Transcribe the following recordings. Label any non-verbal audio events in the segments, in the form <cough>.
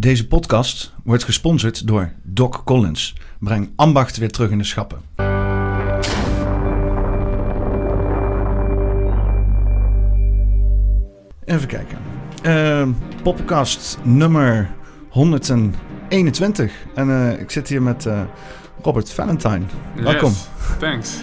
Deze podcast wordt gesponsord door Doc Collins. Breng ambacht weer terug in de schappen. Even kijken. Uh, podcast nummer 121. En uh, ik zit hier met uh, Robert Valentine. Welkom. Yes, thanks.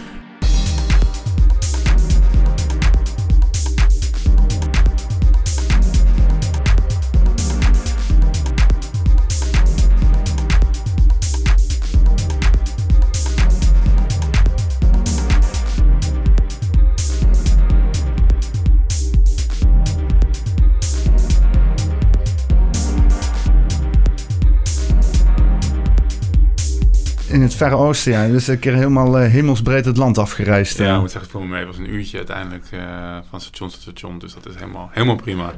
Het Verre Oosten, ja. Dus een keer helemaal uh, hemelsbreed het land afgereisd. Ja, uh. ik moet zeggen, voor me mee. Was een uurtje uiteindelijk uh, van station tot station. Dus dat is helemaal, helemaal prima.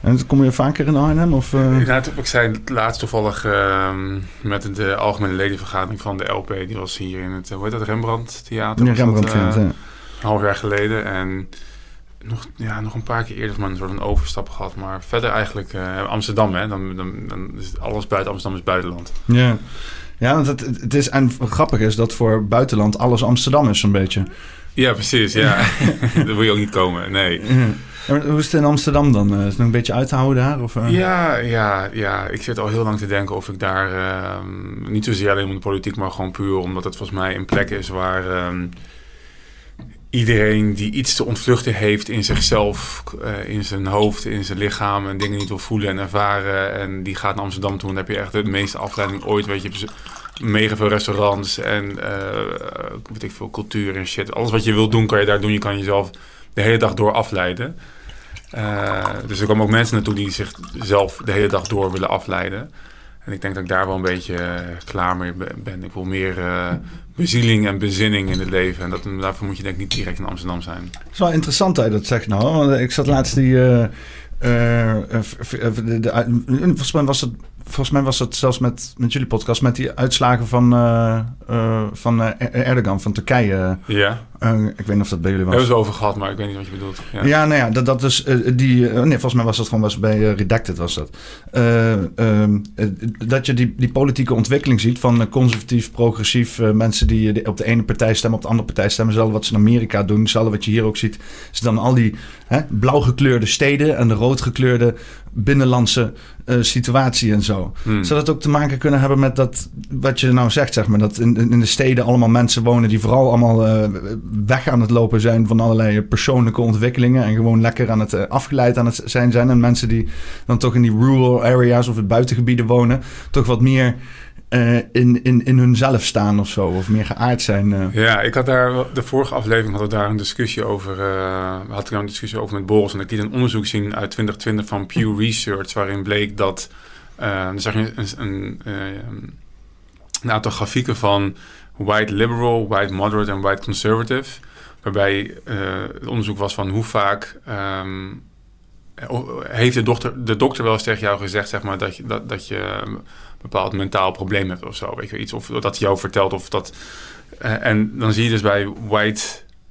En kom je vaker in Arnhem? Of, uh... Ja, ik zei laatst toevallig ehm, met de algemene ledenvergadering van de LP. Die was hier in het, hoe heet dat, Rembrandt Theater? Ja, Rembrandt dat. Een half jaar geleden. En nog, ja, nog een paar keer eerder maar een soort van overstap gehad. Maar verder eigenlijk Amsterdam, hè. Dan, dan, dan is alles buiten Amsterdam is buitenland. Ja. Ja, want het, het is, en grappig is dat voor buitenland alles Amsterdam is zo'n beetje. Ja, precies. Ja. <laughs> Daar wil je ook niet komen, nee. Ja. Hoe is het in Amsterdam dan? Is het nog een beetje uit te houden daar? Of, uh? Ja, ja, ja, ik zit al heel lang te denken of ik daar... Uh, niet zozeer alleen om de politiek, maar gewoon puur omdat het volgens mij een plek is waar... Um, iedereen die iets te ontvluchten heeft in zichzelf, uh, in zijn hoofd, in zijn lichaam en dingen niet wil voelen en ervaren. En die gaat naar Amsterdam toe en dan heb je echt de meeste afleiding ooit. Weet je, mega veel restaurants en uh, weet ik veel, cultuur en shit. Alles wat je wilt doen, kan je daar doen. Je kan jezelf de hele dag door afleiden. Uh, dus er komen ook mensen naartoe die zichzelf de hele dag door willen afleiden. En ik denk dat ik daar wel een beetje uh, klaar mee ben. Ik wil meer uh, bezieling en bezinning in het leven. En dat, daarvoor moet je denk ik niet direct in Amsterdam zijn. Het is wel interessant dat je dat zegt nou. Want ik zat laatst die... Uh, de, de, volgens mij was het volgens mij was het zelfs met, met jullie podcast, met die uitslagen van, van uh, Erdogan van Turkije. Ja. Ik weet niet of dat bij jullie was. Hebben we het over gehad, maar ik weet niet wat je bedoelt. Ja, ja nou ja, dat, dat dus die. nee, volgens mij was dat gewoon was bij Redacted was dat. Ehm, dat je die, die politieke ontwikkeling ziet van conservatief, progressief, mensen die op de ene partij stemmen, op de andere partij stemmen. Zelfs wat ze in Amerika doen, zelfs wat je hier ook ziet, is dan al die hè, blauw gekleurde steden en de rood gekleurde binnenlandse situatie en zo. Hmm. Zou dat ook te maken kunnen hebben met dat, wat je nou zegt, zeg maar, dat in, in de steden allemaal mensen wonen die vooral allemaal weg aan het lopen zijn van allerlei persoonlijke ontwikkelingen en gewoon lekker aan het uh, afgeleid aan het zijn zijn. En mensen die dan toch in die rural areas of het buitengebieden wonen, toch wat meer uh, in, in, in hunzelf staan of zo, of meer geaard zijn. Uh. Ja, ik had daar, de vorige aflevering hadden we daar een discussie over, uh, had ik een discussie over met Boris en ik liet een onderzoek zien uit 2020 van Pew Research, waarin bleek dat dan zag je een, een, een, aantal grafieken van white liberal, white moderate en white conservative. Waarbij uh, het onderzoek was van hoe vaak um, heeft de dokter, de dokter wel eens tegen jou gezegd zeg maar, dat, je, dat, dat je een bepaald mentaal probleem hebt of zo. Weet je, iets, of dat hij jou vertelt of dat. Uh, en dan zie je dus bij white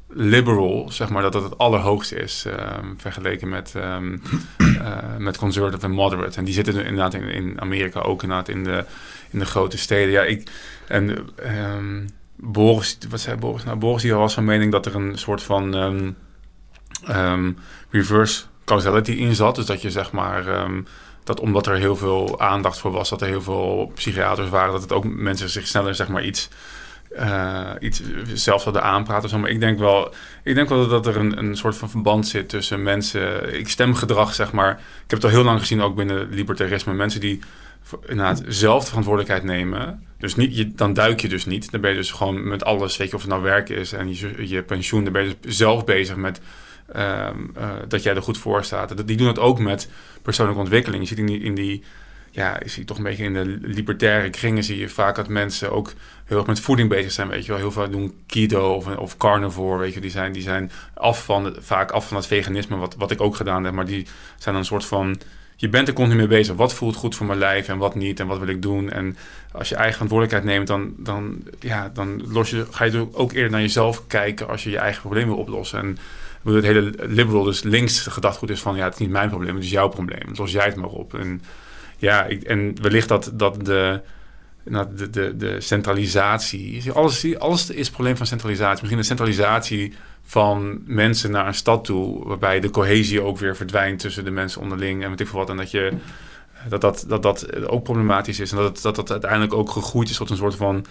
liberal, zeg maar, dat dat het allerhoogste is um, vergeleken met, um, uh, met conservative en moderate. En die zitten inderdaad in, in Amerika ook inderdaad in de, in de grote steden. Ja, ik, en um, Boris, wat zei Boris? Nou, Boris die was van mening dat er een soort van reverse causality in zat. Dus dat je zeg maar dat omdat er heel veel aandacht voor was, dat er heel veel psychiaters waren, dat het ook mensen zich sneller zeg maar iets uh, iets zelf zouden aanpraten. Zo. Maar ik denk wel, ik denk wel dat er een, een soort van verband zit tussen mensen. Ik stemgedrag, zeg maar. Ik heb het al heel lang gezien, ook binnen libertarisme. Mensen die inderdaad zelf de verantwoordelijkheid nemen. Dus niet, je, dan duik je dus niet. Dan ben je dus gewoon met alles, weet je, of het nou werk is en je, je pensioen. Dan ben je dus zelf bezig met uh, uh, dat jij er goed voor staat. Die doen het ook met persoonlijke ontwikkeling. Je ziet in die, in die ja, je ziet toch een beetje in de libertaire kringen zie je vaak dat mensen ook heel erg met voeding bezig zijn, weet je wel. Heel veel doen keto of, of carnivore, weet je. Die zijn, die zijn af van vaak af van het veganisme, wat, wat ik ook gedaan heb. Maar die zijn een soort van... Je bent er continu mee bezig. Wat voelt goed voor mijn lijf en wat niet en wat wil ik doen? En als je eigen verantwoordelijkheid neemt, dan, dan, ja, dan los je, ga je ook eerder naar jezelf kijken als je je eigen probleem wil oplossen. En het hele liberal, dus links gedachtegoed is van... ja, het is niet mijn probleem, het is jouw probleem. Los jij het maar op. En ja, ik, en wellicht dat, dat de, nou, de, de, de centralisatie... Alles, alles is het probleem van centralisatie. Misschien de centralisatie van mensen naar een stad toe... waarbij de cohesie ook weer verdwijnt tussen de mensen onderling... en weet ik veel wat. En dat je dat dat, dat, dat ook problematisch is. En dat, dat dat uiteindelijk ook gegroeid is tot een soort van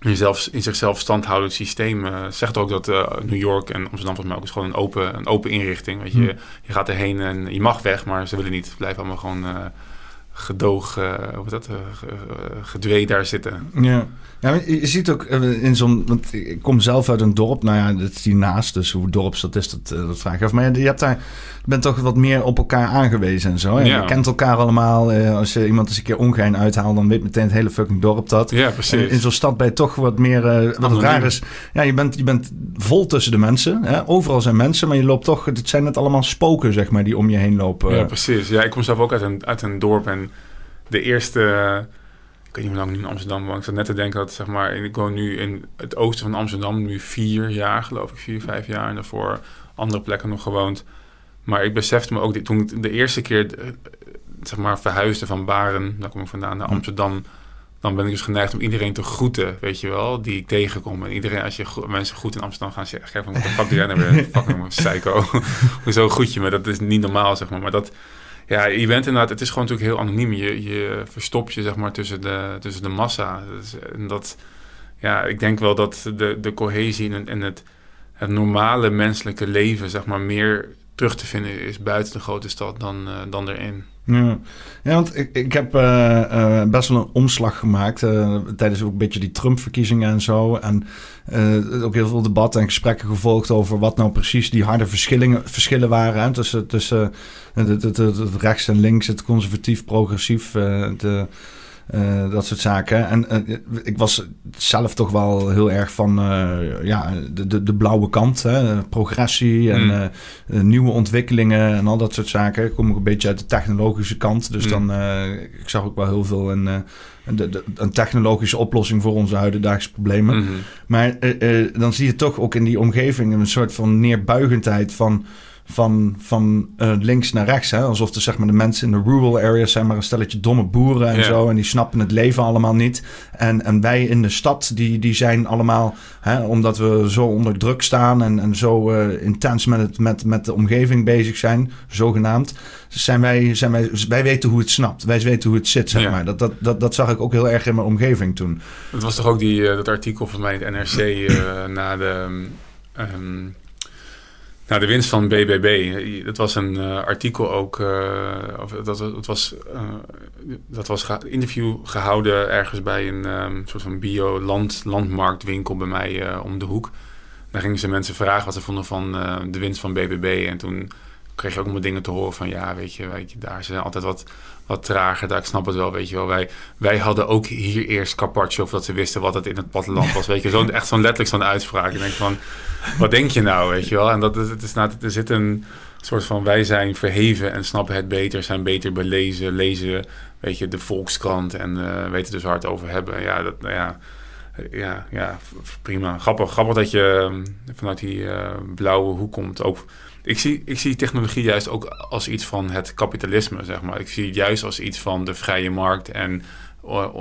in, zelfs, in zichzelf standhoudend systeem. Uh, zegt ook dat uh, New York en Amsterdam volgens mij ook is gewoon een open, een open inrichting. Weet je, hmm. je gaat erheen en je mag weg, maar ze willen niet. Blijven allemaal gewoon uh, gedoog, hoe dat, gedwee daar zitten. Ja. Ja, je ziet ook in zo'n. Want ik kom zelf uit een dorp. Nou ja, dat is hiernaast. Dus hoe dorps dat is, dat, dat vraag ik af. Maar je hebt daar bent toch wat meer op elkaar aangewezen en zo. Ja. Je kent elkaar allemaal. Eh, als je iemand eens een keer ongein uithaalt, dan weet meteen het hele fucking dorp dat. Ja, precies. in zo'n stad ben je toch wat meer... Uh, wat raar is, ja, je bent, je bent vol tussen de mensen. Hè? Overal zijn mensen, maar je loopt toch... Het zijn net allemaal spoken, zeg maar, die om je heen lopen. Ja, precies. Ja, ik kom zelf ook uit een, uit een dorp en de eerste... Ik weet niet hoe lang nu in Amsterdam woon. Ik zat net te denken dat, zeg maar... Ik woon nu in het oosten van Amsterdam nu vier jaar, geloof ik. Vier, vijf jaar. En daarvoor andere plekken nog gewoond. Maar ik besefte me ook, toen ik de eerste keer eh, zeg maar, verhuisde van Baren, daar kom ik vandaan, naar hm. Amsterdam, dan ben ik dus geneigd om iedereen te groeten, weet je wel, die ik tegenkom. En iedereen, als je mensen goed in Amsterdam gaan zeggen, van, wat de fuck doe jij nou weer? <laughs> Psycho. <laughs> Hoezo groet je me? Dat is niet normaal, zeg maar. Maar dat, ja, je bent inderdaad, het is gewoon natuurlijk heel anoniem. Je, je verstopt je, zeg maar, tussen de, tussen de massa. en dat, ja, ik denk wel dat de, de cohesie en, en het, het normale menselijke leven, zeg maar, meer terug te vinden is buiten de grote stad dan, uh, dan erin. Ja. ja, want ik, ik heb uh, uh, best wel een omslag gemaakt tijdens ook een beetje die Trump-verkiezingen en zo. En ook heel veel debatten en gesprekken gevolgd over wat nou precies die harde verschillen, verschillen waren tussen, tussen het, het, het, rechts en links, het conservatief, progressief, de uh, dat soort zaken. En uh, ik was zelf toch wel heel erg van uh, ja, de, de, de, blauwe kant. Hè? Progressie en mm. nieuwe ontwikkelingen en al dat soort zaken. Ik kom ook een beetje uit de technologische kant. Dus mm. dan, ik zag ook wel heel veel in, de, de, een technologische oplossing voor onze huidige problemen. Mm -hmm. Maar dan zie je toch ook in die omgeving een soort van neerbuigendheid van van, van uh, links naar rechts. Hè? Alsof de, zeg maar, de mensen in de rural areas zijn maar een stelletje domme boeren en zo. En die snappen het leven allemaal niet. En, en wij in de stad, die, die zijn allemaal, hè, omdat we zo onder druk staan en, en zo uh, intens met, het, met, met de omgeving bezig zijn, zogenaamd. Zijn wij, zijn wij, wij weten hoe het snapt. Wij weten hoe het zit, zeg maar. Dat, dat, dat, dat zag ik ook heel erg in mijn omgeving toen. Het was toch ook die, uh, dat artikel van mij in het NRC na de... Um, nou, de winst van BBB. Dat was een uh, artikel ook. Uh, of dat, was, uh, dat was een interview gehouden ergens bij een um, soort van bio-landmarktwinkel bij mij om de hoek. Daar gingen ze mensen vragen wat ze vonden van de winst van BBB. En toen kreeg je ook allemaal dingen te horen van... ja, weet je, weet je daar zijn altijd wat, wat trager. Daar, ik snap het wel, weet je wel. Wij, wij hadden ook hier eerst carpaccio... of dat ze wisten wat het in het platteland was. Weet je, zo, echt zo'n letterlijk zo'n uitspraak. En denk van, wat denk je nou, weet je wel? En dat, het is, nou, er zit een soort van... wij zijn verheven en snappen het beter... zijn beter belezen, lezen, weet je, de Volkskrant... en uh, weten dus hard over hebben. Ja, dat, nou ja... Ja, ja, prima. Grappig, grappig dat je ehm, vanuit die uh, blauwe hoek komt. Ook ik zie, ik zie technologie juist ook als iets van het kapitalisme, zeg maar. Ik zie het juist als iets van de vrije markt en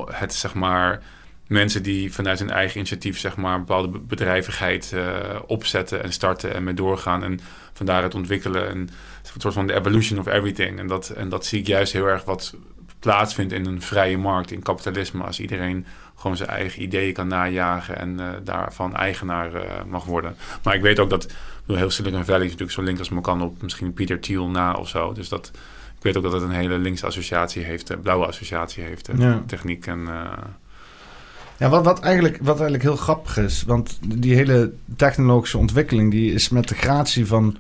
het, zeg maar, mensen die vanuit hun eigen initiatief, zeg maar, bepaalde bedrijvigheid uh, opzetten en starten en mee doorgaan. En vandaar het ontwikkelen. En een soort van de evolution of everything. En dat, en dat zie ik juist heel erg wat plaatsvindt in een vrije markt, in kapitalisme. Als iedereen gewoon zijn eigen ideeën kan najagen en uh, daarvan eigenaar uh, mag worden. Maar ik weet ook dat bedoel, heel Silicon Valley is natuurlijk zo link als maar kan op misschien Peter Thiel na of zo. Dus dat, ik weet ook dat het een hele linkse associatie heeft, een eh, blauwe associatie heeft, ja. techniek en... Uh... Ja, wat, wat, eigenlijk, wat eigenlijk heel grappig is, want die hele technologische ontwikkeling die is met de gratie van,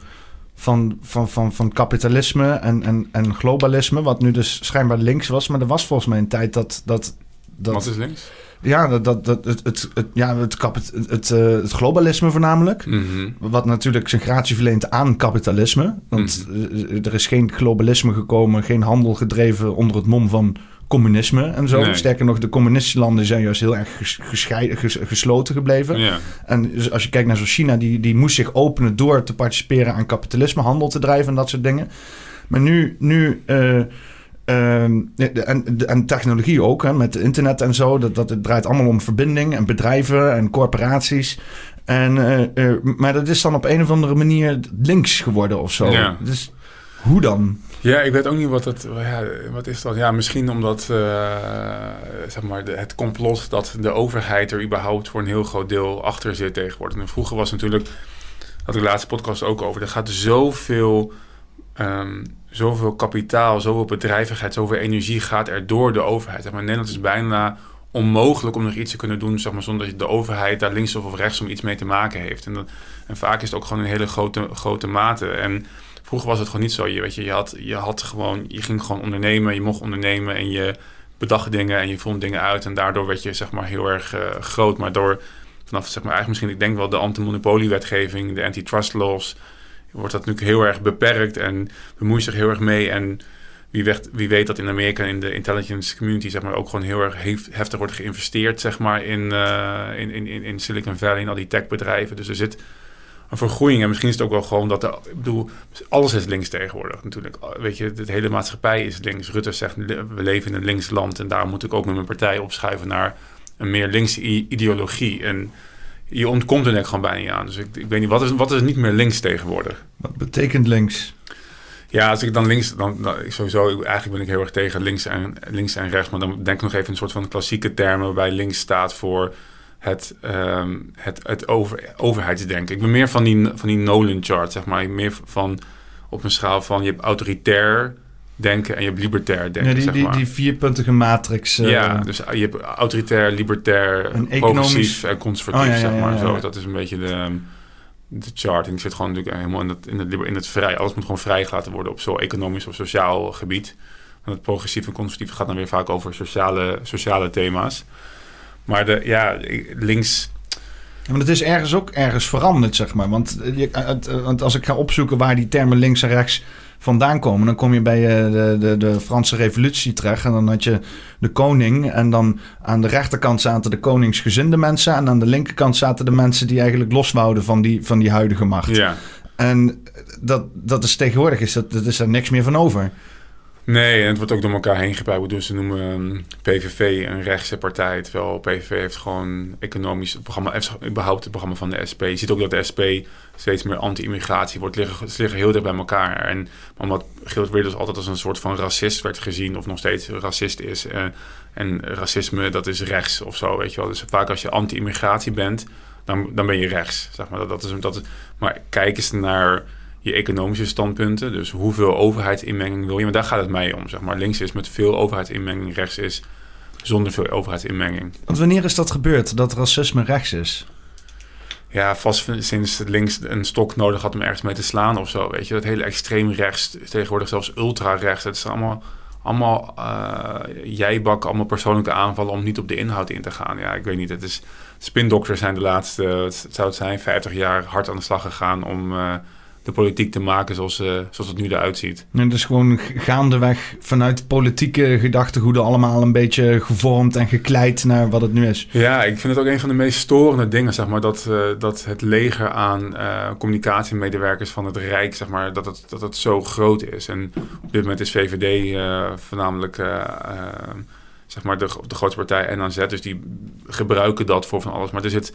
van, van, van, van kapitalisme en, en, en globalisme, wat nu dus schijnbaar links was, maar er was volgens mij een tijd dat. dat, dat wat is links? Ja, dat, dat, dat, het, het, het, ja, het, het, het, uh, het globalisme voornamelijk. Mhm. Wat natuurlijk zijn gratie verleent aan kapitalisme. Want mm er is geen globalisme gekomen, geen handel gedreven onder het mom van communisme en zo. Sterker nog, de communistische landen zijn juist heel erg gescheiden, gesloten gebleven. Ja. En dus als je kijkt naar zo China, die, die moest zich openen door te participeren aan kapitalisme, handel te drijven en dat soort dingen. Maar nu, nu uh, Ehm, en, en technologie ook, hè, met internet en zo. Dat, dat, het draait allemaal om verbinding en bedrijven en corporaties. En, eh, eh, maar dat is dan op een of andere manier links geworden of zo. Ja. Dus hoe dan? Ja, ik weet ook niet wat het... Ja, wat is dat? Ja, misschien omdat eh, zeg maar het complot dat de overheid er überhaupt voor een heel groot deel achter zit tegenwoordig. En vroeger was natuurlijk, had ik de laatste podcast ook over, er gaat zoveel, um, zoveel kapitaal, zoveel bedrijvigheid, zoveel energie gaat er door de overheid. Zeg maar Nederland is bijna onmogelijk om nog iets te kunnen doen, zeg maar, zonder dat de overheid daar links of rechts om iets mee te maken heeft. En, dat, en vaak is het ook gewoon een hele grote, grote mate. En vroeger was het gewoon niet zo. Je, weet je, je, had, je had gewoon, je ging gewoon ondernemen, je mocht ondernemen en je bedacht dingen en je vond dingen uit. En daardoor werd je zeg maar heel erg uh, groot. Maar door vanaf zeg maar eigenlijk misschien, ik denk wel de anti-monopoliewetgeving, de antitrust laws, wordt dat natuurlijk heel erg beperkt en bemoeit zich heel erg mee. En wie, weet, wie weet dat in Amerika in de intelligence community zeg maar, ook gewoon heel erg heftig wordt geïnvesteerd zeg maar, in, uh, in, in, in Silicon Valley, in al die techbedrijven. Dus er zit een vergroeiing. En misschien is het ook wel gewoon dat de, ik bedoel, alles is links tegenwoordig natuurlijk. Weet je, de hele maatschappij is links. Rutte zegt, we leven in een links land en daar moet ik ook met mijn partij opschuiven naar een meer linkse ideologie. En je ontkomt er denk ik gewoon bijna niet aan. Dus ik, ik weet niet, wat is, wat is niet meer links tegenwoordig? Wat betekent links? Ja, als ik dan links, dan, dan sowieso, eigenlijk ben ik heel erg tegen links en, links en rechts. Maar dan denk ik nog even een soort van klassieke termen waarbij links staat voor het, um, het, het over, overheidsdenken. Ik ben meer van die, van die Nolan-chart, zeg maar. Meer van op een schaal van je hebt autoritair denken en je hebt libertair denken. Ja, die, zeg die, maar. die vierpuntige matrix. Uh, ja, dus je hebt autoritair, libertair, Een progressief en conservatief, Oh, ja, zeg maar. Zo, dat is een beetje de, de chart. En ik zit gewoon natuurlijk helemaal in het, in het, in het vrij. Alles moet gewoon vrijgelaten worden op zo economisch of sociaal gebied. En het progressief en conservatief gaat dan weer vaak over sociale, sociale thema's. Maar de, ja, links... Ja, maar het is ergens ook ergens veranderd, zeg maar. Want, eh, eh, want als ik ga opzoeken waar die termen links en rechts vandaan komen, dan kom je bij eh, de, de, de Franse Revolutie terecht. En dan had je de koning. En dan aan de rechterkant zaten de koningsgezinde mensen. En aan de linkerkant zaten de mensen die eigenlijk los wouden van die, van die huidige macht. Ja. En dat, dat is tegenwoordig, is dat, dat is er niks meer van over. Nee, en het wordt ook door elkaar heen gebruikt. Dus ze noemen ehm, PVV een rechtse partij. Terwijl PVV heeft gewoon economisch het programma, heeft überhaupt het programma van de SP. Je ziet ook dat de SP steeds meer anti-immigratie wordt. Liggen, ze liggen heel dicht bij elkaar. En omdat Geert Wilders altijd als een soort van racist werd gezien, of nog steeds racist is. eh, en racisme, dat is rechts of zo, weet je wel. Dus vaak als je anti-immigratie bent, dan, dan ben je rechts. Zeg maar. dat, dat is, dat maar kijk eens naar je economische standpunten. Dus hoeveel overheidsinmenging wil je? Maar daar gaat het mij om. Zeg maar. Links is met veel overheidsinmenging, rechts is zonder veel overheidsinmenging. Want wanneer is dat gebeurd, dat racisme rechts is? Ja, vast sinds links een stok nodig had om ergens mee te slaan of zo. Weet je, dat hele extreem rechts, tegenwoordig zelfs ultra rechts. Het is allemaal, allemaal uh, jijbak, allemaal persoonlijke aanvallen om niet op de inhoud in te gaan. Ja, ik weet niet. Het is, spindokters zijn de laatste, het zou het zijn, 50 jaar hard aan de slag gegaan om... Uh, de politiek te maken zoals, uh, zoals het nu eruit ziet. En dus gewoon gaandeweg vanuit politieke gedachtegoeden allemaal een beetje gevormd en gekleid naar wat het nu is. Ja, ik vind het ook een van de meest storende dingen, zeg maar, dat, uh, dat het leger aan uh, communicatiemedewerkers van het Rijk, zeg maar, dat het, dat het zo groot is. En op dit moment is VVD voornamelijk zeg maar de, de grootste partij NAZ, dus die gebruiken dat voor van alles. Maar er zit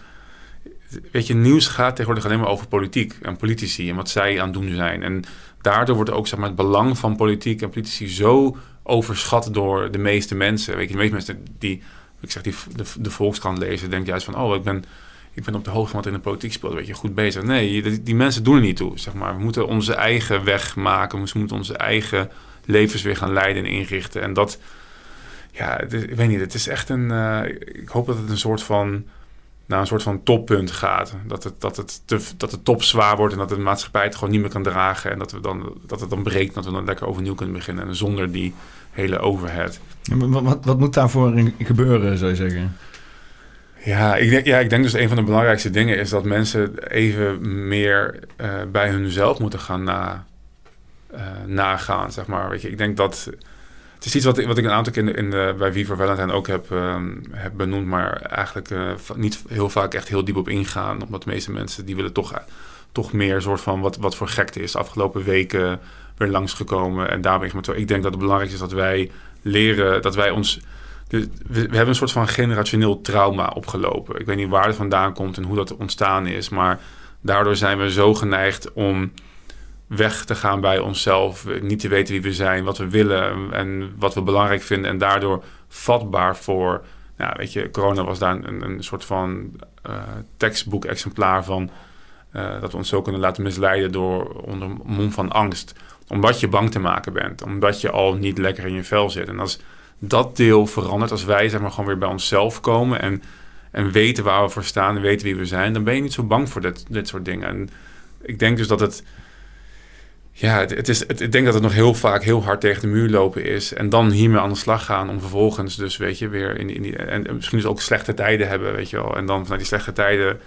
weet je, nieuws gaat tegenwoordig alleen maar over politiek en politici en wat zij aan het doen zijn. En daardoor wordt ook zeg maar, het belang van politiek en politici zo overschat door de meeste mensen. Weet je, de meeste mensen die, ik zeg, die de, de Volkskrant lezen, denken juist van, oh, ik ben, ik ben op de hoogte van wat in de politiek speelt, weet je, goed bezig. Nee, die, mensen doen er niet toe, zeg maar. We moeten onze eigen weg maken, we moeten onze eigen levens weer gaan leiden en inrichten. En dat, ja, ik weet niet, het is echt een, uh, ik hoop dat het een soort van naar een soort van toppunt gaat. Dat het, dat het, te, dat het top zwaar wordt en dat de maatschappij het gewoon niet meer kan dragen. En dat, we dan, dat het dan breekt, dat we dan lekker overnieuw kunnen beginnen. En zonder die hele overhead. Wat, wat, wat moet daarvoor gebeuren, zou je zeggen? Ja ik, denk, ja, ik denk dus een van de belangrijkste dingen is dat mensen even meer uh, bij hunzelf moeten gaan na, uh, nagaan, zeg maar. Weet je, ik denk dat het is iets wat, ik een aantal keer in in bij voor Valentine ook heb, um, heb benoemd, maar eigenlijk uh, niet heel vaak echt heel diep op ingaan. Omdat de meeste mensen die willen toch, toch meer soort van wat, wat voor gekte is. De afgelopen weken weer langsgekomen. En daar ben ik met Ik denk dat het belangrijk is dat wij leren, dat wij ons... We, we hebben een soort van generationeel trauma opgelopen. Ik weet niet waar het vandaan komt en hoe dat ontstaan is, maar daardoor zijn we zo geneigd om weg te gaan bij onszelf, niet te weten wie we zijn, wat we willen en wat we belangrijk vinden en daardoor vatbaar voor, nou, weet je, corona was daar een, een soort van uh, tekstboek-exemplaar van, uh, dat we ons zo kunnen laten misleiden door onder mond van angst, omdat je bang te maken bent, omdat je al niet lekker in je vel zit. En als dat deel verandert, als wij zeg maar gewoon weer bij onszelf komen en, en weten waar we voor staan en weten wie we zijn, dan ben je niet zo bang voor dit, dit soort dingen. En ik denk dus dat het ja, het, is, het, ik denk dat het nog heel vaak heel hard tegen de muur lopen is. En dan hiermee aan de slag gaan om vervolgens dus, weet je, weer in, in die... En, misschien dus ook slechte tijden hebben, weet je wel. En dan vanuit die slechte tijden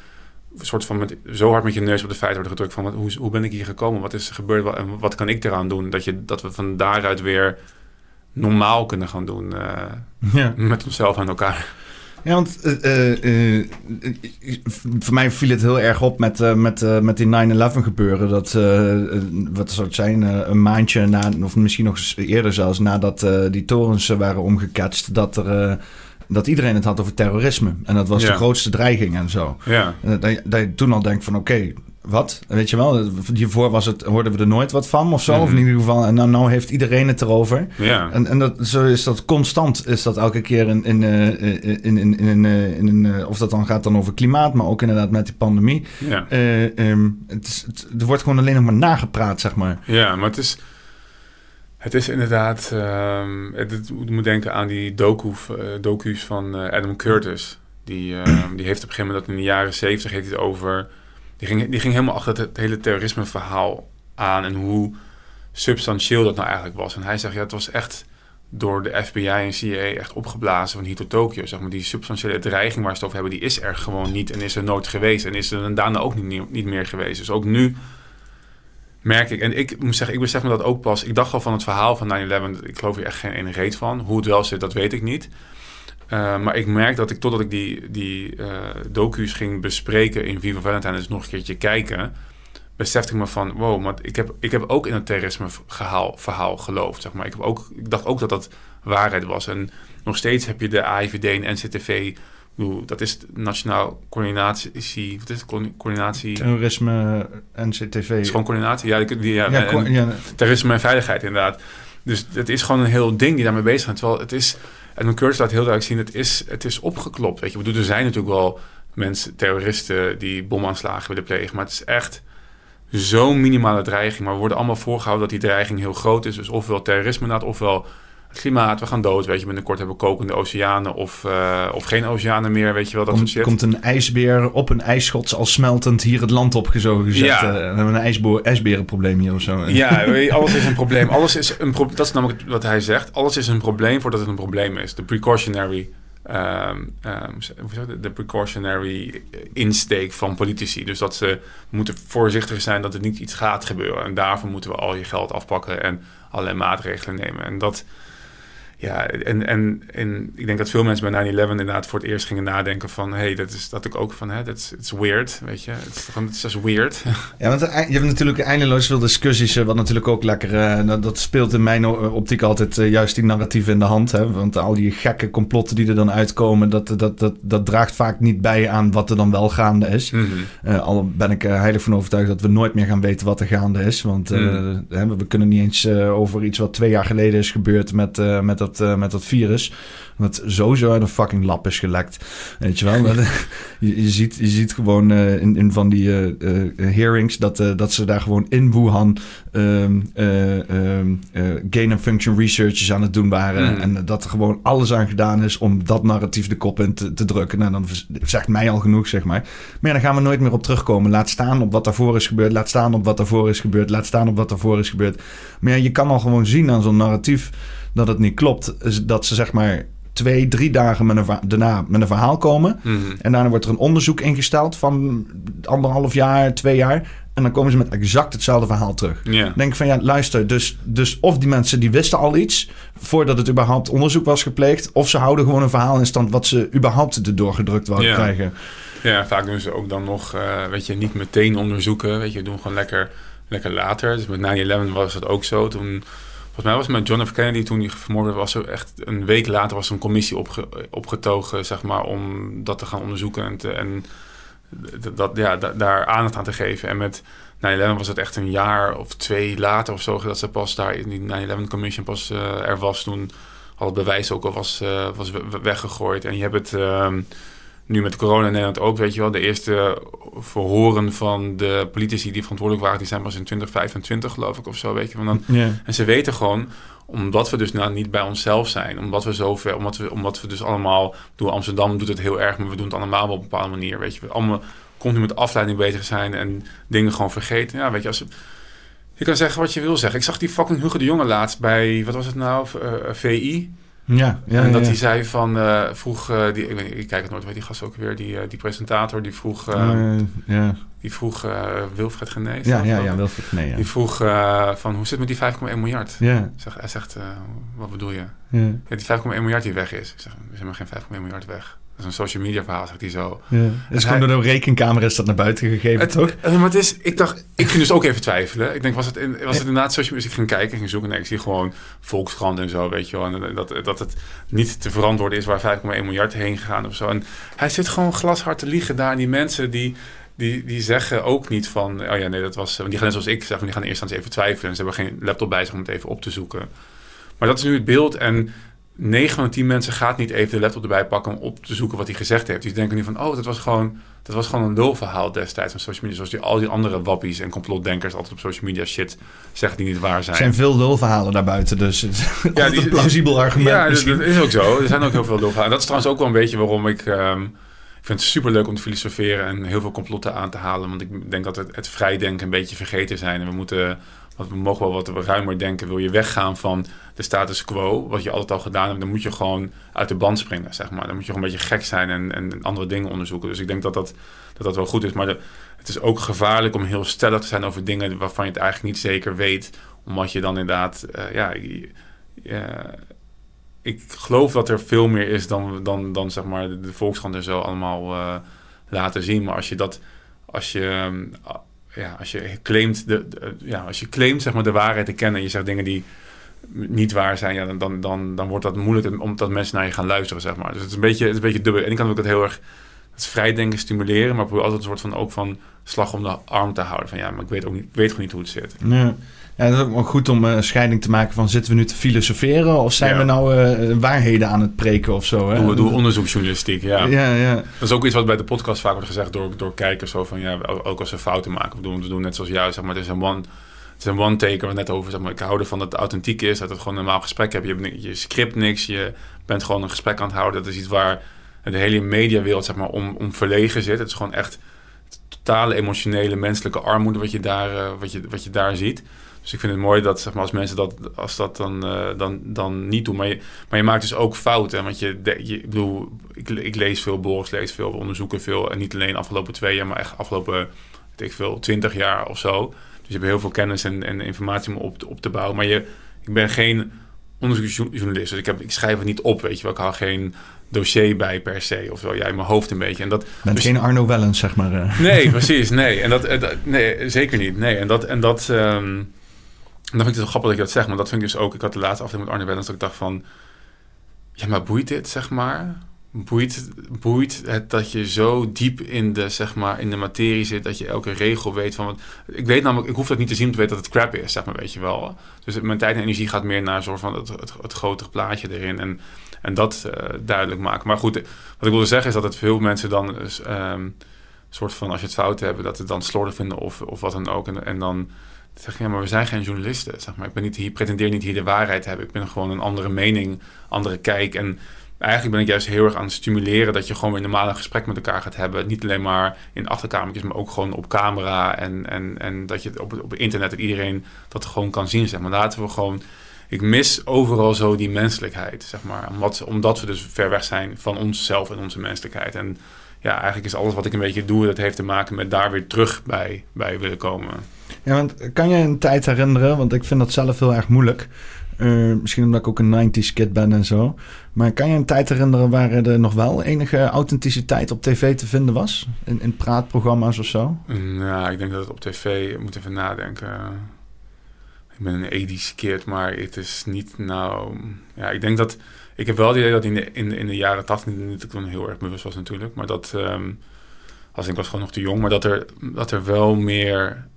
een soort van met, zo hard met je neus op de feiten worden gedrukt van... Wat, hoe, hoe ben ik hier gekomen? Wat is er gebeurd? En wat kan ik eraan doen? Dat, je, dat we van daaruit weer normaal kunnen gaan doen uh, ja. met onszelf en elkaar. Ja, want uh, uh, voor mij viel het heel erg op met, met, met die 9-11 gebeuren. Dat, wat zou het zijn, een maandje na, of misschien nog eerder zelfs, nadat die torens waren omgeketst, dat er dat iedereen het had over terrorisme. En dat was de grootste dreiging en zo. Ja. Dat, dat, je toen al denkt van oké, wat? Weet je wel, hiervoor was het, hoorden we er nooit wat van of zo. Of in mhm. ieder geval, en nou, nou heeft iedereen het erover. Ja. En, en dat, zo is dat constant, is dat elke keer in, in, in, in, in, in, in, in of dat dan gaat dan over klimaat, maar ook inderdaad met die pandemie. Ja. Uh, um, het is, het, er wordt gewoon alleen nog maar nagepraat, zeg maar. Ja, maar het is... Het is inderdaad, um, het, moet denken aan die docu, docu's van Adam Curtis. Die, uh, die heeft op een gegeven moment dat in de jaren zeventig heeft het over die ging, die ging helemaal achter het, hele terrorisme verhaal aan en hoe substantieel dat nou eigenlijk was. En hij zegt, ja, het was echt door de FBI en CIA echt opgeblazen van hier tot Tokio. Zeg maar, die substantiële dreiging waar ze het over hebben, die is er gewoon niet en is er nooit geweest. En is er daarna ook niet, niet meer geweest. Dus ook nu merk ik, en ik moet zeggen, ik besef me dat ook pas. Ik dacht al van het verhaal van 9-11, ik geloof hier echt geen ene reet van. Hoe het wel zit, dat weet ik niet. Uh, maar ik merk dat ik totdat ik die, die uh, docu's ging bespreken in Viva Valentine, dus nog een keertje kijken, besefte ik me van, wow, maar ik heb, ik heb ook in het terrorisme verhaal, verhaal geloofd, zeg maar. Ik, heb ook, ik dacht ook dat dat waarheid was. En nog steeds heb je de AIVD en NCTV, dat is Nationaal Coördinatie, wat is het, coördinatie? Terrorisme, NCTV. Het is gewoon coördinatie, ja, die, ja, ja, en, ja, terrorisme en veiligheid inderdaad. Dus het is gewoon een heel ding die daarmee bezig is. Terwijl het is en een Curtis laat heel duidelijk zien, het is, het is opgeklopt. Weet je, bedoel, er zijn natuurlijk wel mensen, terroristen, die bomaanslagen willen plegen. Maar het is echt zo'n minimale dreiging. Maar we worden allemaal voorgehouden dat die dreiging heel groot is. Dus ofwel terrorisme, ofwel klimaat, we gaan dood. Weet je, binnenkort hebben we kokende oceanen of, uh, of geen oceanen meer. Weet je wel, dat komt, soort komt een ijsbeer op een ijsschots al smeltend hier het land opgezogen gezet. Ja. Uh, we hebben een ijsboer, ijsberenprobleem hier of zo. <laughs> Ja, alles is een probleem. Alles is een pro dat is namelijk wat hij zegt. Alles is een probleem voordat het een probleem is. De precautionary Um, um, de precautionary insteek van politici. Dus dat ze moeten voorzichtig zijn dat er niet iets gaat gebeuren. En daarvoor moeten we al je geld afpakken en allerlei maatregelen nemen. En dat, ja, en, en, en ik denk dat veel mensen bij 9-11 inderdaad voor het eerst gingen nadenken van... hé, hey, dat is dat ik ook van, hè, dat is weird, weet je. Het is, het is weird. <laughs> Ja, want je hebt natuurlijk eindeloos veel discussies... wat natuurlijk ook lekker... Uh, dat speelt in mijn optiek altijd uh, juist die narratief in de hand. Hè? Want al die gekke complotten die er dan uitkomen... Dat, dat, dat, dat draagt vaak niet bij aan wat er dan wel gaande is. Mm -hmm. uh, al ben ik heilig van overtuigd dat we nooit meer gaan weten wat er gaande is. Want mm. we kunnen niet eens over iets wat twee jaar geleden is gebeurd... met, met dat dat, uh, met dat virus. Wat sowieso uit een fucking lap is gelekt. Weet je wel? <laughs> je, je, ziet, je ziet gewoon uh, in, in van die uh, hearings dat, dat ze daar gewoon in Wuhan um, um, gain and function researches aan het doen waren. Mm. En dat er gewoon alles aan gedaan is om dat narratief de kop in te, te drukken. Nou, dan zegt mij al genoeg, zeg maar. Maar ja, daar gaan we nooit meer op terugkomen. Laat staan op wat daarvoor is gebeurd. Laat staan op wat daarvoor is gebeurd. Laat staan op wat daarvoor is gebeurd. Maar ja, je kan al gewoon zien aan zo'n narratief dat het niet klopt. Dat ze zeg maar twee, drie dagen met een daarna met een verhaal komen. Mhm. En daarna wordt er een onderzoek ingesteld van anderhalf jaar, twee jaar. En dan komen ze met exact hetzelfde verhaal terug. Yeah. Denk van ja, luister, dus, dus of die mensen die wisten al iets voordat het überhaupt onderzoek was gepleegd, of ze houden gewoon een verhaal in stand wat ze überhaupt erdoor gedrukt wilden krijgen. Ja, vaak doen ze ook dan nog, uh, weet je, niet meteen onderzoeken. Weet je, doen gewoon lekker lekker later. Dus met 9-11 was het ook zo. Toen, volgens mij was met John F. Kennedy, toen hij vermoord was er echt een week later was er een commissie opge, opgetogen, zeg maar, om dat te gaan onderzoeken en, en dat, ja, daar aandacht aan te geven. En met 9-11 was het echt een jaar of twee later of zo dat ze pas daar in die 9-11 commission pas uh, er was. Toen al het bewijs ook al was, uh, was weggegooid. En je hebt het um, nu met corona in Nederland ook, weet je wel. De eerste verhoren van de politici die verantwoordelijk waren, die zijn pas in 2025 geloof ik of zo, weet je. Want dan, Yeah. En ze weten gewoon, omdat we dus nou niet bij onszelf zijn, omdat we zover, omdat we, omdat we dus allemaal, door Amsterdam doet het heel erg, maar we doen het allemaal op een bepaalde manier, weet je. We allemaal continu met afleiding bezig zijn en dingen gewoon vergeten. Ja, weet je, als je kan zeggen wat je wil zeggen. Ik zag die fucking Hugo de Jonge laatst bij, wat was het nou, uh, VI. Ja, ja, en dat hij zei van, uh, vroeg, uh, die, ik, weet, ik kijk het nooit, weet die gast ook weer, die, uh, die presentator, die vroeg, ja. die vroeg Wilfred Genees. Ja, ja, ja, Wilfred Genees. Die vroeg van, hoe zit het met die 5,1 miljard? Ja. Zeg, hij zegt, wat bedoel je? Ja. ja die 5,1 miljard die weg is. Ik zeg, er is helemaal geen 5,1 miljard weg. Een social media verhaal, zegt hij zo. Ja. Het is gewoon door de rekencamera is dat naar buiten gegeven, het, toch? Het, maar het is, ik dacht, ik ging dus ook even twijfelen. Ik denk, was het, in, was het inderdaad social media? Ik ging kijken, ging zoeken. Nee, ik zie gewoon Volkskrant en zo, weet je wel. En dat, dat het niet te verantwoorden is waar 5,1 miljard heen gegaan of zo. En hij zit gewoon glashard te liegen daar. En die mensen die, die, die zeggen ook niet van, oh ja, nee, dat was... Want die gaan net zoals ik zeggen, die gaan eerst eens even twijfelen. En ze hebben geen laptop bij zich om het even op te zoeken. Maar dat is nu het beeld en... 9 van de 10 mensen gaat niet even de laptop erbij pakken om op te zoeken wat hij gezegd heeft. Die denken nu van, oh, dat was gewoon, dat was gewoon een lulverhaal destijds van social media. Zoals die, al die andere wappies en complotdenkers altijd op social media shit zeggen die niet waar zijn. Er zijn veel lulverhalen daarbuiten, dus het is <laughs> ja, die, een plausibel argument. Ja, dat, dat, is ook zo. Er zijn ook heel veel lulverhalen. En dat is trouwens ook wel een beetje waarom ik... Um, ik vind het super leuk om te filosoferen en heel veel complotten aan te halen. Want ik denk dat het, het vrijdenken een beetje vergeten zijn. En we moeten we mogen wel wat ruimer denken. Wil je weggaan van de status quo, wat je altijd al gedaan hebt, dan moet je gewoon uit de band springen, zeg maar. Dan moet je gewoon een beetje gek zijn en, en andere dingen onderzoeken. Dus ik denk dat dat, dat, dat wel goed is. Maar het is ook gevaarlijk om heel stellig te zijn over dingen waarvan je het eigenlijk niet zeker weet. Omdat je dan inderdaad, uh, ja, uh, ik geloof dat er veel meer is dan, dan, dan zeg maar de, Volkskrant en zo allemaal uh, laten zien. Maar als je dat, als je ja, als je claimt, de, ja, als je claimt zeg maar, de waarheid te kennen en je zegt dingen die niet waar zijn, ja, dan, dan, dan, wordt dat moeilijk omdat mensen naar je gaan luisteren, zeg maar. Dus het is een beetje, het is een beetje dubbel. En ik kan ook het heel erg het vrijdenken stimuleren, maar probeer altijd een soort van ook van slag om de arm te houden. Van ja, maar ik weet ook niet, weet gewoon niet hoe het zit. Ja. Ja, dat is ook wel goed om een uh, scheiding te maken van zitten we nu te filosoferen of zijn ja. we nou uh, waarheden aan het preken of zo. Hè? Doen we doen onderzoeksjournalistiek, ja. ja. Ja, Dat is ook iets wat bij de podcast vaak wordt gezegd door, door kijkers. Zo van ja, ook als ze fouten maken. We doen, we doen net zoals jou, zeg maar, het is een one, het is een one taker we net over. Zeg maar, ik hou ervan dat het authentiek is, dat het gewoon een normaal gesprek hebt. Je, hebt, je script niks, je bent gewoon een gesprek aan het houden. Dat is iets waar de hele mediawereld zeg maar, om, om verlegen zit. Het is gewoon echt totale emotionele, menselijke armoede wat je daar, uh, wat je, wat je daar ziet. Dus ik vind het mooi dat zeg maar, als mensen dat, als dat dan, uh, dan, dan niet doen. Maar je, maar je maakt dus ook fouten. Want je, ik bedoel, ik, ik, lees veel blogs, lees veel, onderzoeken veel. En niet alleen de afgelopen twee jaar, maar echt afgelopen, weet ik veel, twintig jaar of zo. Dus je hebt heel veel kennis en, en informatie om op, op te bouwen. Maar je, ik ben geen onderzoeksjournalist. Dus ik, heb, ik schrijf het niet op, weet je wel. Ik hou geen dossier bij per se of zo. Ja, in mijn hoofd een beetje. En dat, Bent dus, geen Arno Wellens, zeg maar. Uh. Nee, <laughs> precies. Nee, en dat, dat, nee, zeker niet. Nee, en dat... En dat um, en dan vind ik het wel grappig dat je dat zegt, maar dat vind ik dus ook... Ik had de laatste aflevering met Arne Wellens dat ik dacht van... Ja, maar boeit dit, zeg maar? Boeit, boeit het dat je zo diep in de, zeg maar, in de materie zit... dat je elke regel weet van... Ik weet namelijk, ik hoef dat niet te zien om te weten dat het crap is, zeg maar, weet je wel. Dus mijn tijd en energie gaat meer naar soort van het, het, het grotere plaatje erin... En, en dat uh, duidelijk maken. Maar goed, wat ik wilde zeggen is dat het veel mensen dan... Dus, um, soort van, als je het fout hebt, dat het dan slordig vinden of, of wat dan ook. En, en dan zeg je, ja, maar we zijn geen journalisten. Zeg maar. Ik ben niet hier, pretendeer niet hier de waarheid te hebben. Ik ben gewoon een andere mening, andere kijk. En eigenlijk ben ik juist heel erg aan het stimuleren dat je gewoon weer normaal een gesprek met elkaar gaat hebben. Niet alleen maar in achterkamertjes, maar ook gewoon op camera. En, en, en dat je op, op internet dat iedereen dat gewoon kan zien. Zeg maar. Laten we gewoon. Ik mis overal zo die menselijkheid, zeg maar. Omdat, omdat we dus ver weg zijn van onszelf en onze menselijkheid. En ja, eigenlijk is alles wat ik een beetje doe, dat heeft te maken met daar weer terug bij, bij willen komen. Ja, want kan je een tijd herinneren, want ik vind dat zelf heel erg moeilijk. Uh, misschien omdat ik ook een 90s kid ben en zo. Maar kan je een tijd herinneren waar er nog wel enige authenticiteit op tv te vinden was? In, in praatprogramma's of zo? Nou, ik denk dat het op tv... Ik moet even nadenken. Ik ben een 80s kid, maar het is niet nou... Ja, ik denk dat... Ik heb wel het idee dat in de, in, in de jaren 80... Niet dat ik heel erg bewust was natuurlijk. Maar dat... Um, als ik was gewoon nog te jong. Maar dat er, dat er wel meer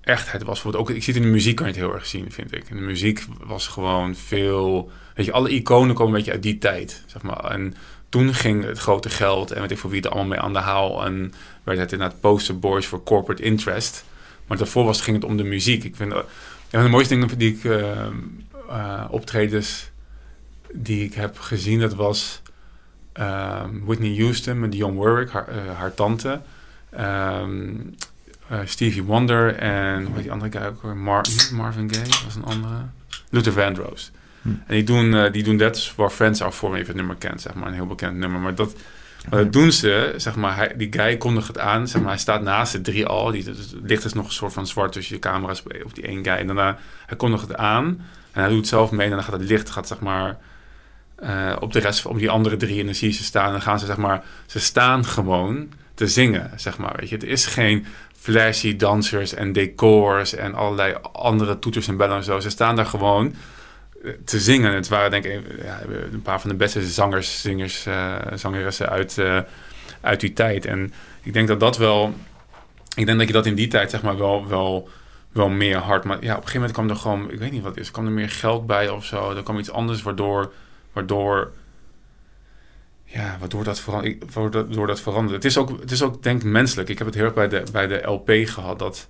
echtheid was. Ook, ik zie het in de muziek kan je het heel erg zien, vind ik. De muziek was gewoon veel... Weet je, alle iconen komen een beetje uit die tijd, zeg maar. En toen ging het grote geld en weet ik voor wie het allemaal mee aan de haal. En werd het inderdaad poster boys voor corporate interest. Maar daarvoor was, ging het om de muziek. Ik vind, een van de mooiste dingen die ik... Uh, optredens die ik heb gezien, dat was... Um, Whitney Houston met Dionne Warwick, haar, uh, haar tante. Um, uh, Stevie Wonder en hoe heet die andere guy ook Mar Marvin Gaye was een andere. Luther Vandross. Hm. En die doen, die doen That's Where Friends Are For Me, even het nummer kent, zeg maar. Een heel bekend nummer. Maar dat, maar dat doen ze, zeg maar, hij, die guy kondigt het aan, zeg maar, hij staat naast de drie al. Die, het licht is nog een soort van zwart tussen je camera's op die één guy. En daarna, hij kondigt het aan en hij doet het zelf mee en dan gaat het licht, gaat zeg maar... Uh, op de rest, op die andere drie en dan zie je ze staan en dan gaan ze zeg maar, ze staan gewoon te zingen, zeg maar, weet je. Het is geen flashy dansers en decors en allerlei andere toeters en bellen en zo. Ze staan daar gewoon eh, te zingen. Het waren denk ik ja, een paar van de beste zangers, zingers, uh, zangeressen uit, uh, uit die tijd. En ik denk dat dat wel... Ik denk dat je dat in die tijd zeg maar wel, wel, wel meer hard... Maar ja, op een gegeven moment kwam er gewoon... Ik weet niet wat is. kwam er meer geld bij of zo. Er kwam iets anders waardoor... waardoor ja, waardoor dat, verander, waardoor dat verandert. Het is, ook, het is ook, denk ik, menselijk. Ik heb het heel erg bij de, bij de LP gehad dat...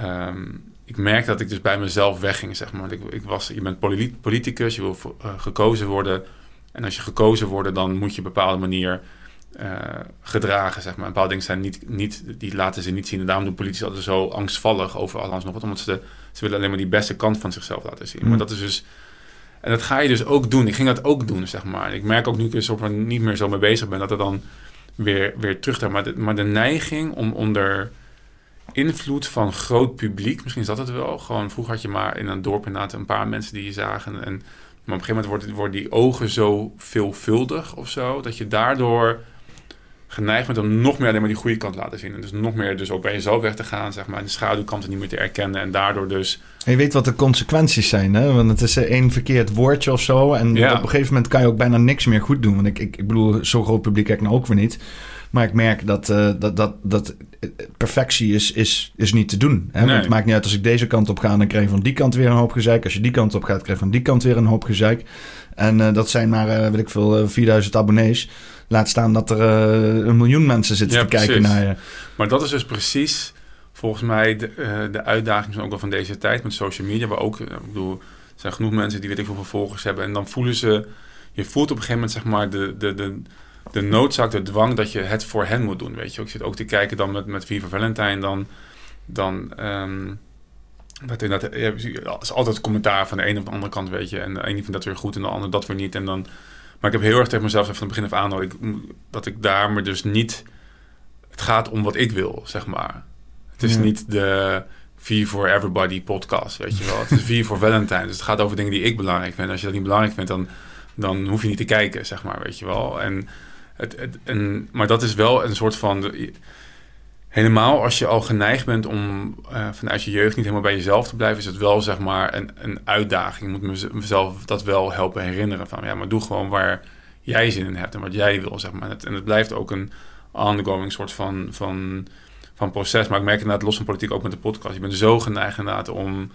Um, ik merk dat ik dus bij mezelf wegging, zeg maar. Ik, ik was, je bent politicus, je wil uh, gekozen worden. En als je gekozen wordt, dan moet je op een bepaalde manier uh, gedragen, zeg maar. Een bepaalde dingen zijn niet, niet, die laten ze niet zien. En daarom doen politici altijd zo angstvallig over alles nog wat. Omdat ze, ze willen alleen maar die beste kant van zichzelf laten zien. Mm. Maar dat is dus en dat ga je dus ook doen. Ik ging dat ook doen, zeg maar. Ik merk ook nu ik er soort niet meer zo mee bezig ben, dat er dan weer, weer terug Maar de, maar de neiging om onder invloed van groot publiek, misschien is dat het wel. Gewoon vroeger had je maar in een dorp inderdaad een paar mensen die je zagen. En, maar op een gegeven moment worden, worden die ogen zo veelvuldig of zo, dat je daardoor geneigd bent om nog meer alleen maar die goede kant te laten zien. En dus nog meer dus ook bij jezelf weg te gaan, zeg maar, en de schaduwkanten niet meer te erkennen. En daardoor dus... En je weet wat de consequenties zijn, hè? Want het is één verkeerd woordje of zo. En ja. op een gegeven moment kan je ook bijna niks meer goed doen. Want ik, ik, ik bedoel, zo groot publiek heb ik nou ook weer niet. Maar ik merk dat, uh, dat, dat, dat perfectie is, is, is niet te doen. Hè? Nee. Het maakt niet uit als ik deze kant op ga, dan krijg je van die kant weer een hoop gezeik. Als je die kant op gaat, krijg je van die kant weer een hoop gezeik. En uh, dat zijn maar, uh, weet ik veel, 4000 abonnees. Laat staan dat er een miljoen mensen zitten ja, te precies. kijken naar je. Maar dat is dus precies volgens mij de, de uitdaging ook wel van deze tijd met social media. Waar ook, ik bedoel, er zijn genoeg mensen die weet ik veel volgers hebben. En dan voelen ze, je voelt op een gegeven moment zeg maar de, de, de, de noodzaak, de dwang dat je het voor hen moet doen. Weet je, ik zit ook te kijken dan met, met Viva Valentine dan... dan um, dat inderdaad, ja, is altijd commentaar van de ene of de andere kant, weet je. En de ene vindt dat weer goed en de andere dat weer niet. En dan maar ik heb heel erg tegen mezelf van het begin af aan dat ik, dat ik daar me dus niet. Het gaat om wat ik wil, zeg maar. Het is niet de V for Everybody podcast, weet je wel. Het is V for Valentine. Dus het gaat over dingen die ik belangrijk vind. Als je dat niet belangrijk vindt, dan, dan hoef je niet te kijken, zeg maar, weet je wel. En maar dat is wel een soort van. Helemaal als je al geneigd bent om uh, vanuit je jeugd niet helemaal bij jezelf te blijven, is het wel zeg maar een, een uitdaging. Ik moet mezelf dat wel helpen herinneren van ja, maar doe gewoon waar jij zin in hebt en wat jij wil, zeg maar. En het, blijft ook een ongoing soort van, van, van proces. Maar ik merk inderdaad los van politiek ook met de podcast. Je bent zo geneigd inderdaad om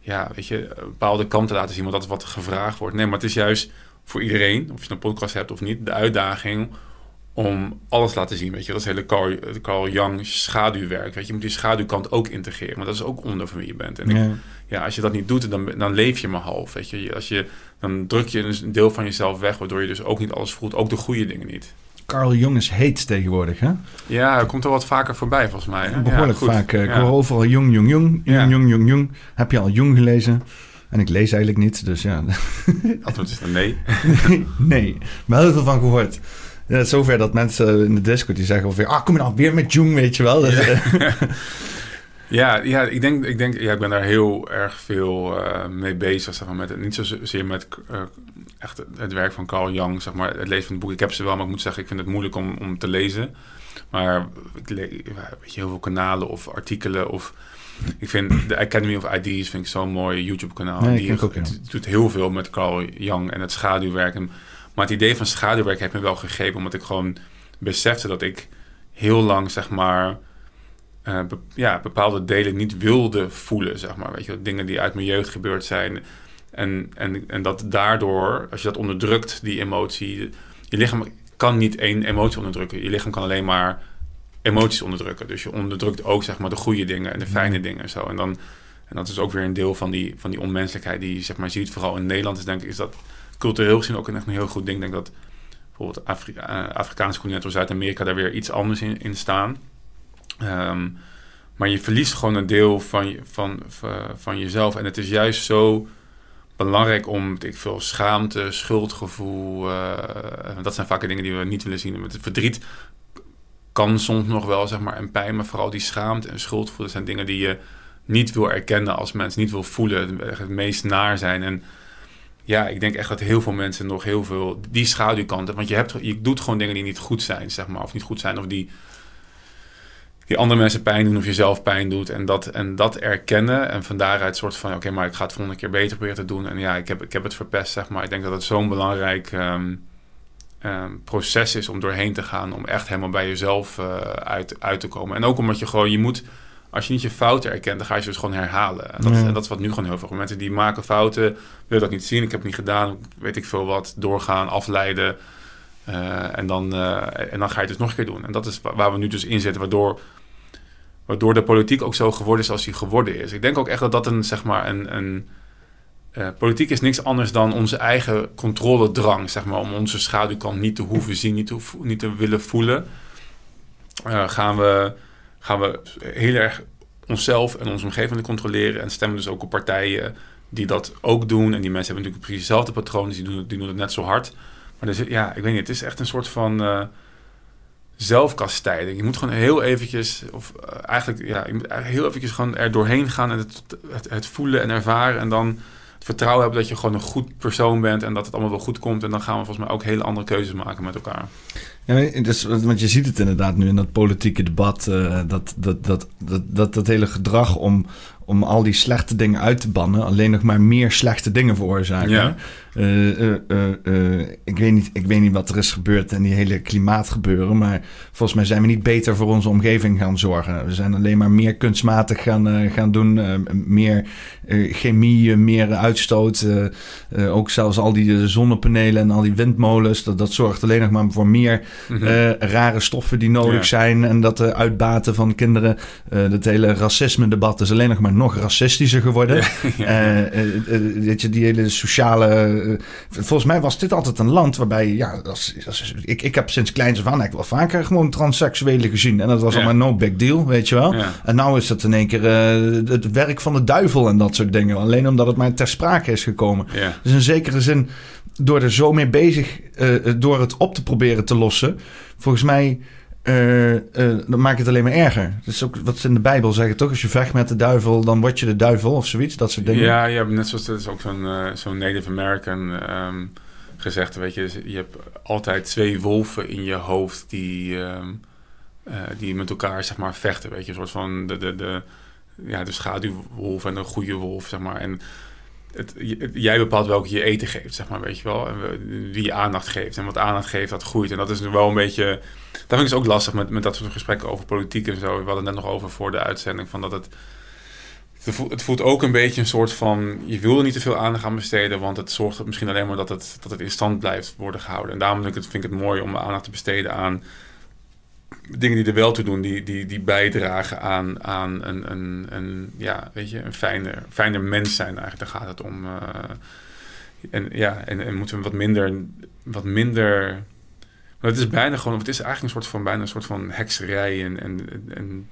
ja, weet je, een bepaalde kant te laten zien, want dat wat gevraagd wordt. Nee, maar het is juist voor iedereen, of je een podcast hebt of niet, de uitdaging om alles te laten zien. Weet je, dat is hele Carl, Carl Jung schaduwwerk. Weet je, je moet die schaduwkant ook integreren. Maar dat is ook onder van wie je bent. En ja. Ik, ja, als je dat niet doet, dan, dan leef je maar half. Weet je, als je, dan druk je een deel van jezelf weg, waardoor je dus ook niet alles voelt, ook de goede dingen niet. Carl Jung is heet tegenwoordig, hè? Ja, hij komt er wat vaker voorbij, volgens mij. Hè? Behoorlijk vaak. Uh, ik hoor overal Jung, Jung, Jung, Jung, Jung, Jung, Jung. Heb je al Jung gelezen? En ik lees eigenlijk niet, dus ja. <laughs> Antwoord is dan nee. nee, maar heel veel van gehoord. Ja, zover dat mensen in de Discord die zeggen ongeveer... Ah, kom je nou weer met Jung, weet je wel. Ja. <laughs> Ja, ja ik denk, ik, denk ja, ik ben daar heel erg veel uh, mee bezig. Zeg maar, met, niet zozeer met uh, echt het werk van Carl Jung, zeg maar, het lezen van het boek. Ik heb ze wel, maar ik moet zeggen, ik vind het moeilijk om, om te lezen. Maar ik lees weet je, heel veel kanalen of artikelen of... Ik vind de Academy of Ideas vind ik zo'n mooi YouTube-kanaal. Nee, die ook, ja. doet heel veel met Carl Jung en het schaduwwerk. Maar het idee van schaduwwerk heeft me wel gegrepen, omdat ik gewoon besefte dat ik heel lang, zeg maar, uh, be ja, bepaalde delen niet wilde voelen, zeg maar. Weet je, dingen die uit mijn jeugd gebeurd zijn. En, en, en dat daardoor, als je dat onderdrukt, die emotie, je lichaam kan niet één emotie onderdrukken. Je lichaam kan alleen maar emoties onderdrukken. Dus je onderdrukt ook zeg maar de goede dingen en de fijne dingen en zo. En dan en dat is ook weer een deel van die, van die onmenselijkheid die je zeg maar ziet. Vooral in Nederland is denk ik is dat cultureel gezien ook een echt een heel goed ding. Ik denk dat bijvoorbeeld Afri uh, Afrikaanse continent of Zuid-Amerika daar weer iets anders in, in staan. Um, maar je verliest gewoon een deel van, van, van, van jezelf. En het is juist zo belangrijk om, ik veel, schaamte, schuldgevoel. Uh, dat zijn vaak dingen die we niet willen zien. Met het verdriet kan soms nog wel, zeg maar, en pijn. Maar vooral die schaamte en schuldgevoel, dat zijn dingen die je niet wil erkennen als mens, niet wil voelen, het meest naar zijn. En ja, ik denk echt dat heel veel mensen nog heel veel die schaduwkanten. Want je, hebt, je doet gewoon dingen die niet goed zijn, zeg maar. Of niet goed zijn, of die, die andere mensen pijn doen of jezelf pijn doet. En dat, en dat erkennen. En van daaruit soort van, oké, maar ik ga het volgende keer beter proberen te doen. En ja, ik heb, ik heb het verpest, zeg maar. Ik denk dat het zo'n belangrijk um, um, proces is om doorheen te gaan. Om echt helemaal bij jezelf uh, uit, uit te komen. En ook omdat je gewoon, je moet als je niet je fouten erkent, dan ga je ze dus gewoon herhalen. En dat, ja. en dat is wat nu gewoon heel veel mensen die maken fouten, willen dat niet zien. Ik heb het niet gedaan, weet ik veel wat, doorgaan, afleiden. Uh, en, dan, uh, en dan ga je het dus nog een keer doen. En dat is waar we nu dus in zitten, waardoor, waardoor de politiek ook zo geworden is als die geworden is. Ik denk ook echt dat dat een, zeg maar, een, een uh, politiek is niks anders dan onze eigen controledrang, zeg maar, om onze schaduwkant niet te hoeven zien, niet te, niet willen voelen. gaan we gaan we heel erg onszelf en onze omgeving controleren. En stemmen dus ook op partijen die dat ook doen. En die mensen hebben natuurlijk precies dezelfde patronen, dus die doen, die doen het net zo hard. Maar dus, ja, ik weet niet, het is echt een soort van uh, zelfkastijding. Je moet gewoon heel eventjes, of eigenlijk, ja, je moet heel eventjes gewoon er doorheen gaan en het, het, het voelen en ervaren. En dan het vertrouwen hebben dat je gewoon een goed persoon bent en dat het allemaal wel goed komt. En dan gaan we volgens mij ook hele andere keuzes maken met elkaar. Ja, dus, want je ziet het inderdaad nu in dat politieke debat. Uh, dat, dat, dat, dat, dat, dat hele gedrag om, om al die slechte dingen uit te bannen, alleen nog maar meer slechte dingen veroorzaken. Ja. Uh, uh, ik, weet niet, ik weet niet wat er is gebeurd in die hele klimaatgebeuren, maar volgens mij zijn we niet beter voor onze omgeving gaan zorgen. We zijn alleen maar meer kunstmatig gaan, gaan doen, meer chemie, meer uitstoot. ook zelfs al die zonnepanelen en al die windmolens, dat, dat zorgt alleen nog maar voor meer mm -hmm. rare stoffen die nodig ja. zijn en dat de uitbaten van kinderen, dat hele racisme-debat is alleen nog maar nog racistischer geworden. Ja, <laughs> weet je, die hele sociale... Uh, volgens mij was dit altijd een land waarbij... Ja, dat is, dat is, ik, ik heb sinds kleins af aan eigenlijk wel vaker gewoon transseksuelen gezien. En dat was ja. allemaal no big deal, weet je wel. En nou is dat in één keer het werk van de duivel en dat soort dingen. Alleen omdat het maar ter sprake is gekomen. Dus in zekere zin, door er zo mee bezig... door het op te proberen te lossen... Volgens mij... Uh, uh, dan maakt het alleen maar erger. Dat is ook wat ze in de Bijbel zeggen, toch? Als je vecht met de duivel, dan word je de duivel of zoiets. Dat soort dingen. Ja, ja net zoals dat is ook zo'n uh, zo'n Native American um, gezegd. Weet je, je hebt altijd twee wolven in je hoofd die, um, die met elkaar zeg maar vechten. Weet je, een soort van de, de, de, ja, de schaduwwolf en de goede wolf, zeg maar. En het, jij bepaalt welke je eten geeft, zeg maar, weet je wel. En wie je aandacht geeft. En wat aandacht geeft, dat groeit. En dat is wel een beetje... Vind ik dus ook lastig met, met dat soort gesprekken over politiek en zo. We hadden het net nog over voor de uitzending. Van dat het, het voelt ook een beetje een soort van... Je wil er niet te veel aandacht aan besteden. Want het zorgt misschien alleen maar dat het, dat het in stand blijft worden gehouden. En daarom vind ik het, vind ik het mooi om aandacht te besteden aan dingen die er wel toe doen, die, die, die bijdragen aan, aan een, een, een, ja, weet je, een fijner, fijner mens zijn eigenlijk. Daar gaat het om. Uh, en ja, en, en moeten we wat minder, wat minder. Het is bijna gewoon, het is eigenlijk een soort van bijna een soort van hekserij. En, en, en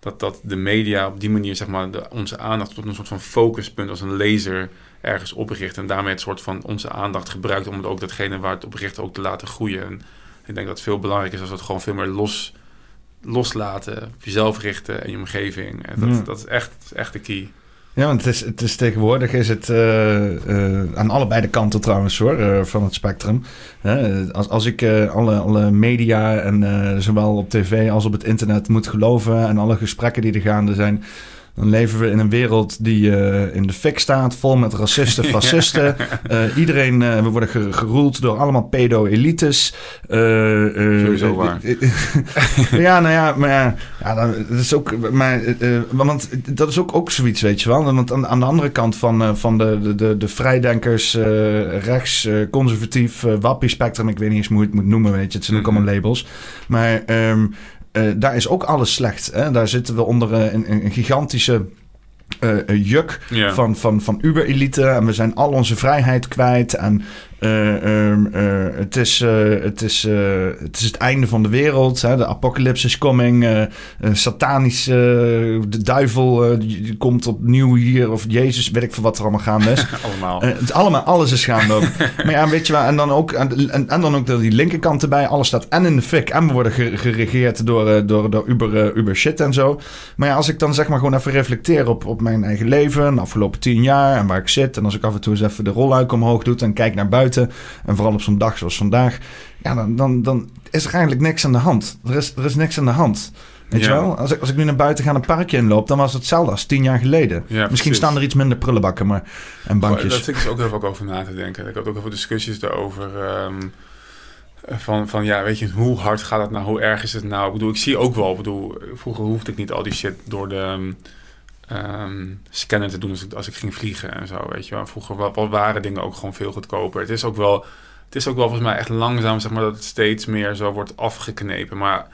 dat, dat de media op die manier, zeg maar, de, onze aandacht tot een soort van focuspunt als een laser ergens opricht. En daarmee het soort van onze aandacht gebruikt om het ook datgene waar het op richt ook te laten groeien. En ik denk dat het veel belangrijker is als we het gewoon veel meer los loslaten, op jezelf richten en je omgeving. En dat, Ja. dat is echt, dat is echt de key. Ja, want het is, het is tegenwoordig is het eh, eh, aan allebei de kanten trouwens hoor, eh, van het spectrum. Als, als ik alle, alle media en zowel op tv als op het internet moet geloven en alle gesprekken die er gaande zijn, dan leven we in een wereld die eh, in de fik staat, vol met racisten, <laughs> fascisten. Eh, iedereen, eh, we worden ge- geroeld door allemaal pedo-elites. Sowieso waar. <laughs> ja, nou ja, maar ja, dat is ook, maar, want dat is ook, ook zoiets, weet je wel. Want aan, aan de andere kant van, van de, de, de, de vrijdenkers, rechts, conservatief, eh, wappie-spectrum, ik weet niet eens hoe je het moet noemen, weet je. Het zijn ook Mhm. allemaal labels. Maar ehm, eh, daar is ook alles slecht. Hè? Daar zitten we onder eh, een, een gigantische eh, juk Ja. van, van, van Uber-elite. En we zijn al onze vrijheid kwijt. En het, is, eh, het, is, eh, het is het einde van de wereld. Hè? De apocalypse is coming. eh, eh, satanisch, eh, de duivel eh, komt opnieuw hier. Of Jezus, weet ik veel wat er allemaal gaande is. <laughs> Allemaal. Eh, het is allemaal, alles is gaande ook. <laughs> maar ja, weet je wel, en dan ook, en, dan ook die linkerkant erbij. Alles staat en in de fik. En we worden ge- geregeerd door, eh, door, door Uber, eh, Uber shit en zo. Maar ja, als ik dan zeg maar gewoon even reflecteer op, op mijn eigen leven. De afgelopen tien jaar en waar ik zit. En als ik af en toe eens even de rolluik omhoog doe en kijk naar buiten. En vooral op zo'n dag zoals vandaag. Ja, dan, dan, dan is er eigenlijk niks aan de hand. Er is, er is niks aan de hand. Weet je Ja. wel? Als ik, als ik nu naar buiten ga een parkje inloop, dan was het hetzelfde als tien jaar geleden. Ja, Misschien precies. staan er iets minder prullenbakken maar, en bankjes. Daar zit ik dus ook heel veel over na te denken. Ik had ook heel veel discussies daarover. ehm, van, van ja, weet je, hoe hard gaat het nou? Hoe erg is het nou? Ik bedoel, ik zie ook wel, ik bedoel, vroeger hoefde ik niet al die shit door de ehm, ehm, scanner te doen als ik, als ik ging vliegen en zo, weet je wel. Vroeger wa- wa- waren dingen ook gewoon veel goedkoper. Het is ook wel, het is ook wel volgens mij echt langzaam, zeg maar, dat het steeds meer zo wordt afgeknepen. Maar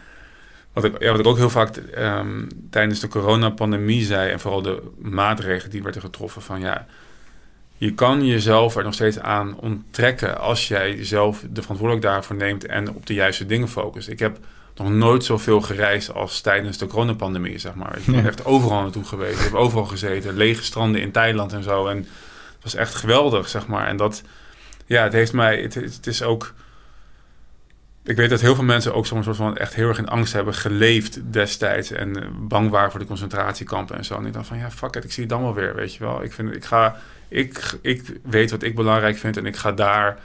wat ik, ja, wat ik ook heel vaak ehm, tijdens de coronapandemie zei, en vooral de maatregelen die werden getroffen, van ja, je kan jezelf er nog steeds aan onttrekken als jij zelf de verantwoordelijkheid daarvoor neemt en op de juiste dingen focust. Ik heb nog nooit zoveel gereisd als tijdens de coronapandemie, zeg maar. Ik ben echt overal naartoe geweest. Ik heb overal gezeten, lege stranden in Thailand en zo. En het was echt geweldig, zeg maar. En dat, ja, het heeft mij, het, het is ook... Ik weet dat heel veel mensen ook zo'n soort van echt heel erg in angst hebben geleefd destijds. En bang waren voor de concentratiekampen en zo. En ik dacht van, ja, fuck it, ik zie het dan wel weer, weet je wel. Ik, vind, ik, ga, ik, ik weet wat ik belangrijk vind en ik ga daar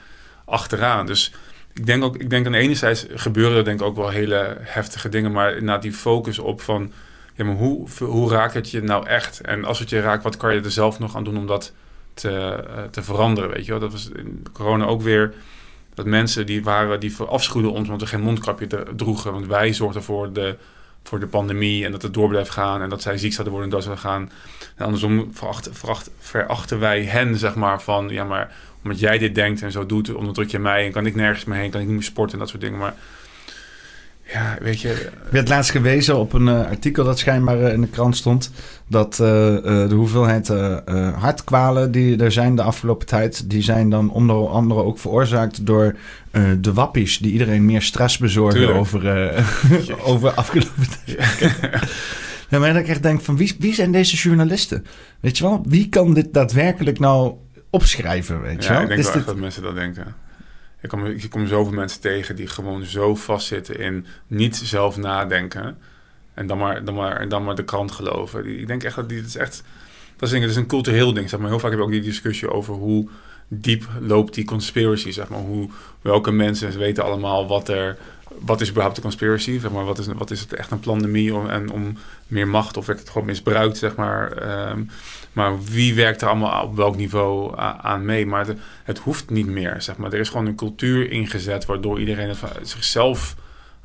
achteraan. Dus ik denk ook, ik denk aan de ene zijde gebeuren er denk ik ook wel hele heftige dingen. Maar inderdaad die focus op van, ja, maar hoe, hoe raakt het je nou echt? En als het je raakt, wat kan je er zelf nog aan doen om dat te, eh, te veranderen, weet je wel? Dat was in corona ook weer dat mensen die waren, die verafschuwden ons omdat we geen mondkapje droegen. Want wij zorgden voor de, voor de pandemie en dat het door bleef gaan en dat zij ziek zouden worden en dat zouden gaan. En andersom verachten, veracht, verachten wij hen, zeg maar, van ja, maar omdat jij dit denkt en zo doet, onderdruk je mij en kan ik nergens meer heen, kan ik niet meer sporten en dat soort dingen. Maar ja, weet je, Ik werd laatst gewezen op een eh, artikel dat schijnbaar eh, in de krant stond. Dat eh, de hoeveelheid hartkwalen die er zijn de afgelopen tijd. die zijn dan onder andere ook veroorzaakt door de wappies. die iedereen meer stress bezorgen Tuurlijk. over, <laughs> <laughs> over afgelopen tijd. Ja, <laughs> maar ik echt denk van wie, wie zijn deze journalisten? Weet je wel, wie kan dit daadwerkelijk nou opschrijven? Weet je ja, wel? ik denk Is wel dit- dat mensen dat denken. Ik kom, ik kom zoveel mensen tegen die gewoon zo vastzitten in niet zelf nadenken. En dan maar, dan maar, dan maar de krant geloven. Ik denk echt dat die, dat is echt, dat is, denk ik, dat is een cultureel ding. Zeg maar. Heel vaak heb je ook die discussie over hoe diep loopt die conspiracy. Zeg maar. hoe, welke mensen weten allemaal wat er, wat is überhaupt de conspiracy? Maar, wat, is, wat is het echt een pandemie om, en om meer macht of werd het gewoon misbruikt? Zeg maar. Ehm, maar wie werkt er allemaal op welk niveau aan mee? Maar het, het hoeft niet meer. Zeg maar. Er is gewoon een cultuur ingezet waardoor iedereen het zichzelf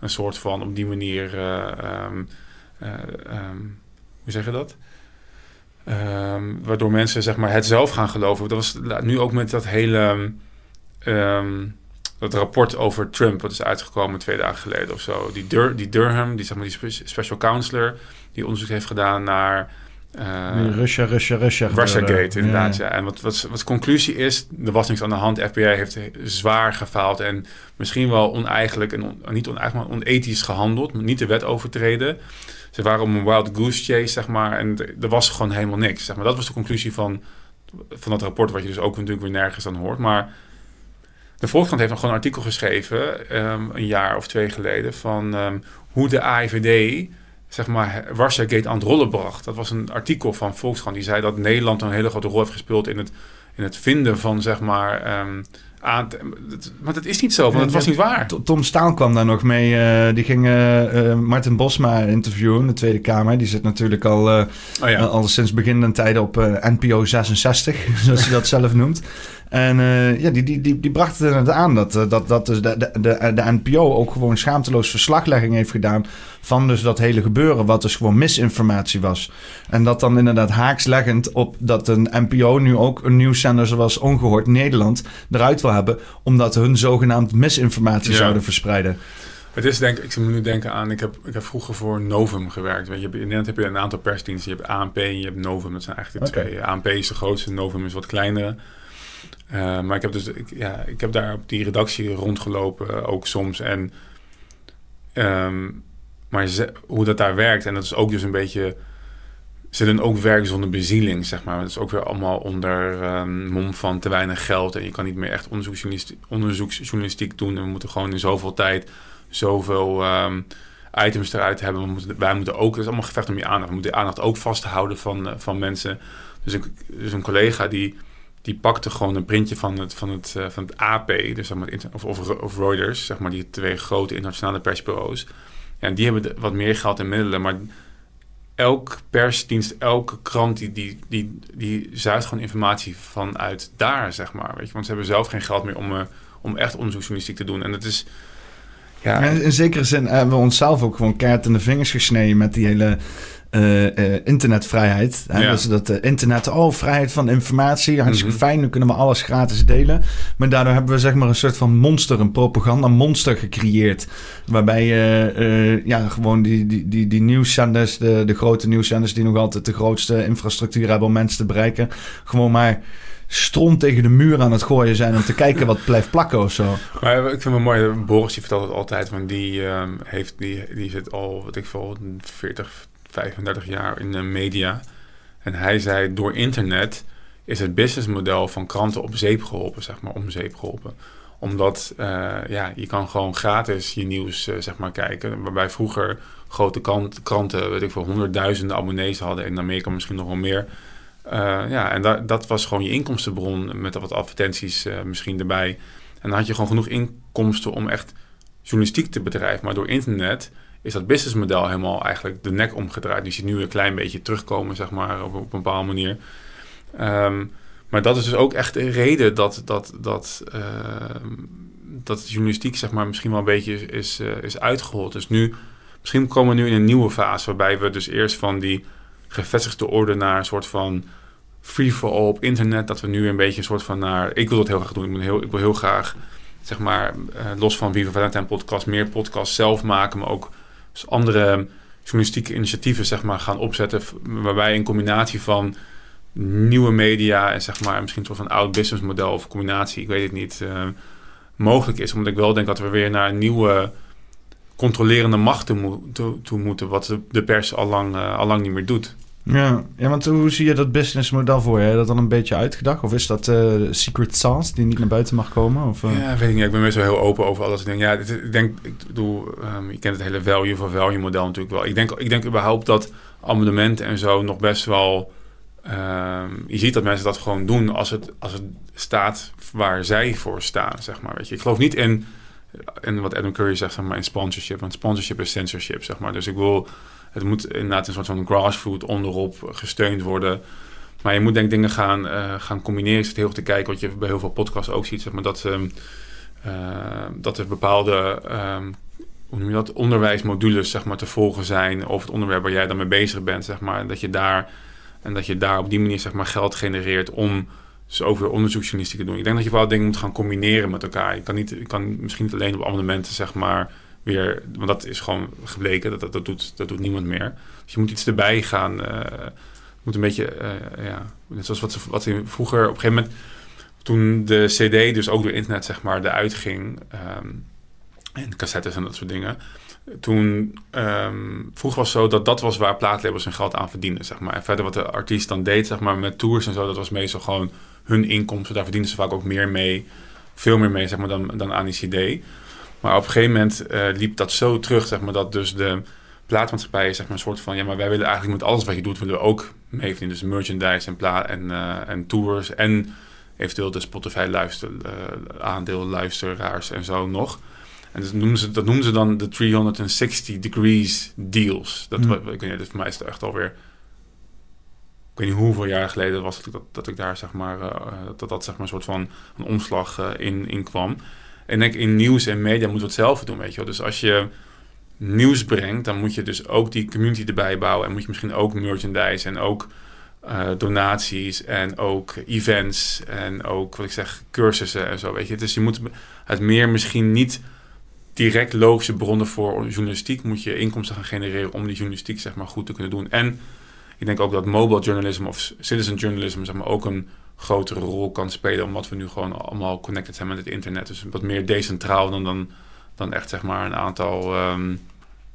een soort van op die manier. eh, ehm, eh, ehm, hoe zeg je dat? Waardoor mensen zeg maar, het zelf gaan geloven. Dat was nu ook met dat hele. Dat rapport over Trump, wat is uitgekomen twee dagen geleden of zo. Die, Dur die Durham, die, zeg maar, die spe- special counselor, die onderzoek heeft gedaan naar. Die Russia, Russia, Russia. Russiagate, gebeuren. inderdaad. Ja. Ja. En wat, wat, wat de conclusie is, er was niks aan de hand. De FBI heeft zwaar gefaald en misschien wel oneigenlijk en on- niet oneigenlijk, maar onethisch gehandeld. Niet de wet overtreden. Ze waren op een wild goose chase, zeg maar. En er was gewoon helemaal niks. Zeg maar. Dat was de conclusie van, van dat rapport, wat je dus ook natuurlijk weer nergens aan hoort. Maar de Volkskrant heeft nog gewoon een artikel geschreven, ehm, een jaar of twee geleden, van ehm, hoe de AIVD zeg maar, Russia-gate aan het rollen bracht. Dat was een artikel van Volkskrant die zei dat Nederland een hele grote rol heeft gespeeld in het, in het vinden van, zeg maar, ehm, aan. Maar dat is niet zo, want het was niet waar. Tom Staal kwam daar nog mee. Uh, die ging uh, Martin Bosma interviewen in de Tweede Kamer. Die zit natuurlijk al, oh ja. al sinds begin tijden op NPO 66, <laughs> zoals hij dat zelf noemt. En uh, ja, die, die, die, die bracht het aan dat, dat, dat dus de, de, de, de NPO ook gewoon schaamteloos verslaglegging heeft gedaan van dus dat hele gebeuren, wat dus gewoon misinformatie was. En dat dan inderdaad haaksleggend op dat een NPO nu ook een nieuwszender zoals Ongehoord Nederland eruit wil hebben, omdat hun zogenaamd misinformatie zouden verspreiden. Het is denk ik, moet nu denken aan, ik heb, ik heb vroeger voor Novum gewerkt. Weet je, in Nederland heb je een aantal persdiensten. Je hebt ANP en je hebt Novum. Dat zijn eigenlijk de twee. ANP is de grootste, Novum is wat kleinere. Uh, maar ik heb, dus, ik, ja, ik heb daar op die redactie rondgelopen, ook soms. En um, maar hoe dat daar werkt, en dat is ook dus een beetje. Ze doen ook werk zonder bezieling, zeg maar. Dat is ook weer allemaal onder um, mom van te weinig geld. En je kan niet meer echt onderzoeksjournalistiek, onderzoeksjournalistiek doen. En we moeten gewoon in zoveel tijd zoveel um, items eruit hebben. We moeten, wij moeten ook, het is allemaal gevecht om je aandacht. We moeten de aandacht ook vasthouden van, uh, van mensen. Dus, dus een collega die, die pakte gewoon een printje van het, van het, uh, van het AP, dus zeg maar, of, of, of Reuters, zeg maar, die twee grote internationale persbureaus. En die hebben wat meer geld en middelen, maar elk persdienst, elke krant, die, die, die, die zuigt gewoon informatie vanuit daar, zeg maar. Weet je? Want ze hebben zelf geen geld meer om, uh, om echt onderzoeksjournalistiek te doen. En dat is... Ja. in zekere zin hebben we onszelf ook gewoon kaart in de vingers gesneden met die hele internetvrijheid. Hè? Dus dat uh, internet, oh, vrijheid van informatie, hartstikke mm fijn, nu kunnen we alles gratis delen. Maar daardoor hebben we zeg maar een soort van monster, een propaganda monster gecreëerd. Waarbij je ja, gewoon die, die, die, die nieuwszenders, de, de grote nieuwszenders die nog altijd de grootste infrastructuur hebben om mensen te bereiken, gewoon maar stront tegen de muur aan het gooien zijn om te kijken wat blijft plakken of zo. Maar ik vind het mooi, Boris die vertelt het altijd, want die, um, heeft, die, die zit al, wat ik veel, 40, 35 jaar in de media. En hij zei, door internet is het businessmodel van kranten op zeep geholpen, zeg maar, om zeep geholpen. Omdat, uh, ja, je kan gewoon gratis je nieuws, uh, zeg maar, kijken. Waarbij vroeger grote kranten, weet ik veel, honderdduizenden abonnees hadden. In Amerika misschien nog wel meer. Uh, ja, en da dat was gewoon je inkomstenbron met wat advertenties misschien erbij. En dan had je gewoon genoeg inkomsten om echt journalistiek te bedrijven. Maar door internet is dat businessmodel helemaal eigenlijk de nek omgedraaid. Dus je nu een klein beetje terugkomen, zeg maar, op, op een bepaalde manier. Um, maar dat is dus ook echt een reden dat, dat, dat, uh, dat journalistiek, zeg maar, misschien wel een beetje is, uh, is uitgehold. Dus nu, misschien komen we nu in een nieuwe fase, waarbij we dus eerst van die gevestigde orde naar een soort van free for all op internet, dat we nu een beetje een soort van naar, ik wil dat heel graag doen, ik, wil heel, ik wil heel graag, zeg maar, uh, los van Viva Valentine podcast, meer podcasts zelf maken, maar ook dus andere journalistieke initiatieven zeg maar, gaan opzetten. Waarbij een combinatie van nieuwe media en zeg maar, misschien toch een oud businessmodel of combinatie, ik weet het niet, uh, mogelijk is. Omdat ik wel denk dat we weer naar een nieuwe controlerende macht toe, moeten, wat de, pers al lang, uh, al lang niet meer doet. Ja, ja, want hoe zie je dat businessmodel voor je? Dat dan een beetje uitgedacht? Of is dat uh, secret sauce die niet naar buiten mag komen? Of, uh... Ja, weet ik niet. Ik ben meestal heel open over alles. Ik denk, ja, ik denk, ik bedoel, um, je kent het hele value for value model natuurlijk wel. Ik denk, ik denk überhaupt dat amendementen en zo nog best wel... Um, je ziet dat mensen dat gewoon doen als het, als het staat waar zij voor staan, zeg maar. Weet je. Ik geloof niet in, in wat Adam Curry zegt, zeg maar, in sponsorship. Want sponsorship is censorship, zeg maar. Dus ik wil het moet inderdaad een soort van grassroot onderop gesteund worden. Maar je moet denk ik dingen gaan, uh, gaan combineren. Ik zit heel erg te kijken wat je bij heel veel podcasts ook ziet. Zeg maar, dat, uh, dat er bepaalde um, hoe noem je dat, onderwijsmodules zeg maar, te volgen zijn. Of het onderwerp waar jij dan mee bezig bent. Zeg maar, dat je daar, en dat je daar op die manier zeg maar, geld genereert om ook weer onderzoeksjournalistiek te doen. Ik denk dat je wel dingen moet gaan combineren met elkaar. Je kan, niet, je kan misschien niet alleen op abonnementen zeg maar, weer, want dat is gewoon gebleken, dat, dat, dat, doet, dat doet niemand meer. Dus je moet iets erbij gaan, uh, moet een beetje, uh, ja, net zoals wat ze, wat vroeger op een gegeven moment, toen de CD dus ook door internet zeg maar eruit ging, um, en cassettes en dat soort dingen, toen um, vroeger was zo dat dat was waar plaatlabels hun geld aan verdienden, zeg maar. En verder wat de artiest dan deed, zeg maar, met tours en zo, dat was meestal gewoon hun inkomsten. Daar verdienden ze vaak ook meer mee, veel meer mee, zeg maar, dan, dan aan die CD. Maar op een gegeven moment eh, liep dat zo terug, zeg maar, dat dus de plaatmaatschappijen zeg maar, een soort van... ja, maar wij willen eigenlijk met alles wat je doet, willen we ook meevinden. Dus merchandise en, pla en, uh, en tours en eventueel de Spotify luister, uh, aandeel luisteraars en zo nog. En dat noemen ze, dat noemen ze dan de 360 degrees deals. Dat, mm. ik weet niet, voor mij is het echt alweer... Ik weet niet hoeveel jaar geleden was dat, dat, dat ik daar zeg maar... Uh, dat dat zeg maar een soort van een omslag in, in kwam. En denk in nieuws en media moeten we hetzelfde doen, weet je wel. Dus als je nieuws brengt, dan moet je dus ook die community erbij bouwen. En moet je misschien ook merchandise en ook uh, donaties en ook events en ook, wat ik zeg, cursussen en zo, weet je. Dus je moet het meer misschien niet direct logische bronnen voor journalistiek moet je inkomsten gaan genereren om die journalistiek zeg maar goed te kunnen doen. En ik denk ook dat mobile journalism of citizen journalism zeg maar ook een grotere rol kan spelen omdat we nu gewoon allemaal connected zijn met het internet. Dus wat meer decentraal dan, dan, dan echt zeg maar een aantal um,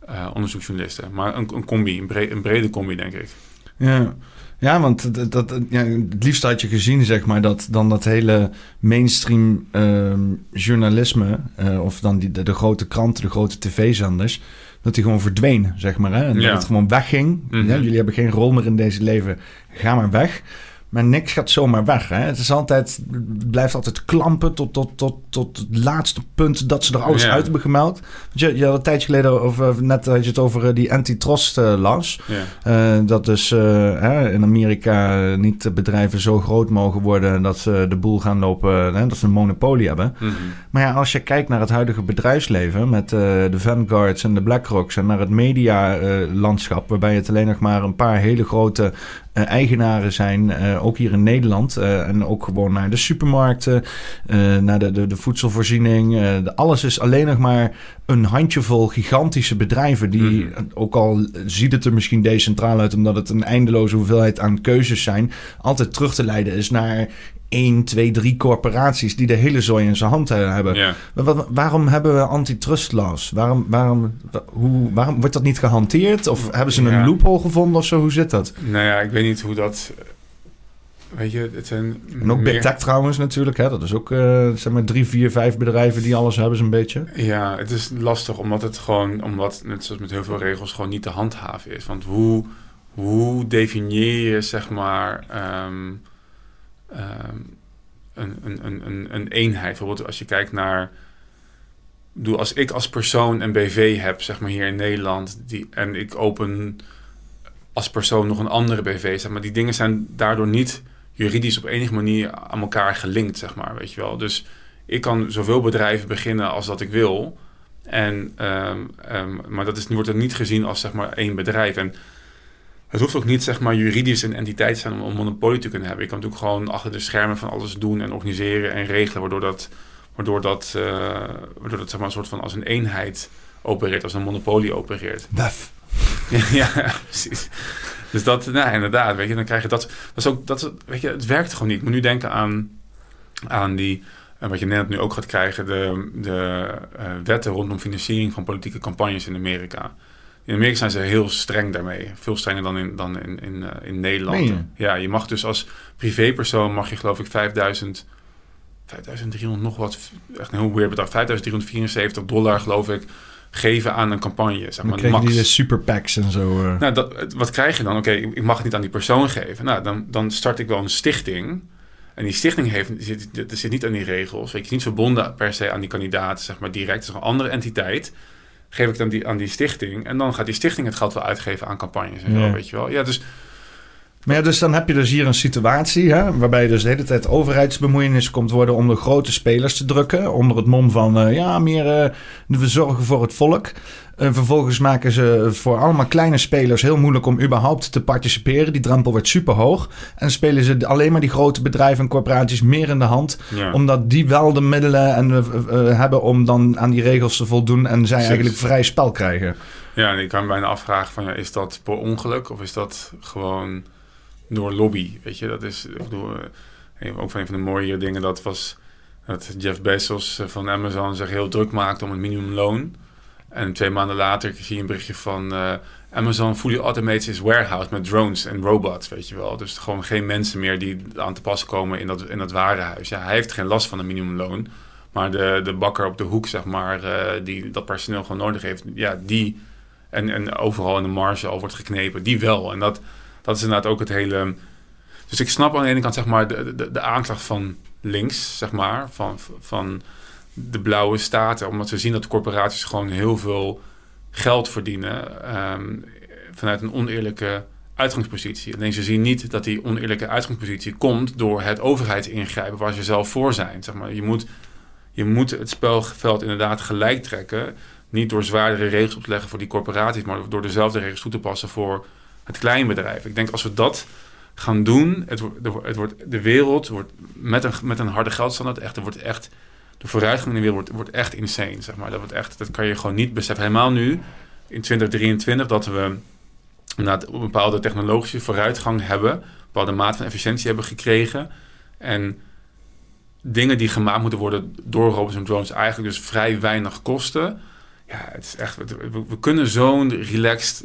uh, onderzoeksjournalisten. Maar een, een combi, een, bre een brede combi denk ik. Ja, ja, want dat, dat, ja, het liefst had je gezien, zeg maar, dat dan dat hele mainstream uh, journalisme, uh, of dan die, de, de, grote kranten, de grote tv-zenders, dat die gewoon verdween, zeg maar. Hè? En ja. dat het gewoon wegging. Mm -hmm. ja, jullie hebben geen rol meer in deze leven, ga maar weg. Maar niks gaat zomaar weg. Hè? Het, is altijd, het blijft altijd klampen tot, tot, tot, tot het laatste punt dat ze er alles ja. uit hebben gemeld. Je, je had een tijdje geleden over, net had je het over die antitrust uh. Ja. Uh, dat dus uh, in Amerika niet bedrijven zo groot mogen worden dat ze de boel gaan lopen, dat ze een monopolie hebben. Mm -hmm. Maar ja, als je kijkt naar het huidige bedrijfsleven met de Vanguards en de BlackRocks en naar het medialandschap, waarbij het alleen nog maar een paar hele grote eigenaren zijn, uh, ook hier in Nederland. Uh, en ook gewoon naar de supermarkten, naar de, de, de voedselvoorziening. De, alles is alleen nog maar een handjevol gigantische bedrijven. Die, mm -hmm. ook al ziet het er misschien decentraal uit, omdat het een eindeloze hoeveelheid aan keuzes zijn, altijd terug te leiden is naar één, twee, drie corporaties die de hele zooi in zijn hand hebben. Yeah. Waar, waarom hebben we antitrust laws? Waarom, waarom, hoe, waarom wordt dat niet gehanteerd? Of hebben ze een ja. loophole gevonden of zo? Hoe zit dat? Nou ja, ik weet niet hoe dat... Weet je, het zijn... En ook meer... Big Tech trouwens natuurlijk. Hè? Dat is ook uh, zeg maar drie, vier, vijf bedrijven die alles hebben zo'n beetje. Ja, het is lastig omdat het gewoon... Omdat, net zoals met heel veel regels, gewoon niet te handhaven is. Want hoe, hoe definieer je, zeg maar... Um, een, een, een, een eenheid. Bijvoorbeeld als je kijkt naar. Doe, als ik als persoon een BV heb, zeg maar hier in Nederland, die, en ik open als persoon nog een andere BV, zeg maar, die dingen zijn daardoor niet juridisch op enige manier aan elkaar gelinkt, zeg maar, weet je wel. Dus ik kan zoveel bedrijven beginnen als dat ik wil. En, um, um, maar dat is, wordt er niet gezien als zeg maar één bedrijf. En het hoeft ook niet zeg maar, juridisch een entiteit te zijn om een monopolie te kunnen hebben. Je kan natuurlijk gewoon achter de schermen van alles doen en organiseren en regelen, waardoor dat, waardoor dat, uh, waardoor dat zeg maar, een soort van als een eenheid opereert, als een monopolie opereert. Wef. <laughs> ja, precies. Dus dat, nou inderdaad, weet je, dan krijg je dat. Dat is ook, dat, weet je, het werkt gewoon niet. Ik moet nu denken aan, aan die, en wat je net nu ook gaat krijgen, de, de uh, wetten rondom financiering van politieke campagnes in Amerika. In Amerika zijn ze heel streng daarmee. Veel strenger dan in, dan in, in, uh, in Nederland. Nee. Ja, je mag dus als privépersoon mag je geloof ik 5000, 5300 nog wat, echt een heel weird bedrag, 5374 dollar geloof ik, geven aan een campagne. Zeg maar, dan max. die de superpacks en zo. Uh. Nou, dat, wat krijg je dan? Oké, okay, ik mag het niet aan die persoon geven. Nou, dan, dan start ik wel een stichting. En die stichting heeft, zit, zit niet aan die regels. Weet je, niet verbonden per se aan die kandidaten, zeg maar direct. Het is een andere entiteit geef ik dan die, aan die stichting. En dan gaat die stichting het geld wel uitgeven aan campagnes. En ja. zo, weet je wel. Ja, dus... Maar ja, dus dan heb je dus hier een situatie hè, waarbij dus de hele tijd overheidsbemoeienis komt worden om de grote spelers te drukken. Onder het mom van uh, ja, meer uh, we zorgen voor het volk. En vervolgens maken ze voor allemaal kleine spelers heel moeilijk om überhaupt te participeren. Die drempel wordt super hoog. En spelen ze alleen maar die grote bedrijven en corporaties meer in de hand. Ja. Omdat die wel de middelen en, uh, hebben om dan aan die regels te voldoen. En zij eigenlijk vrij spel krijgen. Ja, en ik kan me bijna afvragen van ja, is dat per ongeluk of is dat gewoon door lobby? Weet je, dat is ik bedoel, ook van een van de mooie dingen dat was dat Jeff Bezos van Amazon zich heel druk maakte om het minimumloon. En twee maanden later zie je een berichtje van uh, Amazon Fully Automated is warehouse met drones en robots, weet je wel. Dus gewoon geen mensen meer die aan te pas komen in dat, in dat warenhuis. Ja, hij heeft geen last van een minimumloon, Maar de, de bakker op de hoek, zeg maar, eh, die dat personeel gewoon nodig heeft, ja, die en, en overal in de marge al wordt geknepen, die wel. En dat, dat is inderdaad ook het hele. Dus ik snap aan de ene kant, zeg maar, de, de, de aanklacht van links, zeg maar, van, van de blauwe staten, omdat we zien dat corporaties gewoon heel veel geld verdienen ehm, vanuit een oneerlijke uitgangspositie. Alleen ze zien niet dat die oneerlijke uitgangspositie komt door het overheidsingrijpen waar ze zelf voor zijn. Zeg maar. je, moet, je moet het spelveld inderdaad gelijk trekken. Niet door zwaardere regels op te leggen voor die corporaties, maar door dezelfde regels toe te passen voor het kleinbedrijf. Ik denk als we dat gaan doen, het, het wordt, de wereld wordt met een, met een harde geldstandaard echt, er wordt echt, de vooruitgang in de wereld wordt, wordt echt insane. Zeg maar. dat, wordt echt, dat kan je gewoon niet beseffen. Helemaal nu, in 2023, dat we een bepaalde technologische vooruitgang hebben, een bepaalde maat van efficiëntie hebben gekregen. En dingen die gemaakt moeten worden door robots en drones eigenlijk dus vrij weinig kosten. Ja, het is echt, we, we kunnen zo'n relaxed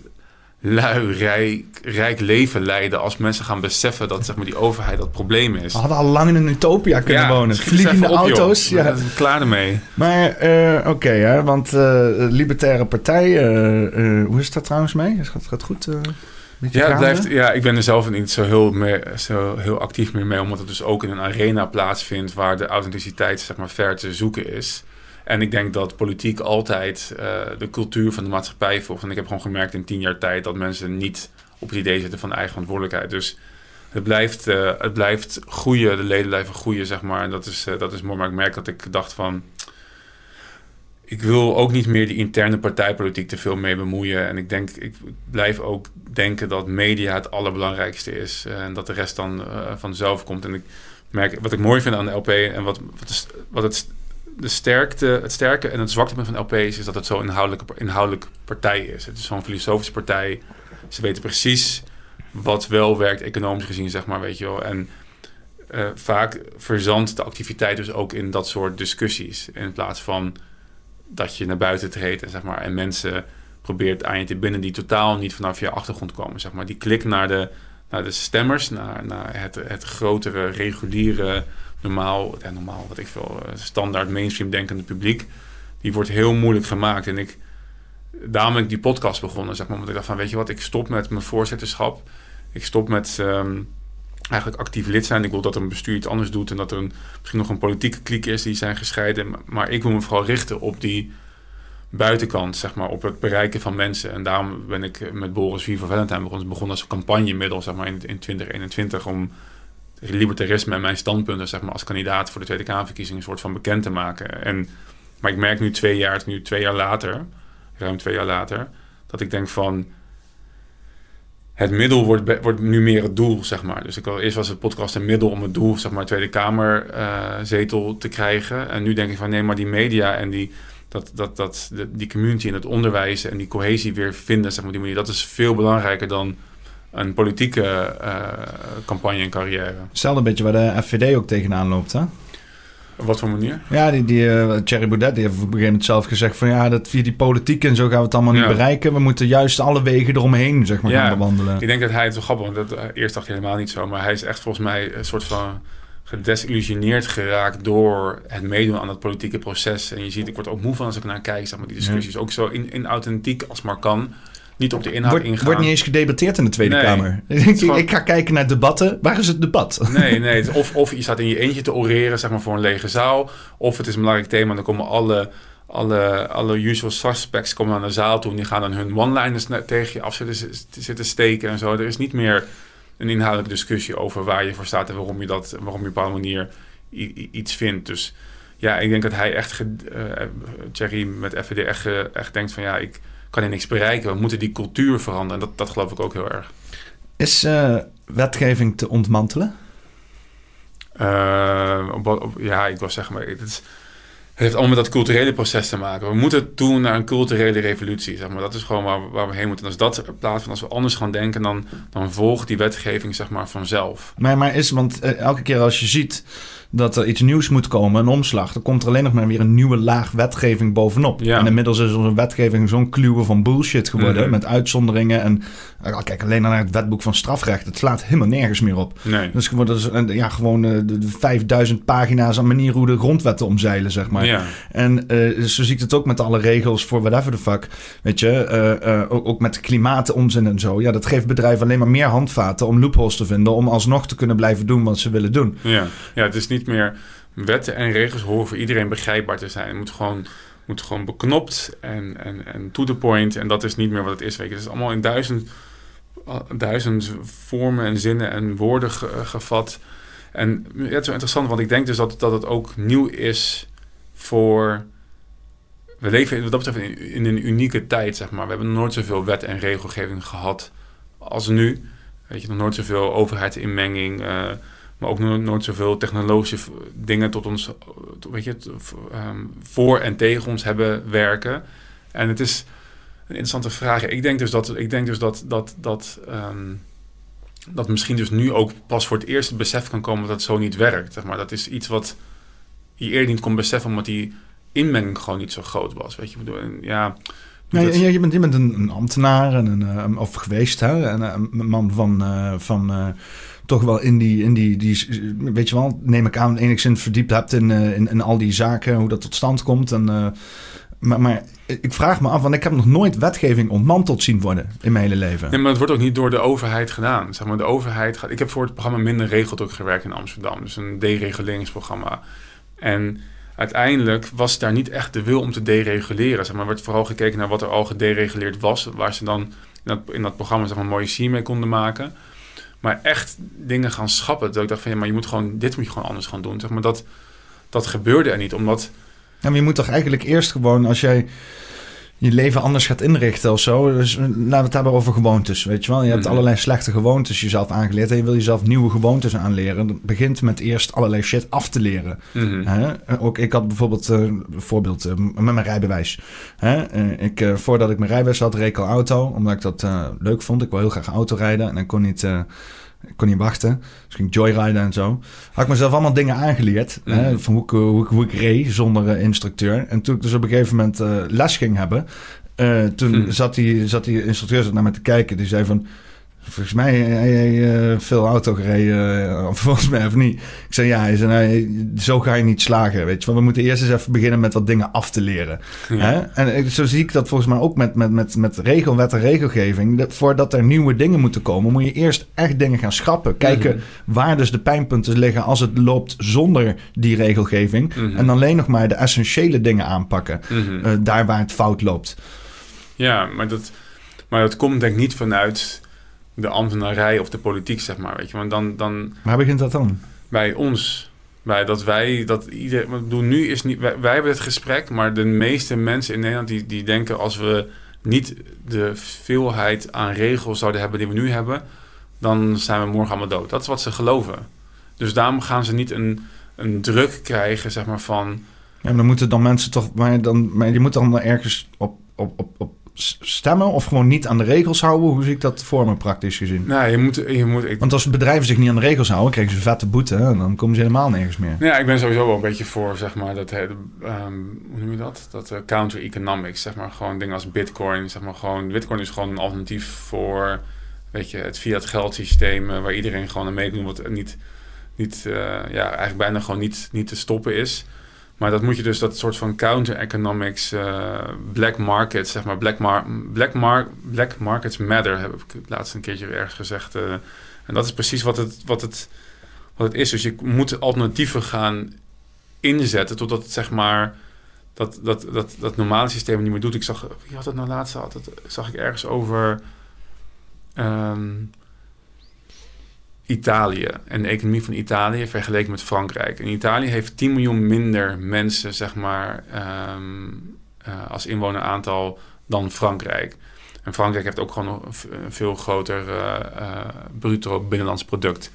lui, rijk, rijk leven leiden als mensen gaan beseffen dat zeg maar, die overheid dat probleem is. We hadden al lang in een utopia kunnen wonen. Vliegende auto's. Ja. Zijn klaar ermee. Maar uh, oké, okay, want uh, Libertaire Partij, uh, hoe is dat trouwens mee? Gaat het gaat goed? ja, het blijft, ja, ik ben er zelf niet zo heel, mee, zo heel actief meer mee, omdat het dus ook in een arena plaatsvindt waar de authenticiteit zeg maar, ver te zoeken is. En ik denk dat politiek altijd uh, de cultuur van de maatschappij volgt. En ik heb gewoon gemerkt in tien jaar tijd dat mensen niet op het idee zitten van eigen verantwoordelijkheid. Dus het blijft, uh, het blijft groeien, de leden blijven groeien, zeg maar. En dat is, uh, dat is mooi. Maar ik merk dat ik dacht van... Ik wil ook niet meer die interne partijpolitiek te veel mee bemoeien. En ik denk, ik blijf ook denken dat media het allerbelangrijkste is. en dat de rest dan vanzelf komt. En ik merk, wat ik mooi vind aan de LP en wat, wat, is, wat het de sterkte, het sterke en het zwakte van LP is, dat het zo'n inhoudelijke, inhoudelijke partij is. Het is zo'n filosofische partij. Ze weten precies wat wel werkt, economisch gezien, zeg maar, weet je wel. En uh, vaak verzandt de activiteit dus ook in dat soort discussies. In plaats van dat je naar buiten treedt en, zeg maar, en mensen probeert aan je te binden die totaal niet vanaf je achtergrond komen. Zeg maar. Die klik naar de, naar de stemmers, naar, naar het, het grotere, reguliere normaal, ja, normaal wat ik veel, eh, standaard mainstream denkende publiek, die wordt heel moeilijk gemaakt. En ik, daarom ben ik die podcast begonnen, zeg maar, omdat ik dacht van, weet je wat, ik stop met mijn voorzitterschap. Ik stop met ehm, eigenlijk actief lid zijn. Ik wil dat een bestuur iets anders doet en dat er een, misschien nog een politieke kliek is die zijn gescheiden. Maar ik wil me vooral richten op die buitenkant, zeg maar, op het bereiken van mensen. En daarom ben ik met Boris Vier van Valentijn begonnen, begonnen als campagnemiddel, zeg maar, in, in 2021 om libertarisme en mijn standpunten zeg maar, als kandidaat voor de Tweede Kamerverkiezingen een soort van bekend te maken. En, maar ik merk nu twee jaar, nu twee jaar later, ruim twee jaar later, dat ik denk van het middel wordt, wordt nu meer het doel, zeg maar. Dus ik eerst was het podcast een middel om het doel, zeg maar, Tweede Kamer uh, zetel te krijgen. En nu denk ik van nee, maar die media en die, dat, dat, dat, die community en het onderwijs en die cohesie weer vinden, zeg maar, die manier, dat is veel belangrijker dan een politieke uh, campagne en carrière. Hetzelfde beetje waar de FVD ook tegenaan loopt, hè? Op wat voor manier? Ja, die, die uh, Thierry Baudet die heeft op een gegeven moment zelf gezegd van ja, dat via die politiek en zo gaan we het allemaal niet bereiken. We moeten juist alle wegen eromheen, zeg maar, ja, gaan bewandelen. Ik denk dat hij het wel grappig, want dat, uh, eerst dacht hij helemaal niet zo, maar hij is echt volgens mij een soort van gedesillusioneerd geraakt door het meedoen aan het politieke proces. En je ziet, ik word ook moe van als ik naar kijk, zeg maar, die discussies. Ook zo in, in authentiek als maar kan niet op de inhoud wordt, ingaan. Wordt niet eens gedebatteerd in de Tweede Kamer. <laughs> ik, ik, ga kijken naar debatten. Waar is het debat? Nee, nee. <laughs> Of, of je staat in je eentje te oreren, zeg maar, voor een lege zaal. Of het is een belangrijk thema en dan komen alle, alle, alle usual suspects komen naar de zaal toe... en die gaan dan hun one-liners tegen je af zitten, zitten steken en zo. Er is niet meer een inhoudelijke discussie over waar je voor staat... en waarom je, dat, waarom je op een bepaalde manier iets vindt. Dus ja, ik denk dat hij echt... Uh, Thierry met FVD echt, echt denkt van ja... ik kan je niks bereiken. We moeten die cultuur veranderen. En dat, dat geloof ik ook heel erg. Is uh, wetgeving te ontmantelen? Uh, op, op, ja, ik wil zeggen, maar het, is, het heeft allemaal met dat culturele proces te maken. We moeten toe naar een culturele revolutie. Zeg maar. Dat is gewoon waar, waar we heen moeten. En als dat plaatsvindt, als we anders gaan denken, dan, dan volgt die wetgeving zeg maar, vanzelf. Maar, maar is, want uh, elke keer als je ziet dat er iets nieuws moet komen, een omslag. Dan komt er alleen nog maar weer een nieuwe laag wetgeving bovenop. Ja. En inmiddels is onze wetgeving zo'n kluwe van bullshit geworden. Mhm. Met uitzonderingen. En eh, kijk alleen naar het wetboek van strafrecht. Het slaat helemaal nergens meer op. Nee. Dus gewoon, dat is, een- ja, gewoon eh, de, de 5000 pagina's aan manier hoe de grondwet te omzeilen, zeg maar. ja. En eh, zo zie ik het ook met alle regels voor whatever the fuck. Weet je, ook, ook met klimaatonzin en zo. Ja, dat geeft bedrijven alleen maar meer handvaten om loopholes te vinden. Om alsnog te kunnen blijven doen wat ze willen doen. Ja. ja, het is niet meer wetten en regels horen voor iedereen begrijpbaar te zijn. Het moet gewoon, moet gewoon beknopt en, en, en to the point. En dat is niet meer wat het is. Weet je. Het is allemaal in duizend, uh, duizend vormen en zinnen en woorden ge- gevat. En het is wel interessant, want ik denk dus dat, dat het ook nieuw is voor... We leven wat dat betreft in, in een unieke tijd, zeg maar. We hebben nooit zoveel wet en regelgeving gehad als nu. Weet je, nog nooit zoveel overheidsinmenging... eh, maar ook no- nooit zoveel technologische dingen tot ons, weet je, ehm, voor en tegen ons hebben werken. En het is een interessante vraag. Ik denk dus dat, ik denk dus dat, dat, dat, ehm, dat misschien dus nu ook pas voor het eerst het besef kan komen dat het zo niet werkt. Zeg maar. Dat is iets wat je eerder niet kon beseffen, omdat die inmenging gewoon niet zo groot was. Weet je, bedoel, en ja. Nee, dat- je, je bent, je bent een, een ambtenaar en een, eh, of geweest, hè? En, eh, een man van, eh, van eh, toch wel in die, in die, die, weet je wel, neem ik aan, enigszins verdiept hebt in, eh, in, in al die zaken, hoe dat tot stand komt. En, eh, maar, maar ik vraag me af, want ik heb nog nooit wetgeving ontmanteld zien worden in mijn hele leven. Nee, maar het wordt ook niet door de overheid gedaan. Zeg maar, de overheid gaat. Ik heb voor het programma Minder Regeldruk gewerkt in Amsterdam. Dus een dereguleringsprogramma. En uiteindelijk was daar niet echt de wil om te dereguleren. Zeg maar, er werd vooral gekeken naar wat er al gedereguleerd was. Waar ze dan in dat, in dat programma zeg maar, een mooie sier mee konden maken. Maar echt dingen gaan schappen. Dat ik dacht van ja, maar je moet gewoon, dit moet je gewoon anders gaan doen. Zeg maar, dat, dat gebeurde er niet. Omdat Ja, maar je moet toch eigenlijk eerst gewoon, als jij je leven anders gaat inrichten of zo. Dus eh, laten we het hebben over gewoontes, weet je wel. Je hebt Mhm. allerlei slechte gewoontes jezelf aangeleerd en je wil jezelf nieuwe gewoontes aanleren. Dat begint met eerst allerlei shit af te leren. mhm, Hè? Ook ik had bijvoorbeeld een voorbeeld eh, met mijn rijbewijs. Hè? Ik, voordat ik mijn rijbewijs had, reed ik al auto, omdat ik dat leuk vond. Ik wil heel graag auto rijden en ik kon niet, ik kon niet wachten. Dus ging joyriden en zo. Had ik mezelf allemaal dingen aangeleerd. Hè? Mhm. Van hoe ik, hoe, ik, hoe ik reed zonder eh, instructeur. En toen ik dus op een gegeven moment eh, les ging hebben, eh, toen Mhm. zat, die, zat die instructeur zat naar me te kijken. Die zei van... Volgens mij eh, veel auto gereden, eh, of <laughs> volgens mij of niet. Ik zei ja, hij zei, nou, zo ga je niet slagen, weet je. Want we moeten eerst eens even beginnen met wat dingen af te leren. ja. Hè? En ik- zo zie ik dat volgens mij ook met, met, met, met regelwet en regelgeving. Dat voordat er nieuwe dingen moeten komen, moet je eerst echt dingen gaan schrappen. Kijken Mhm. waar dus de pijnpunten liggen als het loopt zonder die regelgeving. Mhm. En alleen nog maar de essentiële dingen aanpakken. Mhm. eh, daar waar het fout loopt. Ja, maar dat, maar dat komt denk ik niet vanuit de ambtenarij of de politiek, zeg maar. Weet je, want dan, dan Waar begint dat dan? bij ons, bij dat wij, dat iedereen, want ik bedoel, nu is niet, wij, wij hebben het gesprek, maar de meeste mensen in Nederland die, die denken als we niet de veelheid aan regels zouden hebben die we nu hebben, dan zijn we morgen allemaal dood. Dat is wat ze geloven. Dus daarom gaan ze niet een, een druk krijgen, zeg maar, van Ja, maar dan moeten dan mensen toch. Maar, dan, maar je moet dan ergens op, op, op, op stemmen of gewoon niet aan de regels houden. Hoe zie ik dat voor me praktisch gezien? nou, je moet, je moet, ik, Want als bedrijven zich niet aan de regels houden, krijgen ze vette boete en dan komen ze helemaal nergens meer. Ja, ik ben sowieso wel een beetje voor, zeg maar, dat, hele, ehm, hoe noem je dat? Dat eh, counter economics, zeg maar, gewoon dingen als bitcoin, zeg maar, gewoon, bitcoin is gewoon een alternatief voor, weet je, het fiat geldsysteem, eh, waar iedereen gewoon aan mee kan doen, wat niet, niet eh, ja, eigenlijk bijna gewoon niet, niet te stoppen is. Maar dat moet je dus, dat soort van counter economics, eh, black markets, zeg maar, black, mar black, mar black markets matter, heb ik laatst een keertje ergens gezegd. eh. en dat is precies wat het, wat het, wat het is. Dus je moet alternatieven gaan inzetten totdat het zeg maar dat, dat, dat, dat normale systeem niet meer doet. Ik zag, wie had het nou laatst had het, zag ik ergens over ehm, Italië en de economie van Italië vergeleken met Frankrijk. En Italië heeft 10 miljoen minder mensen, zeg maar, ehm, eh, als inwoneraantal dan Frankrijk. En Frankrijk heeft ook gewoon een, veel groter eh, eh, bruto binnenlands product.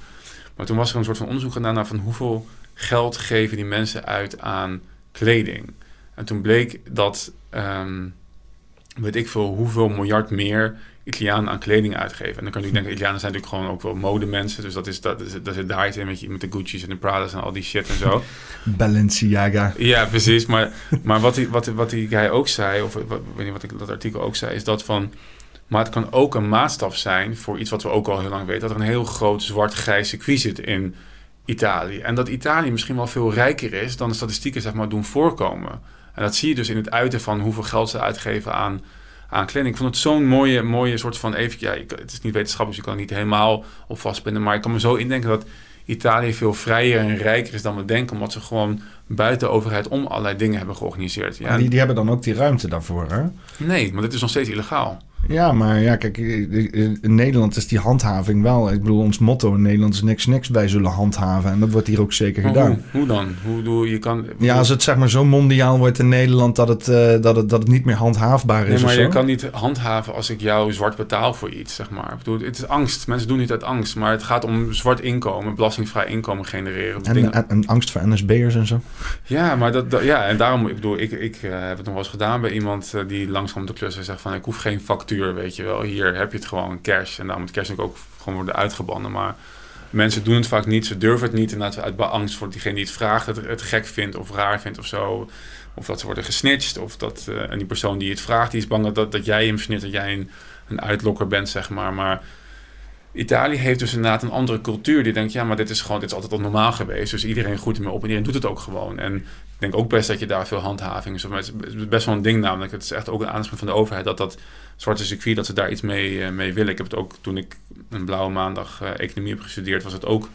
Maar toen was er een soort van onderzoek gedaan naar van hoeveel geld geven die mensen uit aan kleding. En toen bleek dat ehm, weet ik veel, hoeveel miljard meer Italianen aan kleding uitgeven. En dan kan je denken, Italianen zijn natuurlijk gewoon ook wel modemensen. Dus dat is, dat dat zit daar iets in met, je, met de Gucci's en de Prada's en al die shit en zo. <laughs> Balenciaga. Ja, precies. Maar, maar wat, hij, wat, wat die guy ook zei, of wat, weet niet wat ik dat artikel ook zei, is dat van... Maar het kan ook een maatstaf zijn voor iets wat we ook al heel lang weten. Dat er een heel groot zwart-grijs circuit zit in Italië. En dat Italië misschien wel veel rijker is dan de statistieken zeg maar, doen voorkomen. En dat zie je dus in het uiten van hoeveel geld ze uitgeven aan, aan kleding. Ik vond het zo'n mooie, mooie soort van... Even, ja, het is niet wetenschappelijk, dus je kan het niet helemaal op vastbinden. Maar ik kan me zo indenken dat Italië veel vrijer en rijker is dan we denken. Omdat ze gewoon buiten de overheid om allerlei dingen hebben georganiseerd. Ja. Die, die hebben dan ook die ruimte daarvoor, hè? Nee, maar dit is nog steeds illegaal. Ja, maar ja, kijk, in Nederland is die handhaving wel. Ik bedoel, ons motto in Nederland is niks, niks bij zullen handhaven. En dat wordt hier ook zeker gedaan. Hoe, hoe, dan? Hoe doe je kan. Ja, als het zeg maar zo mondiaal wordt in Nederland dat het, uh, dat het, dat het niet meer handhaafbaar is. Nee, maar je kan niet handhaven als ik jou zwart betaal voor iets, zeg maar. Ik bedoel, het is angst. Mensen doen niet uit angst, maar het gaat om zwart inkomen, belastingvrij inkomen genereren. En, en, angst voor NSB'ers en zo. Ja, maar dat, ja, en daarom, ik bedoel, ik, ik uh, heb het nog wel eens gedaan bij iemand uh, die langskomt de klus en zegt van, ik hoef geen factuur weet je wel. Hier heb je het gewoon cash. En daar moet cash ook gewoon worden uitgebannen. Maar mensen doen het vaak niet. Ze durven het niet. Inderdaad uit angst voor diegene die het vraagt, het, het gek vindt of raar vindt of zo. Of dat ze worden gesnitcht. Of dat uh, en die persoon die het vraagt, die is bang dat, dat jij hem snit. Dat jij een, een uitlokker bent, zeg maar. Maar Italië heeft dus inderdaad een andere cultuur. Die denkt, ja, maar dit is gewoon, dit is altijd al normaal geweest. Dus iedereen groeit ermee op en iedereen doet het ook gewoon. En ik denk ook best dat je daar veel handhaving is. Het is best wel een ding namelijk. Het is echt ook een aanspraak van de overheid dat dat zwarte circuit, dat ze daar iets mee, uh, mee willen. Ik heb het ook, toen ik een blauwe maandag uh, economie heb gestudeerd, was het ook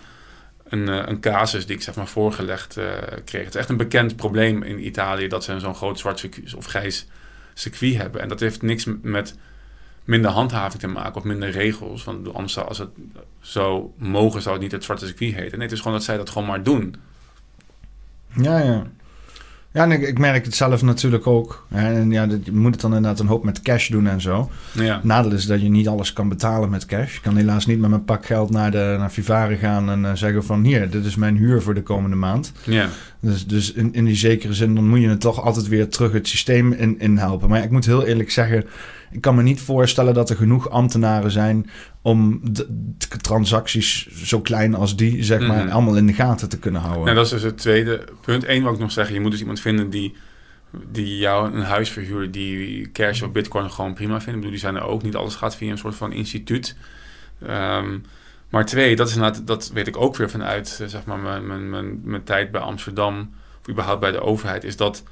een, uh, een casus die ik zeg maar voorgelegd kreeg. Het is echt een bekend probleem in Italië dat ze zo'n groot zwart circuit, of grijs circuit hebben. En dat heeft niks met minder handhaving te maken of minder regels. Want anders als het zo mogen, zou het niet het zwarte circuit heten. Nee, het is gewoon dat zij dat gewoon maar doen. Ja, ja. Ja, en ik, ik, merk het zelf natuurlijk ook. En ja, je moet het dan inderdaad een hoop met cash doen en zo. Ja. Nadeel is dat je niet alles kan betalen met cash. Ik kan helaas niet met mijn pak geld naar, de, naar Vivare gaan en uh, zeggen van... hier, dit is mijn huur voor de komende maand. Ja. Dus, dus in, in die zekere zin, dan moet je het toch altijd weer terug het systeem in, in helpen. Maar ik moet heel eerlijk zeggen ik kan me niet voorstellen dat er genoeg ambtenaren zijn om de, transacties zo klein als die, zeg maar, mhm. allemaal in de gaten te kunnen houden. Nou, dat is dus het tweede punt. Eén wat ik nog zeggen, je moet dus iemand vinden die, die jou een huis verhuurt, die cash of bitcoin gewoon prima vindt. Ik bedoel, die zijn er ook. Niet alles gaat via een soort van instituut. Um, maar twee, dat, is dat weet ik ook weer vanuit eh, zeg maar, mijn, mijn, mijn, mijn tijd bij Amsterdam, of überhaupt bij de overheid, is dat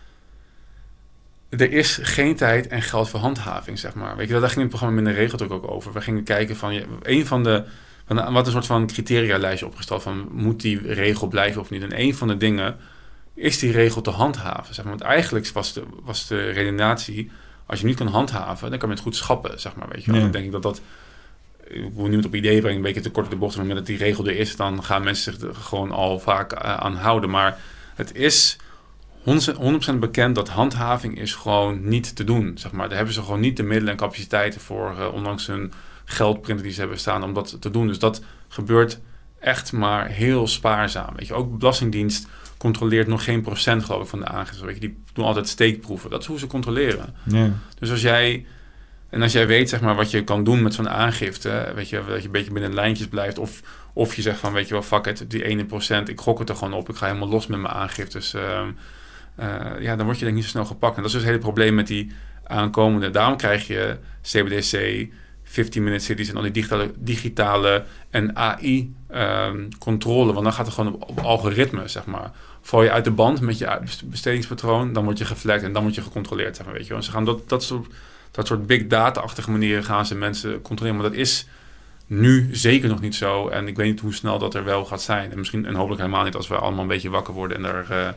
er is geen tijd en geld voor handhaving, zeg maar. Weet je, daar ging het programma minder regeldruk ook over. We gingen kijken van, een van de, van, wat een soort van criteria-lijstje opgesteld van, moet die regel blijven of niet? En een van de dingen is die regel te handhaven, zeg maar. Want eigenlijk was de, was de redenatie, als je niet kan handhaven, dan kan je het goed schappen, zeg maar, weet je Dan denk ik dat dat, ik wil niemand op idee brengen, een beetje te kort de bocht, maar dat die regel er is, dan gaan mensen zich er gewoon al vaak uh, aan houden. Maar het is 100% bekend dat handhaving is gewoon niet te doen. Zeg maar. Daar hebben ze gewoon niet de middelen en capaciteiten voor, uh, ondanks hun geldprinter die ze hebben staan, om dat te doen. Dus dat gebeurt echt maar heel spaarzaam. Weet je. Ook Belastingdienst controleert nog geen procent, geloof ik, van de aangifte. Weet je. Die doen altijd steekproeven. Dat is hoe ze controleren. Dus als jij... En als jij weet zeg maar, wat je kan doen met zo'n aangifte, weet je, dat je een beetje binnen lijntjes blijft, of, of je zegt van, weet je wel, fuck it, die ene procent, ik gok het er gewoon op, ik ga helemaal los met mijn aangiftes. Uh, ja, dan word je denk ik niet zo snel gepakt. En dat is dus het hele probleem met die aankomende. Daarom krijg je CBDC, 15-minute cities en al die digitale, digitale en AI-controle. Ehm, want dan gaat het gewoon op, op algoritme, zeg maar. Val je uit de band met je bestedingspatroon, dan word je geflekt en dan word je gecontroleerd, zeg maar, weet je. En ze gaan dat, dat, soort, dat soort big data-achtige manieren gaan ze mensen controleren. Maar dat is nu zeker nog niet zo. En ik weet niet hoe snel dat er wel gaat zijn. En misschien en hopelijk helemaal niet als we allemaal een beetje wakker worden en daar...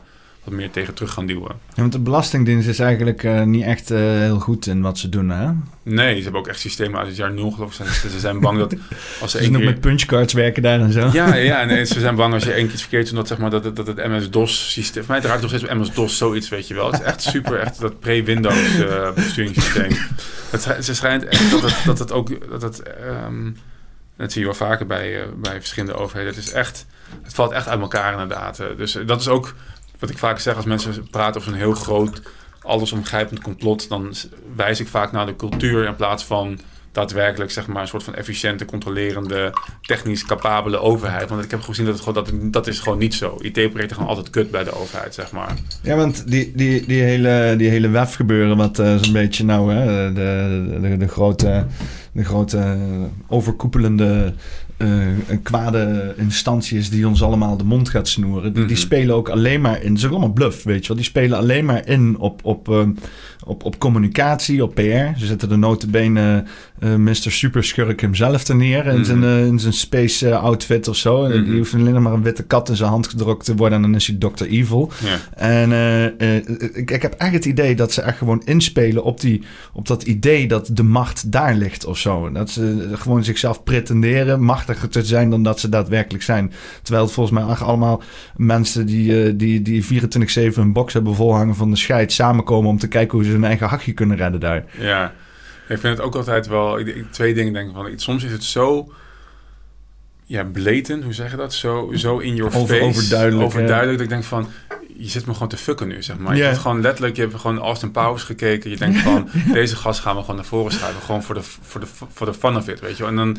wat meer tegen terug gaan duwen. Ja, want de Belastingdienst is eigenlijk uh, niet echt uh, heel goed in wat ze doen, hè? Nee, ze hebben ook echt systemen uit het jaar nul, geloof ik. Ze zijn bang dat <laughs> als ze, ze nog keer... met punchcards werken daar en zo. Ja, ja nee, ze zijn bang als je één keer verkeerd doet, dat, zeg maar, dat, dat het MS-DOS-systeem... Voor mij draait nog steeds MS-DOS zoiets, weet je wel. Het is echt super, echt dat pre-Windows uh, besturingssysteem. Het, ze schijnt echt dat het, dat het ook... Dat het, um, dat zie je wel vaker bij, bij verschillende overheden. Het is echt... Het valt echt uit elkaar inderdaad. Dus dat is ook wat ik vaak zeg als mensen praten over zo'n heel groot allesomgrijpend complot, dan wijs ik vaak naar de cultuur in plaats van daadwerkelijk zeg maar, een soort van efficiënte, controlerende, technisch capabele overheid. Want ik heb gezien dat het gewoon, dat, is gewoon niet zo. IT-projecten gaan altijd kut bij de overheid, zeg maar. Ja, want die, die, die hele, die hele WEF gebeuren, wat uh, zo'n beetje nou, hè, de, de, de, grote, de grote overkoepelende uh, kwade instanties die ons allemaal de mond gaat snoeren. Die, die mhm. spelen ook alleen maar in. Ze zijn allemaal bluff, weet je wel. Die spelen alleen maar in op, op, uh, op, op communicatie, op PR. Ze zetten de notenbenen uh, Mr. Superschurk hemzelf te neer in, zijn, uh, in zijn space outfit of zo. Mm -hmm. Die hoeft alleen maar een witte kat in zijn hand gedrukt te worden en dan is hij Dr. Evil. En ik, ik heb echt het idee dat ze echt gewoon inspelen op, die, op dat idee dat de macht daar ligt of zo. Dat ze gewoon zichzelf pretenderen, te zijn dan dat ze daadwerkelijk zijn. Terwijl het volgens mij allemaal mensen die, die, die 24-7 een box hebben volhangen van de scheid samenkomen om te kijken hoe ze hun eigen hachje kunnen redden daar. Ja, ik vind het ook altijd wel... Twee dingen denk ik van. Soms is het zo... Ja, blatant, hoe zeg je dat? Zo, zo in your Over, face. Overduidelijk. Overduidelijk. Dat ik denk van je zit me gewoon te fucken nu, zeg maar. Je hebt gewoon letterlijk, je hebt gewoon Austin Powers gekeken. Je denkt van, <laughs> deze gast gaan we gewoon naar voren schuiven. Gewoon voor de, voor de, voor de fun of it, weet je En dan,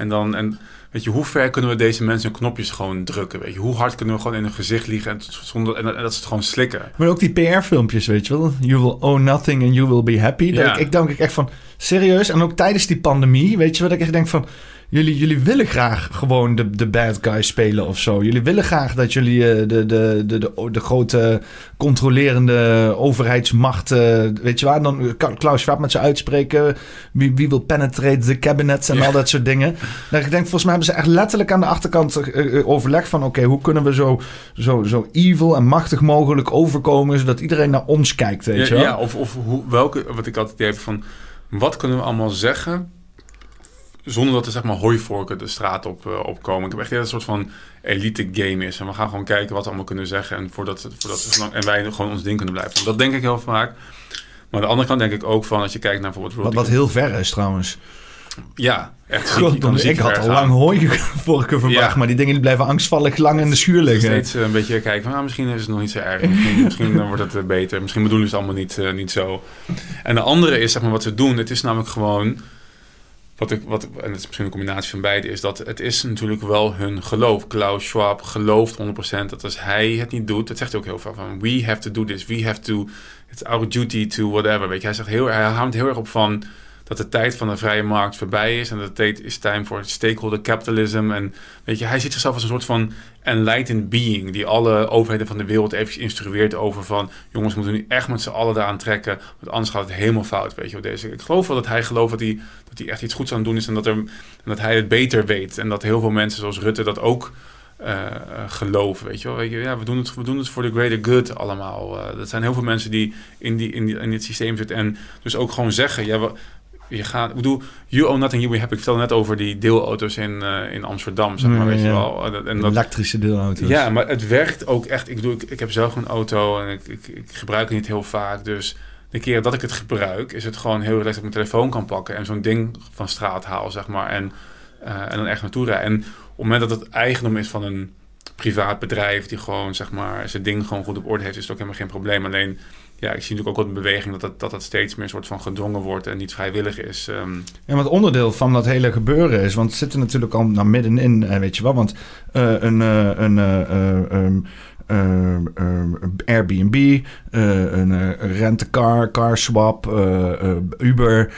en dan, en weet je, hoe ver kunnen we deze mensen knopjes gewoon drukken, weet je? Hoe hard kunnen we gewoon in hun gezicht liegen en, zonder, en, dat ze het gewoon slikken? Maar ook die PR-filmpjes, weet je wel? You will own nothing and you will be happy. Ja. ik, ik denk echt van, serieus? En ook tijdens die pandemie, weet je wat ik echt denk van jullie, jullie willen graag gewoon de, de bad guy spelen of zo. Jullie willen graag dat jullie uh, de, de, de, de, de, grote controlerende overheidsmacht, uh, weet je waar, dan kan Klaus Schwab met ze uitspreken. Wie, wie wil penetrate the cabinets en al dat soort dingen. Nou, ik denk, volgens mij hebben ze echt letterlijk aan de achterkant uh, overleg van, oké, hoe kunnen we zo, zo, zo evil en machtig mogelijk overkomen, zodat iedereen naar ons kijkt, weet ja, je Ja, of, of hoe, welke, wat ik altijd heb van, wat kunnen we allemaal zeggen zonder dat er zeg maar hooivorken de straat op, uh, opkomen. Ik heb echt een soort van elite game is. En we gaan gewoon kijken wat we allemaal kunnen zeggen. En, voordat, voordat, en wij gewoon ons ding kunnen blijven. Dat denk ik heel vaak. Maar aan de andere kant denk ik ook van als je kijkt naar bijvoorbeeld... Wat, wat heel ver is trouwens. Ja, echt. God, ik had al lang hooivorken verwacht, maar die dingen die blijven angstvallig lang in de schuur liggen. Steeds uh, een beetje kijken van, nou, misschien is het nog niet zo erg. Misschien, <laughs> misschien dan wordt het uh, beter. Misschien bedoelen ze het allemaal niet, uh, niet zo. En de andere is, zeg maar, wat ze doen. Het is namelijk gewoon wat ik, wat, en het is misschien een combinatie van beide, is dat het is natuurlijk wel hun geloof. Klaus Schwab gelooft 100% dat als hij het niet doet, dat zegt hij ook heel vaak van, we have to do this, we have to, it's our duty to whatever. Weet je, hij zegt heel, hij houdt heel erg op van dat de tijd van de vrije markt voorbij is en dat tijd is time voor stakeholder capitalism. En weet je, hij ziet zichzelf als een soort van enlightened being die alle overheden van de wereld even instrueert over van jongens, moeten nu echt met z'n allen daaraan trekken, want anders gaat het helemaal fout, weet je. Deze, ik geloof wel dat hij gelooft dat hij, dat hij echt iets goeds aan het doen is en dat, er, en dat hij het beter weet en dat heel veel mensen zoals Rutte dat ook uh, geloven, weet je wel. Ja, we doen het, we doen het voor de greater good allemaal. Uh, dat zijn heel veel mensen die in, die, in, die, in dit systeem zitten en dus ook gewoon zeggen, ja, we, je gaat, ik bedoel, you own nothing, you happy. Ik vertelde net over die deelauto's in, uh, in Amsterdam, zeg maar, weet je wel. En dat, Elektrische deelauto's. Ja, maar het werkt ook echt. Ik, bedoel, ik, ik heb zelf een auto en ik, ik, ik, gebruik het niet heel vaak. Dus de keer dat ik het gebruik, is het gewoon heel relaxed dat ik mijn telefoon kan pakken en zo'n ding van straat haal, zeg maar. En, uh, en dan echt naartoe rijden. En op het moment dat het eigendom is van een privaat bedrijf die gewoon, zeg maar, zijn ding gewoon goed op orde heeft, is het ook helemaal geen probleem. Alleen ja, ik zie natuurlijk ook wel een beweging dat dat, dat steeds meer een soort van gedwongen wordt en niet vrijwillig is. Um... Ja, wat onderdeel van dat hele gebeuren is, want het zit er natuurlijk al naar middenin, eh, weet je wel. Want uh, een, uh, een uh, Airbnb, uh, een rentecar, car swap, Uber,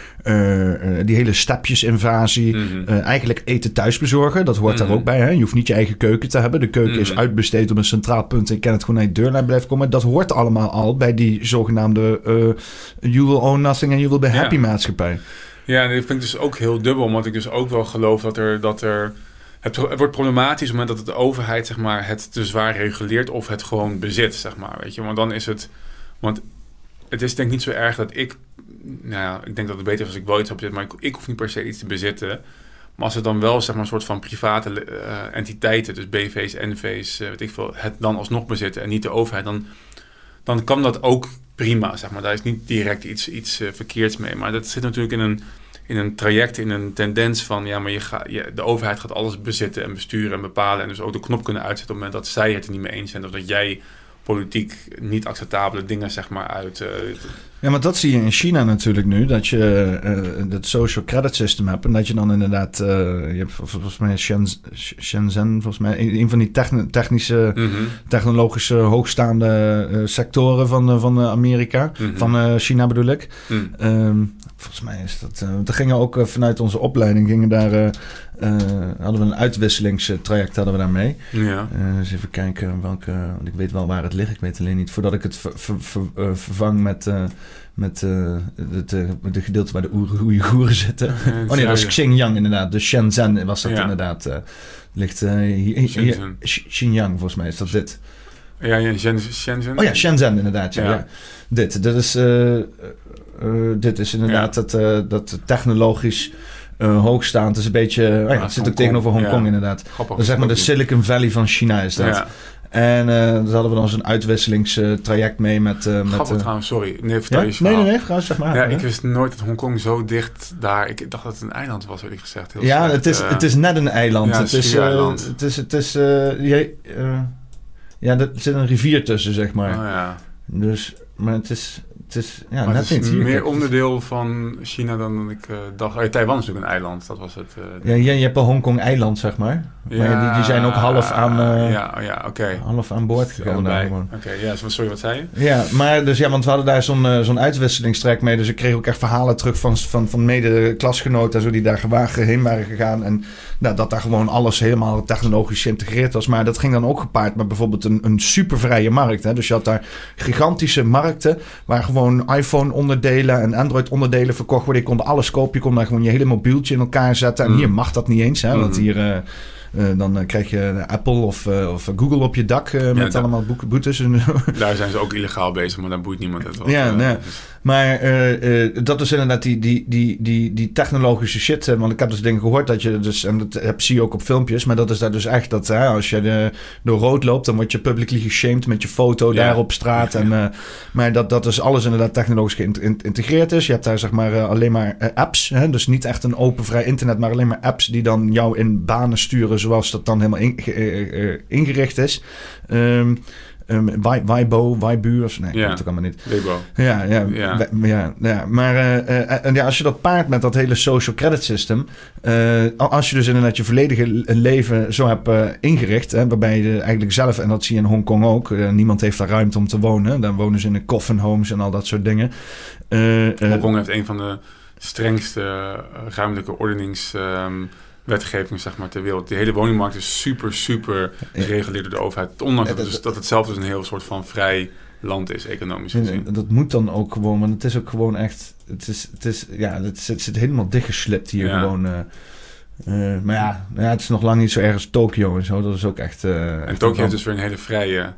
die hele stapjesinvasie. Mm eigenlijk eten thuis bezorgen, dat hoort daar mhm. ook bij. Hè? Je hoeft niet je eigen keuken te hebben. De keuken is mhm. uitbesteed op een centraal punt en kan het gewoon naar je deurlijn blijven komen. Dat hoort allemaal al bij die zogenaamde you will own nothing and you will be happy maatschappij. Ja, en dat vind ik dus ook heel dubbel, omdat ik dus ook wel geloof dat er... Dat er het, wordt problematisch op het moment dat de overheid zeg maar, het te zwaar reguleert of het gewoon bezit, zeg maar. Weet je? Want dan is het. Want het is denk ik niet zo erg dat ik. Nou ja, ik denk dat het beter is als ik wel iets heb maar ik, hoef niet per se iets te bezitten. Maar als het dan wel zeg maar, een soort van private uh, entiteiten, dus BV's, NV's, uh, weet ik veel, het dan alsnog bezitten en niet de overheid, dan, dan kan dat ook prima. Zeg maar. Daar is niet direct iets, iets uh, verkeerds mee. Maar dat zit natuurlijk in een in een traject, in een tendens van ja, maar je gaat, de overheid gaat alles bezitten en besturen en bepalen. En dus ook de knop kunnen uitzetten op het moment dat zij het er niet mee eens zijn. Of dat jij politiek niet acceptabele dingen zeg maar uit. Uh, ja, maar dat zie je in China natuurlijk nu. Dat je uh, het social credit system hebt. En dat je dan inderdaad... Uh, je hebt volgens mij Shenzhen, volgens mij... Een van die technische, mm -hmm. technologische hoogstaande sectoren van, van Amerika. Mm -hmm. Van China bedoel ik. Mm. Um, volgens mij is dat... we gingen ook vanuit onze opleiding... Gingen daar, hadden we een uitwisselingstraject hadden we daarmee. Ja. eens even kijken welke... Want ik weet wel waar het ligt. Ik weet alleen niet... Voordat ik het ver, ver, ver, vervang met met uh, het, de gedeelte waar de Oeigoeren zitten. oh nee, dat is Xinjiang inderdaad. Dus Shenzhen was dat inderdaad. Uh, ligt hier, hier, Xinjiang volgens mij is dat dit. Ja, ja Shenzhen. Oh ja, Shenzhen inderdaad. Ja. ja. Dit, dit is, dit is inderdaad dat, dat technologisch hoogstaand. Het is een beetje... Ja, het zit ook tegenover Hongkong inderdaad. Grappig. Dat zeg maar de Silicon Valley van China is dat. En uh, daar hadden we dan zo'n uitwisselingstraject mee met... Uh, met uh, trouwens, sorry. Nee, vertel ja? je Nee, nee, nee, ga zeg maar. Ja, ik wist nooit dat Hongkong zo dicht daar... Ik dacht dat het een eiland was, eerlijk gezegd. Heel ja, het is, het is net een eiland. Ja, het, is, eiland. het is... Het is, je, ja, er zit een rivier tussen, zeg maar. Oh, ja. Dus, maar het is... Het is, ja, net het is meer onderdeel van China dan ik uh, dacht. Oh, Taiwan is natuurlijk een eiland, dat was het. Uh, ja, je, je hebt een Hongkong-eiland, zeg maar. Ja, maar die, die, zijn ook half aan, uh, ja, ja, okay. half aan boord gegaan. Oké, okay, ja, sorry, wat zei je? Ja, maar dus ja, want we hadden daar zo'n zo'n uitwisselingstrek mee. Dus ik kreeg ook echt verhalen terug van, van, van mede-klasgenoten zo die daar gewagen heen waren gegaan. En nou, dat daar gewoon alles helemaal technologisch geïntegreerd was. Maar dat ging dan ook gepaard met bijvoorbeeld een, een supervrije markt. Hè? Dus je had daar gigantische markten waar gewoon iPhone onderdelen en Android onderdelen verkocht worden. Je kon alles kopen. Je kon daar gewoon je hele mobieltje in elkaar zetten. En mm. hier mag dat niet eens. Hè? Want mm. hier... Uh, uh, dan krijg je Apple of, uh, of Google op je dak met ja, allemaal boetes. Daar zijn ze ook illegaal bezig, maar dan boeit niemand het wel. Ja, nee. Maar uh, uh, dat is inderdaad die, die, die, die, die technologische shit. Want ik heb dus dingen gehoord dat je dus, en dat heb, zie je ook op filmpjes, maar dat is daar dus echt dat hè, als je de, door rood loopt, dan word je publicly geshamed met je foto ja. daar op straat. En, uh, maar dat, dat is alles inderdaad technologisch geïntegreerd is. Je hebt daar zeg maar alleen maar apps. Hè, dus niet echt een open vrij internet, maar alleen maar apps die dan jou in banen sturen zoals dat dan helemaal in, ingericht is. Um, Um, Weibo, nee, ja. dat ook allemaal niet. Weibo. Ja, ja, ja. ja, ja. Maar uh, uh, ja, als je dat paart met dat hele social credit system, uh, als je dus inderdaad je volledige leven zo hebt ingericht, hè, waarbij je eigenlijk zelf, en dat zie je in Hongkong ook, niemand heeft daar ruimte om te wonen. Dan wonen ze in de coffin homes en al dat soort dingen. Hongkong heeft een van de strengste ruimtelijke ordenings. Um, wetgeving zeg maar, ter wereld. Die hele woningmarkt is super, super gereguleerd door de overheid. Ondanks dat, dus, dat het zelf dus een heel soort van vrij land is, economisch gezien. dat moet dan ook gewoon, want het is ook gewoon echt... Het, is, het, is, ja, het, zit, zit helemaal dichtgeslipt hier gewoon... Uh, uh, maar ja, ja, het is nog lang niet zo erg als Tokio en zo. Dat is ook echt... Uh, en Tokio heeft dus weer een hele vrije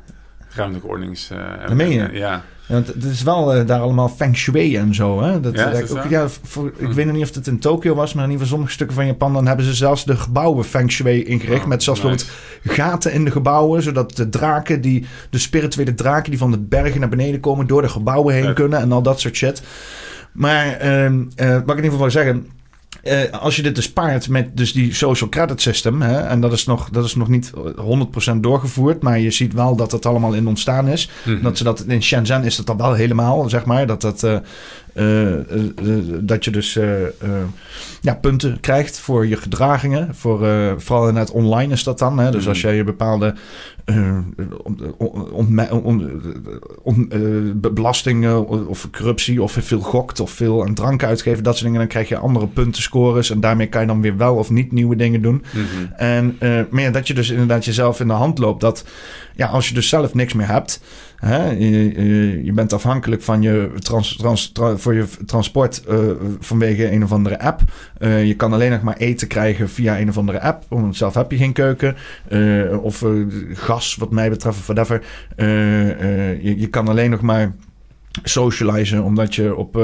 ruimtelijke ordnings... Uh, je? ja. Ja, het is wel uh, daar allemaal feng shui en zo. Hè? Dat, ja, dat ook, ja, voor, ik hm. weet nog niet of het in Tokio was, maar in ieder geval sommige stukken van Japan... dan hebben ze zelfs de gebouwen feng shui ingericht. Oh, met zelfs nice. gaten in de gebouwen, zodat de draken, die, de spirituele draken... die van de bergen naar beneden komen, door de gebouwen heen kunnen en al dat soort shit. Maar uh, uh, wat ik in ieder geval wil zeggen... Uh, als je dit dus paart met dus die social credit system, hè, en dat is, nog, dat is nog niet 100% doorgevoerd, maar je ziet wel dat het allemaal in ontstaan is. Mm -hmm. Dat ze dat in Shenzhen is dat dan wel helemaal, zeg maar, dat dat uh, dat je dus ja, punten krijgt voor je gedragingen. Voor, vooral in het online is dat dan. Hè? Dus als mhm. jij je bepaalde belasting of corruptie of veel gokt of veel aan drank uitgeven, dat soort dingen, dan krijg je andere puntenscores. En daarmee kan je dan weer wel of niet nieuwe dingen doen. Mm -hmm. En maar ja, dat je dus inderdaad jezelf in de hand loopt. Dat ja, als je dus zelf niks meer hebt. Hè, je, je, bent afhankelijk van je trans, trans, tra, voor je transport uh, vanwege een of andere app. Uh, je kan alleen nog maar eten krijgen via een of andere app. Want zelf heb je geen keuken. Uh, of gas, wat mij betreft, of whatever. Je, je, kan alleen nog maar socializen, omdat je op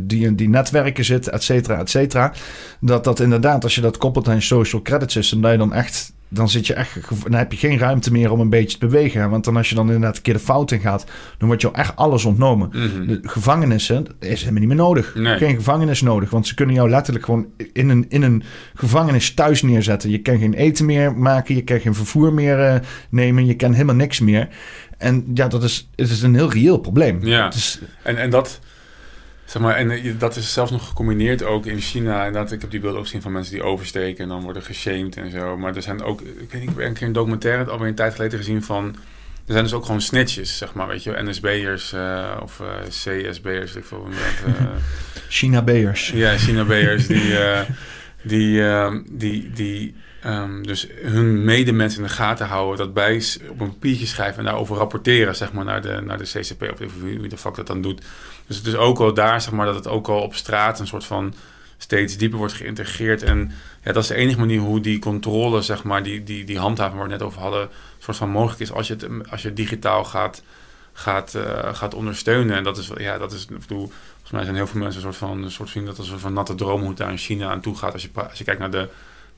die die netwerken zit, et cetera, et cetera. Dat dat inderdaad, als je dat koppelt aan je social credit system, dat je dan echt dan, zit je echt, dan heb je geen ruimte meer om een beetje te bewegen. Want dan als je dan inderdaad een keer de fout in gaat, dan wordt je echt alles ontnomen. Mhm. De gevangenissen is helemaal niet meer nodig. Nee. Geen gevangenis nodig, want ze kunnen jou letterlijk gewoon in een, in een gevangenis thuis neerzetten. Je kan geen eten meer maken, je kan geen vervoer meer eh, nemen, je kan helemaal niks meer. En ja, dat is, het is een heel reëel probleem. Ja. Is, En, en dat, zeg maar, en eh, dat is zelfs nog gecombineerd ook in China. En dat, ik heb die beelden ook gezien van mensen die oversteken en dan worden geshamed en zo. Maar er zijn ook, ik weet niet, ik heb een keer een documentaire alweer een tijd geleden gezien van. Er zijn dus ook gewoon snitches, zeg maar, weet je, NSB'ers eh of eh, CSB'ers, ik veel hoe je dat. eh, China Beers. ja, China-B'ers die, die, die, die ehm, dus hun medemensen in de gaten houden, dat bij op een papiertje schrijven en daarover rapporteren, zeg maar, naar de, naar de CCP of wie, de fuck dat dan doet. Dus het is ook al daar, zeg maar, dat het ook al op straat een soort van steeds dieper wordt geïntegreerd. En ja, dat is de enige manier hoe die controle, zeg maar, die, die, die handhaving waar we net over hadden, soort van mogelijk is als je het, als je digitaal gaat, gaat, eh, gaat ondersteunen. En dat is, ja, dat is, volgens mij zijn heel veel mensen een soort van, een soort zien dat als een soort van natte droom hoe het daar in China aan toe gaat. Als je, als je kijkt naar de,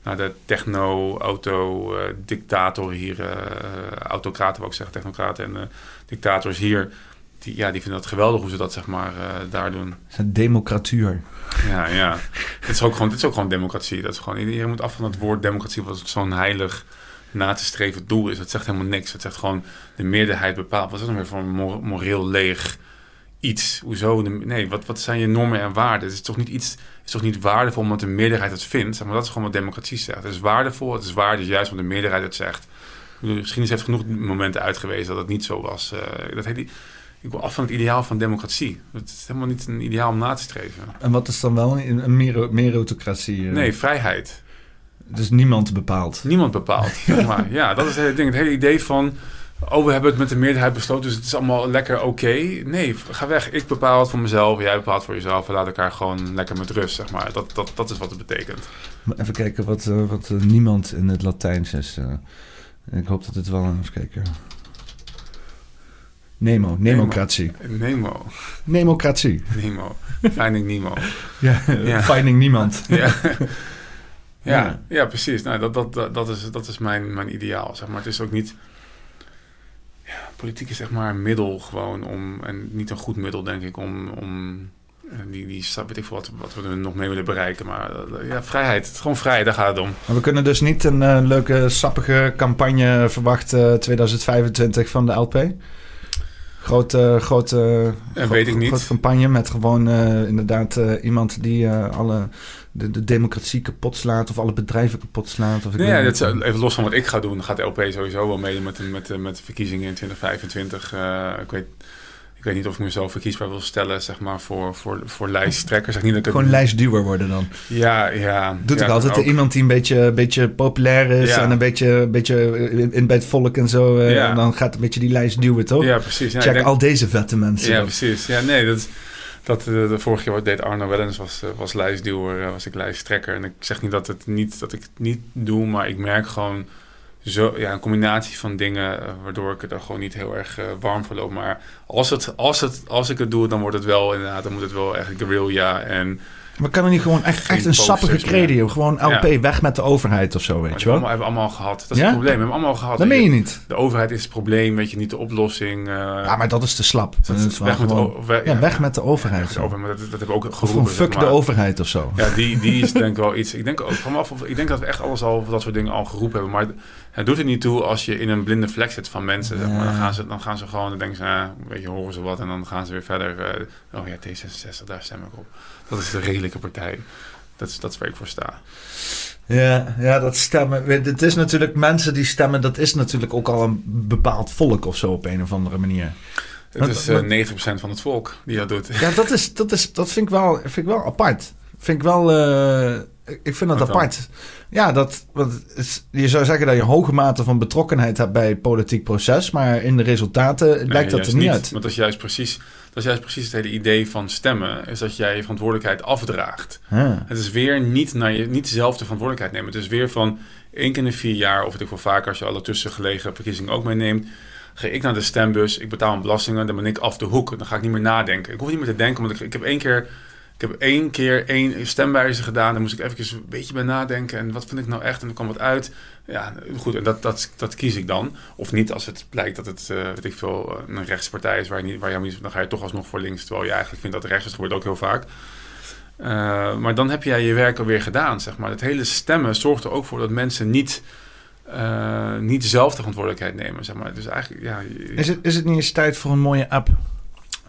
naar de techno-auto-dictator hier, eh autocraten wou ik zeggen, technocraten en eh, dictators hier. Die, ja, die vinden het geweldig hoe ze dat zeg maar eh, daar doen. Het is een democratuur. Ja, ja. <laughs> Het is ook gewoon, dit is ook gewoon democratie. Dat is gewoon, iedereen moet af van het woord democratie, wat zo'n heilig na te streven doel is. Het zegt helemaal niks. Het zegt gewoon de meerderheid bepaalt. Wat is dat nou weer voor een mor- moreel leeg iets? Hoezo? De, nee, wat, wat zijn je normen en waarden? Het is toch niet iets, is toch niet waardevol omdat de meerderheid het vindt? Zeg maar dat is gewoon wat democratie zegt. Het is waardevol, het is waarde juist omdat de meerderheid het zegt. De geschiedenis heeft genoeg momenten uitgewezen dat het niet zo was. Eh, dat heet die, ik wil af van het ideaal van democratie. Het is helemaal niet een ideaal om na te streven. En wat is dan wel een, een meritocratie? eh? Nee, vrijheid. Dus niemand bepaalt. Niemand bepaalt. <laughs> zeg maar. Ja, dat is het hele ding. Het hele idee van... Oh, we hebben het met de meerderheid besloten, dus het is allemaal lekker oké. Nee, ga weg. Ik bepaal het voor mezelf, jij bepaalt voor jezelf. We laten elkaar gewoon lekker met rust, zeg maar. Dat, dat, dat is wat het betekent. Even kijken wat, eh, wat eh, niemand in het Latijns is. eh. ik hoop dat het wel... Even kijken. Nemo. Nemocratie. Nemo. Nemocratie. Nemo. Finding Nemo. <laughs> Ja, Ja. finding niemand. <laughs> Ja. Ja, Ja. precies. Nou, dat, dat, dat, dat is, dat is mijn, mijn ideaal, zeg maar. Het is ook niet... Ja, politiek is zeg maar een middel gewoon om... En niet een goed middel, denk ik, om... om eh, die, die stap, weet ik veel wat, wat we er nog mee willen bereiken. Maar eh, ja, vrijheid. Het is gewoon vrijheid, daar gaat het om. Maar we kunnen dus niet een eh, leuke, sappige campagne verwachten 2025 van de LP. Grote, grote, En weet ik niet. grote campagne met gewoon eh, inderdaad eh, iemand die eh, alle de, de democratie kapot slaat of alle bedrijven kapot slaat. Of ik ja, dat is, even los van wat ik ga doen, gaat de LP sowieso wel mee met, de- met, met de verkiezingen in 2025. Eh, ik, weet, ik weet niet of ik mezelf verkiesbaar wil stellen, zeg maar, voor, voor, voor lijsttrekker. Zeg niet dat ik het- Gewoon lijstduwer worden dan. Ja, ja. Doet ja, ook altijd ook. iemand die een beetje, beetje populair is Ja. en een beetje, beetje in, bij het volk en zo. eh, Ja. En dan gaat een beetje die lijst duwen, toch? Ja, precies. Ja, ik Check denk- al deze vette mensen. Ja, precies. Ja, nee, dat, dat eh, de vorige keer wat deed Arno Wellens was, eh, was lijstduwer, eh, was ik lijsttrekker. En ik zeg niet dat, het niet dat ik het niet doe, maar ik merk gewoon zo, ja, een combinatie van dingen waardoor ik er gewoon niet heel erg warm voor loop. Maar als, het, als, het, als ik het doe, dan wordt het wel inderdaad, dan moet het wel echt guerrilla en Maar kan er niet gewoon echt, echt een sappige credo? Gewoon LP, Ja. weg met de overheid of zo, weet je wel? allemaal, hebben we allemaal gehad. Dat is Ja? het probleem. We hebben allemaal gehad. Dat meen je niet. De overheid is het probleem, weet je, niet de oplossing. eh, Ja, maar dat is te slap. dat- is weg, met gewoon- we- ja, weg met de overheid. overheid, maar dat, dat hebben we ook Of geroepen. fuck zeg de overheid of zo. Ja, die, <laughs> die is denk ik wel iets. Ik denk ook vanaf, ik denk dat we echt alles al dat soort dingen al geroepen hebben. Maar het doet er niet toe als je in een blinde vlek zit van mensen. Zeg maar. dan, gaan ze, dan gaan ze gewoon, dan denken ze, eh, weet je, horen ze wat en dan gaan ze weer verder. eh, oh ja, D66, daar stem ik op. Dat is de redelijke partij. Dat is, dat is waar ik voor sta. Ja, ja, dat stemmen. Het is natuurlijk mensen die stemmen. Dat is natuurlijk ook al een bepaald volk of zo op een of andere manier. Het is eh, maar- 90% van het volk die dat doet. Ja, dat, is, dat, is, dat vind, ik wel, vind ik wel apart. Vind ik wel. eh, ik vind dat Wat dan? apart. Ja, dat, want is, je zou zeggen dat je hoge mate van betrokkenheid hebt bij het politiek proces. Maar in de resultaten Nee, lijkt dat er niet uit. Want dat is juist precies, dat is juist precies het hele idee van stemmen. Is dat jij je verantwoordelijkheid afdraagt. Het is weer niet, naar je, niet zelf de verantwoordelijkheid nemen. Het is weer van één keer in de vier jaar, of het ik wel vaker als je alle tussengelegen verkiezingen ook meeneemt. Ga ik naar de stembus, ik betaal mijn belastingen, dan ben ik af de hoek. Dan ga ik niet meer nadenken. Ik hoef niet meer te denken, want ik, ik heb één keer. Ik heb één keer één stemwijzer gedaan. Daar moest ik even een beetje bij nadenken. En wat vind ik nou echt? En er kwam wat uit. Ja, goed. En dat, dat, dat kies ik dan. Of niet als het blijkt dat het, uh, weet ik veel, een rechtspartij is waar je niet, waar je niet, dan ga je toch alsnog voor links. Terwijl je eigenlijk vindt dat rechts is. Gebeurt ook heel vaak. Uh, maar dan heb jij je werk alweer gedaan, zeg maar. Het hele stemmen zorgt er ook voor dat mensen niet, uh, niet zelf de verantwoordelijkheid nemen, zeg maar. Dus eigenlijk, ja... Is het, is het niet eens tijd voor een mooie app?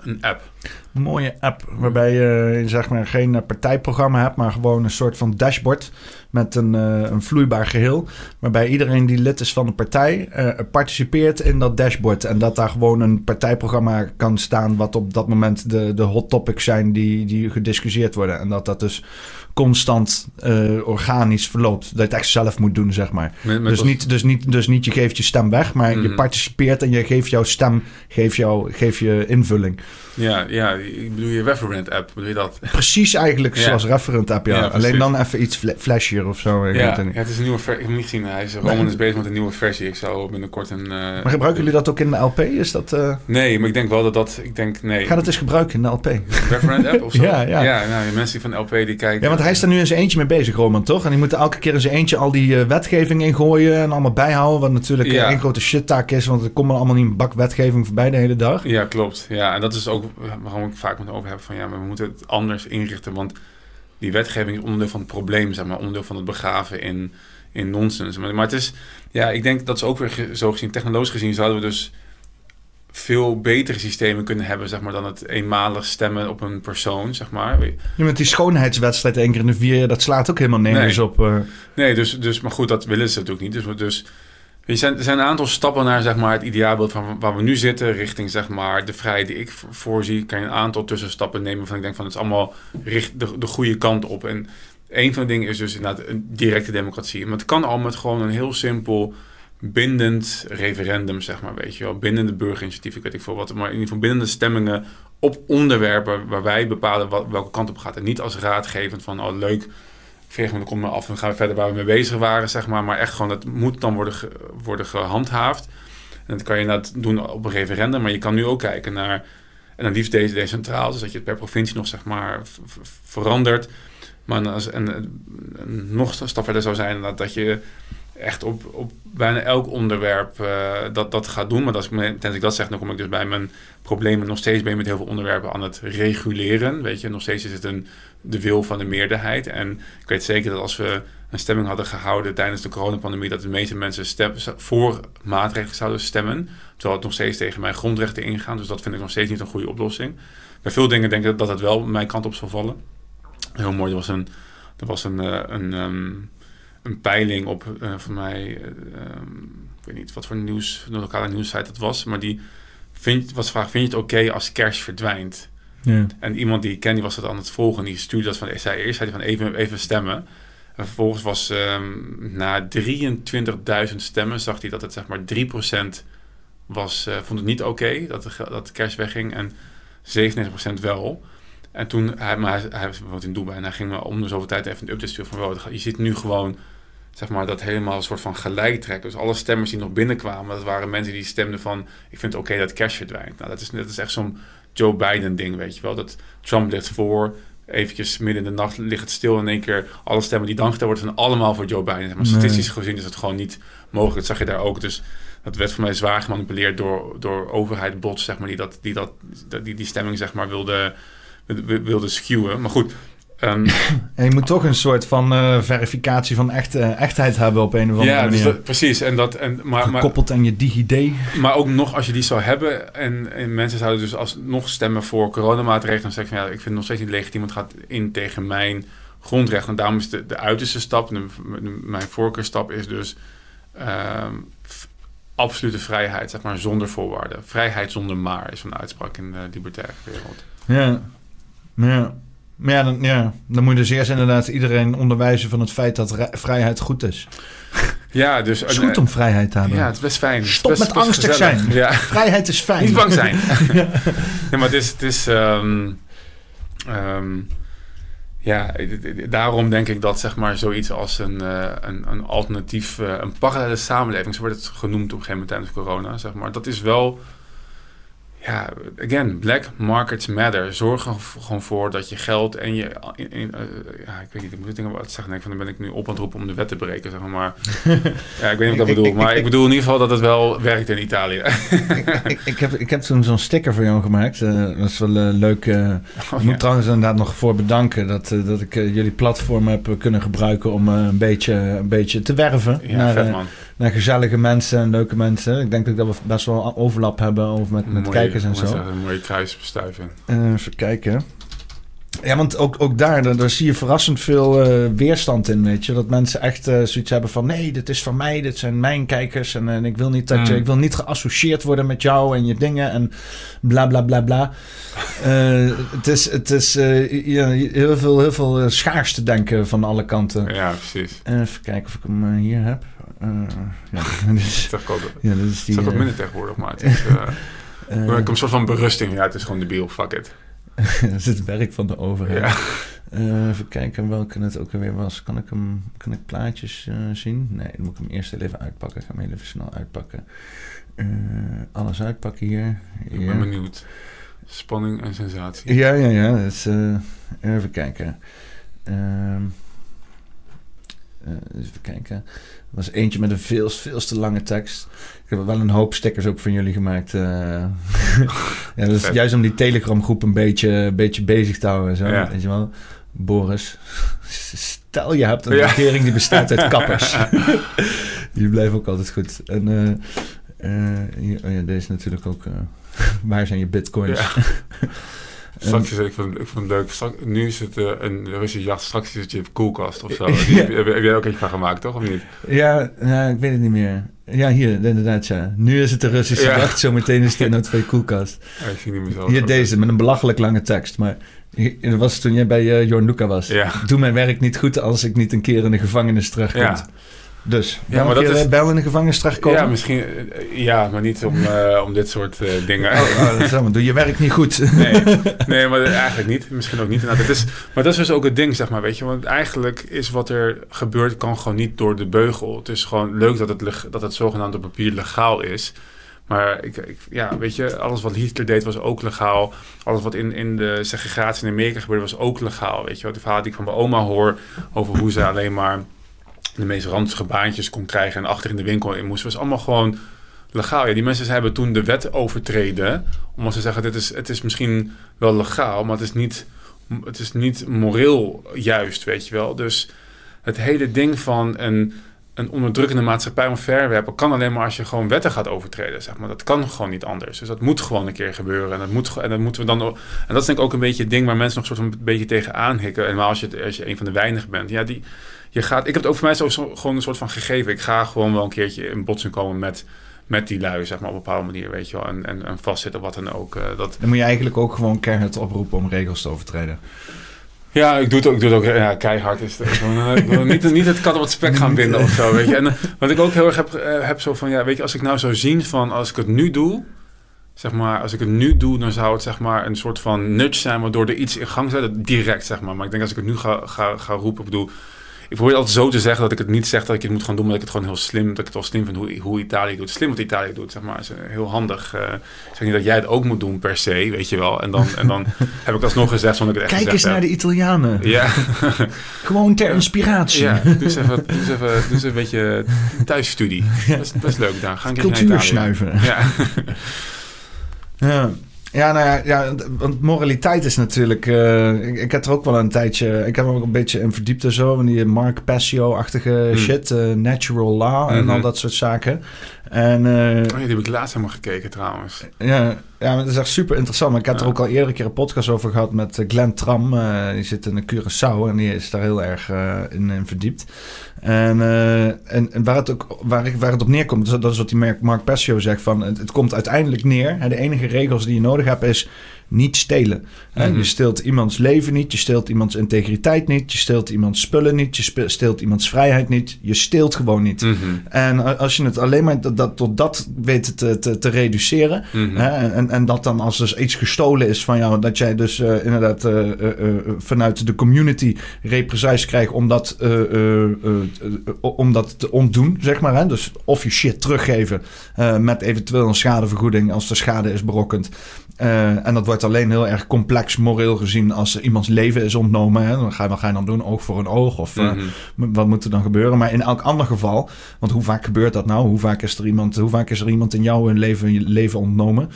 Een app? Een mooie app waarbij je zeg maar geen partijprogramma hebt, maar gewoon een soort van dashboard met een, uh, een vloeibaar geheel. Waarbij iedereen die lid is van de partij uh, participeert in dat dashboard. En dat daar gewoon een partijprogramma kan staan wat op dat moment de, de hot topics zijn die, die gediscussieerd worden. En dat dat dus constant uh, organisch verloopt. Dat je het echt zelf moet doen, zeg maar. Met, met dus, niet, dus, niet, dus niet je geeft je stem weg, maar mm. je participeert en je geeft jouw stem, geeft, jou, geeft je invulling. Ja, ja, ik bedoel je referent app, bedoel je dat? Precies eigenlijk ja. zoals referent app, ja. ja Alleen dan even iets flashier of zo. Ja, ja, het is een nieuwe versie. Ik heb niet gezien, hij is, Roman is bezig met een nieuwe versie. Ik zou binnenkort een... Uh, maar gebruiken jullie dat ook in de LP? Is dat... Uh... Nee, maar ik denk wel dat dat... Ik denk, nee. Ga dat eens gebruiken in de LP. Referent app of zo? <laughs> ja, ja. Ja, nou, mensen die van LP die kijken... Ja, want hij is nu in zijn eentje mee bezig, Roman, toch? En die moet elke keer in zijn eentje al die uh, wetgeving ingooien en allemaal bijhouden. Wat natuurlijk een grote shit-taak is, want er komt allemaal niet een bak wetgeving voorbij de hele dag. Ja, klopt. Ja, en dat is ook waarom ik vaak met over heb van ja, we moeten het anders inrichten. Want die wetgeving is onderdeel van het probleem, zeg maar, onderdeel van het begraven in, in nonsens. Maar, maar het is, ja, ik denk dat ze ook weer zo gezien, technologisch gezien, zouden we dus veel betere systemen kunnen hebben, zeg maar, dan het eenmalig stemmen op een persoon, zeg maar. Ja, met die schoonheidswedstrijd één keer in de vier jaar, dat slaat ook helemaal nergens nee. op. Uh... Nee, dus, dus, maar goed, dat willen ze natuurlijk niet. Dus, dus er zijn, er zijn een aantal stappen naar zeg maar, het ideaalbeeld van waar we nu zitten, richting zeg maar, de vrijheid die ik voorzie. Kan je een aantal tussenstappen nemen van ik denk van het is allemaal richt de, de goede kant op. En een van de dingen is dus inderdaad een directe democratie. Maar het kan al met gewoon een heel simpel bindend referendum, zeg maar, weet je wel. Bindende burgerinitiatief, ik weet niet veel wat. Maar in ieder geval bindende stemmingen op onderwerpen waar wij bepalen wat, welke kant op gaat. En niet als raadgevend van, oh leuk, vegen we de af en gaan we verder waar we mee bezig waren, zeg maar. Maar echt gewoon, dat moet dan worden, worden gehandhaafd. En dat kan je dat doen op een referendum, maar je kan nu ook kijken naar, en dan liefst deze decentraal, dus dat je het per provincie nog, zeg maar, verandert. Maar als, en, nog een stap verder zou zijn dat, dat je echt op, op bijna elk onderwerp uh, dat, dat gaat doen. Maar als ik, tijdens ik dat zeg, dan kom ik dus bij mijn problemen. Nog steeds ben je met heel veel onderwerpen aan het reguleren. Weet je, nog steeds is het een, de wil van de meerderheid. En ik weet zeker dat als we een stemming hadden gehouden tijdens de coronapandemie, dat de meeste mensen stem, voor maatregelen zouden stemmen. Terwijl het nog steeds tegen mijn grondrechten ingaan. Dus dat vind ik nog steeds niet een goede oplossing. Bij veel dingen denk ik dat het wel mijn kant op zal vallen. Heel mooi, er was een, er was een, uh, een um, een peiling op, uh, voor mij, uh, um, ik weet niet wat voor nieuws, de lokale nieuwssite het was, maar die vind, was vraag, vind je het oké als cash verdwijnt? En iemand die ik ken, die was dat aan het volgen, die stuurde dat van, zei eerst zei van even, even stemmen. En vervolgens was um, na 23.000 stemmen, zag hij dat het zeg maar 3% was, uh, vond het niet oké, dat, de, dat cash wegging en 97% wel. En toen, hij, maar hij, woont in Dubai en hij ging om de zoveel tijd even een update sturen van, je ziet nu gewoon zeg maar, dat helemaal een soort van gelijk trekken. Dus alle stemmers die nog binnenkwamen, dat waren mensen die stemden van... ik vind het oké dat cash verdwijnt. Nou, dat is, dat is echt zo'n Joe Biden ding, weet je wel. Dat Trump ligt voor, eventjes midden in de nacht ligt het stil... in één keer alle stemmen die dan geteld worden... zijn allemaal voor Joe Biden. Maar statistisch gezien is het gewoon niet mogelijk. Dat zag je daar ook. Dus dat werd voor mij zwaar gemanipuleerd door, door overheid bots, zeg maar... die, dat, die, dat, die, die stemming, zeg maar, wilde, wilde skewen. Maar goed... Um, <laughs> en je moet toch een soort van uh, verificatie van echt, uh, echtheid hebben op een of andere ja, manier. Ja, dus precies. En dat, en, maar, Gekoppeld maar, aan je DigiD. Maar ook nog als je die zou hebben en, en mensen zouden dus alsnog stemmen voor coronamaatregelen, dan zeg je van ja, ik vind het nog steeds niet legitiem, want het gaat in tegen mijn grondrecht. En daarom is de, de uiterste stap, de, de, mijn voorkeurstap is dus um, absolute vrijheid, zeg maar, zonder voorwaarden. Vrijheid zonder maar is een uitspraak in de libertaire wereld. Ja, ja. Maar ja dan, ja, dan moet je dus eerst inderdaad iedereen onderwijzen van het feit dat vrijheid goed is. <laughs> Ja, dus... Het is goed om vrijheid te hebben. Ja, het is best fijn. Stop best, met angstig zijn. Ja. Vrijheid is fijn. Niet bang zijn. <laughs> ja. Nee, maar het is... Het is um, um, ja, daarom denk ik dat zeg maar zoiets als een, uh, een, een alternatief, uh, een parallele samenleving, zo wordt het genoemd op een gegeven moment tijdens corona, zeg maar. Dat is wel ja, again, black markets matter. Zorg er gewoon voor dat je geld en je... In, in, uh, ja, ik weet niet, ik moet dingen wat zeggen. Denk van, dan ben ik nu op aan het roepen om de wet te breken, zeg maar. <laughs> ja, ik weet niet wat ik dat bedoel. Maar ik bedoel in ieder geval dat het wel werkt in Italië. ik, ik, heb, ik heb toen zo'n sticker voor jou gemaakt. Uh, dat is wel uh, leuk. Oh, ik moet trouwens inderdaad nog voor bedanken... dat, dat ik jullie platform heb kunnen gebruiken... om een, beetje, een beetje te werven. Ja, naar, vet man naar gezellige mensen en leuke mensen. Ik denk dat we best wel overlap hebben over met, met kijkers en zo. Een mooie kruisbestuiving. Uh, even kijken. Ja, want ook, ook daar, daar, zie je verrassend veel uh, weerstand in, weet je. Dat mensen echt uh, zoiets hebben van... nee, dit is van mij, dit zijn mijn kijkers... en, en ik, wil niet dat je, mm. ik wil niet geassocieerd worden met jou en je dingen... en bla, bla, bla, bla. uh, het is, het is ja, heel veel, heel veel schaars denken van alle kanten. Ja, precies. even kijken of ik hem hier heb. Uh, ja, <laughs> dus, dat ja, dat is die, wat minder tegenwoordig, maar het is... Uh, ik een soort van berusting. Ja, het is gewoon debiel, fuck it. <laughs> dat is het werk van de overheid. Ja. Uh, even kijken welke het ook alweer was. Kan ik hem, kan ik plaatjes uh, zien? Nee, dan moet ik hem eerst even uitpakken. Ik ga hem even snel uitpakken. Uh, alles uitpakken hier. Ik ben benieuwd. Spanning en sensatie. Ja, ja, ja. Dus, even kijken. Ehm, even kijken was eentje met een veel, veel te lange tekst. Ik heb wel een hoop stickers ook van jullie gemaakt. Uh, <laughs> ja, dat is juist om die Telegram groep een beetje, een beetje bezig te houden. Zo, ja. Weet je wel? Boris, <laughs> stel je hebt een ja. regering die bestaat uit <laughs> kappers. die blijven ook altijd goed. En uh, hier, oh ja, deze natuurlijk ook. waar zijn je bitcoins? Straks is, ik, vond, ik vond het leuk. Straks, nu is het uh, een Russische jacht. Straks is het je koelkast of zo. <laughs> Die, heb, heb, jij ook iets van gemaakt, toch? Of niet? Ja, ja, ik weet het niet meer. Ja, hier, inderdaad, ja. Nu is het de Russische ja. jacht. Zometeen is het van je koelkast. <laughs> Ja, ik zie niet meer zo. Hier deze, met een belachelijk lange tekst. Maar dat was toen jij bij uh, Jorn Luca was. Ja. Doe mijn werk niet goed als ik niet een keer in de gevangenis terugkom. Ja. Dus, ja, maar dat is... bel in de gevangenis terechtkomen? Ja, misschien, eh, ja, maar niet om, uh, <laughs> om dit soort uh, dingen. Oh, oh, doe je werk niet goed. nee, <laughs> nee, maar eigenlijk niet. Misschien ook niet. Nou, is, maar dat is dus ook het ding, zeg maar, weet je. Want eigenlijk is wat er gebeurt, kan gewoon niet door de beugel. Het is gewoon leuk dat het, dat het zogenaamd op papier legaal is. Maar ik, ik, ja, weet je, alles wat Hitler deed was ook legaal. Alles wat in, in de segregatie in Amerika gebeurde was ook legaal. Weet je, wat de verhaal die ik van mijn oma hoor over hoe ze alleen maar de meest ranzige baantjes kon krijgen en achter in de winkel in moest. was allemaal gewoon legaal. Ja, die mensen hebben toen de wet overtreden. Omdat ze zeggen, dit is, het is misschien wel legaal, maar het is niet, het is niet moreel juist, weet je wel. Dus het hele ding van een, een onderdrukkende maatschappij omverwerpen... kan alleen maar als je gewoon wetten gaat overtreden, zeg maar. Dat kan gewoon niet anders. Dus dat moet gewoon een keer gebeuren. En dat, moet, en dat moeten we dan... En dat is denk ik ook een beetje het ding waar mensen nog soort van een beetje tegenaan hikken. En maar als je, als je een van de weinigen bent, ja, die je gaat, ik heb het ook voor mij zo, gewoon een soort van gegeven. Ik ga gewoon wel een keertje in botsing komen met, met die lui, zeg maar, op een bepaalde manier, weet je wel. En, en, en vastzitten, wat dan ook. Uh, dat... Dan moet je eigenlijk ook gewoon keihard oproepen om regels te overtreden. Ja, ik doe het ook, ik doe het ook ja, keihard. Is het, ik wil niet, niet het kat op het spek gaan binden of zo, weet je. En wat ik ook heel erg heb, uh, heb zo van, ja, weet je, als ik nou zou zien van, als ik het nu doe, zeg maar, als ik het nu doe, dan zou het zeg maar een soort van nudge zijn, waardoor er iets in gang zet, direct, zeg maar. Maar ik denk als ik het nu ga, ga, ga roepen, ik bedoel, ik probeer altijd zo te zeggen dat ik het niet zeg dat ik het moet gaan doen, maar dat ik het gewoon heel slim, dat ik het wel slim vind hoe, hoe Italië doet. Slim wat Italië doet, zeg maar, is heel handig. Uh, ik zeg niet dat jij het ook moet doen per se, weet je wel. En dan, en dan <laughs> heb ik alsnog gezegd zonder ik het echt Kijk eens naar de Italianen. Ja. <laughs> gewoon ter inspiratie. Ja, doe eens even, doe eens even, doe eens een beetje thuisstudie. <laughs> Dat is best leuk daar. Gaan Cultuur snuiven. Ja. ja. Ja, nou ja, ja, want moraliteit is natuurlijk... Uh, ik, ik, heb er ook wel een tijdje... Ik heb er ook een beetje in verdiept en zo. Van die Mark Passio-achtige hmm. shit. Uh, natural law en al mhm. dat soort zaken. En, uh, oh ja, die heb ik laatst helemaal gekeken trouwens. Ja, ja, het is echt super interessant. Maar ik heb er ook al eerder een keer een podcast over gehad met Glenn Tram. die zit in de Curaçao en die is daar heel erg in, in verdiept. En, uh, en, en, waar, het ook, waar, waar het op neerkomt, dat is wat die Mark, Passio zegt: van het, het komt uiteindelijk neer. Hè, de enige regels die je nodig hebt is niet stelen. Hè? Mhm. Je steelt iemands leven niet, je steelt iemands integriteit niet, je steelt iemands spullen niet, je steelt iemands vrijheid niet. Je steelt gewoon niet. Mhm. En a- als je het alleen maar dat, dat, tot dat weet te, te, te reduceren. Mhm. Hè, en, en dat dan als dus iets gestolen is van jou, dat jij dus eh, inderdaad eh, eh, eh, vanuit de community represailles krijgt om dat, eh, eh, eh, eh, om dat te ontdoen, zeg maar. Hè? Dus of je shit teruggeven eh, met eventueel een schadevergoeding als de schade is berokkend. Eh, en dat wordt alleen heel erg complex moreel gezien als er iemands leven is ontnomen. Hè? Dan ga, wat ga je dan doen? Oog voor een oog? Of eh, Mhm. wat moet er dan gebeuren? Maar in elk ander geval, want hoe vaak gebeurt dat nou? Hoe vaak is er iemand, hoe vaak is er iemand in jouw leven, leven ontnomen?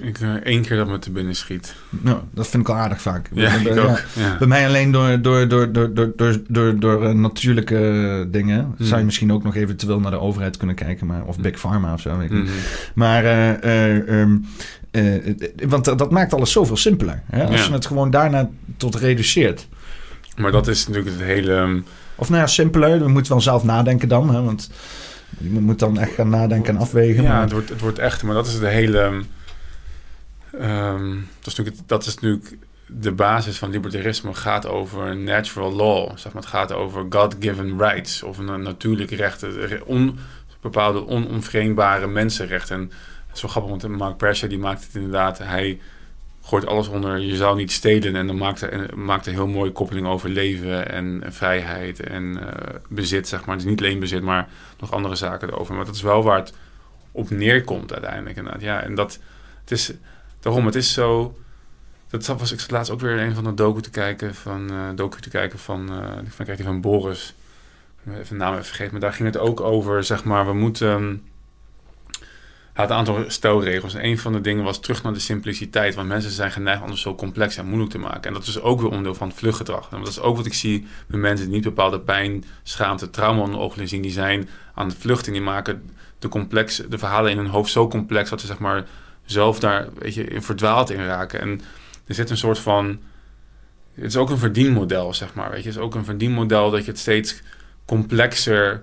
Ik, eh, één keer dat me te binnen schiet. Nou, dat vind ik al aardig vaak. Ja, Bij- ik ook. Ja. Bij mij alleen door, door, door, door, door, door, door, door eh, natuurlijke dingen. Hmm. Zou je misschien ook nog eventueel naar de overheid kunnen kijken. Maar, of Big Pharma of zo. Weet ik. Mhm. Maar, ehm, eh, want dat maakt alles zoveel simpeler. Hè? Als Ja. je het gewoon daarna tot reduceert. Maar dat is natuurlijk het hele... ehm, Of nou ja, simpeler. We moeten wel zelf nadenken dan. Hè? Want je moet- dan echt gaan nadenken en afwegen. Ja, maar- het wordt, het wordt echt, maar dat is de hele. Ehm, dat, is natuurlijk, dat is de basis van libertarisme. gaat over natural law. Zeg maar, het gaat over God-given rights. Of een, natuurlijk recht. eh, On, bepaalde onomvreembare mensenrechten. En het is wel grappig, want Mark Persher die maakt het inderdaad. Hij gooit alles onder. Je zou niet stelen. En dan maakt hij maakt een heel mooie koppeling over leven en, vrijheid en eh, bezit. Zeg maar. Is niet alleen bezit, maar nog andere zaken erover. Maar dat is wel waar het op neerkomt uiteindelijk. Inderdaad. Ja, en dat het is daarom, het is zo. Dat was ik laatst ook weer een van de docu te kijken van eh docu te kijken van eh van kijk van Boris. Ik even de naam even vergeten, maar daar ging het ook over. Zeg maar, we moeten. ehm, hij had aantal stelregels. En een van de dingen was terug naar de simpliciteit. Want mensen zijn geneigd om het zo complex en moeilijk te maken. En dat is ook weer onderdeel van het vluchtgedrag. En dat is ook wat ik zie bij mensen die niet bepaalde pijn, schaamte, trauma onder ogen zien. Die zijn aan het vluchten. Die maken de, complex, de verhalen in hun hoofd zo complex dat ze zeg maar zelf daar weet je, in verdwaald in raken. En er zit een soort van. Het is ook een verdienmodel, zeg maar. Weet je, het is ook een verdienmodel dat je het steeds complexer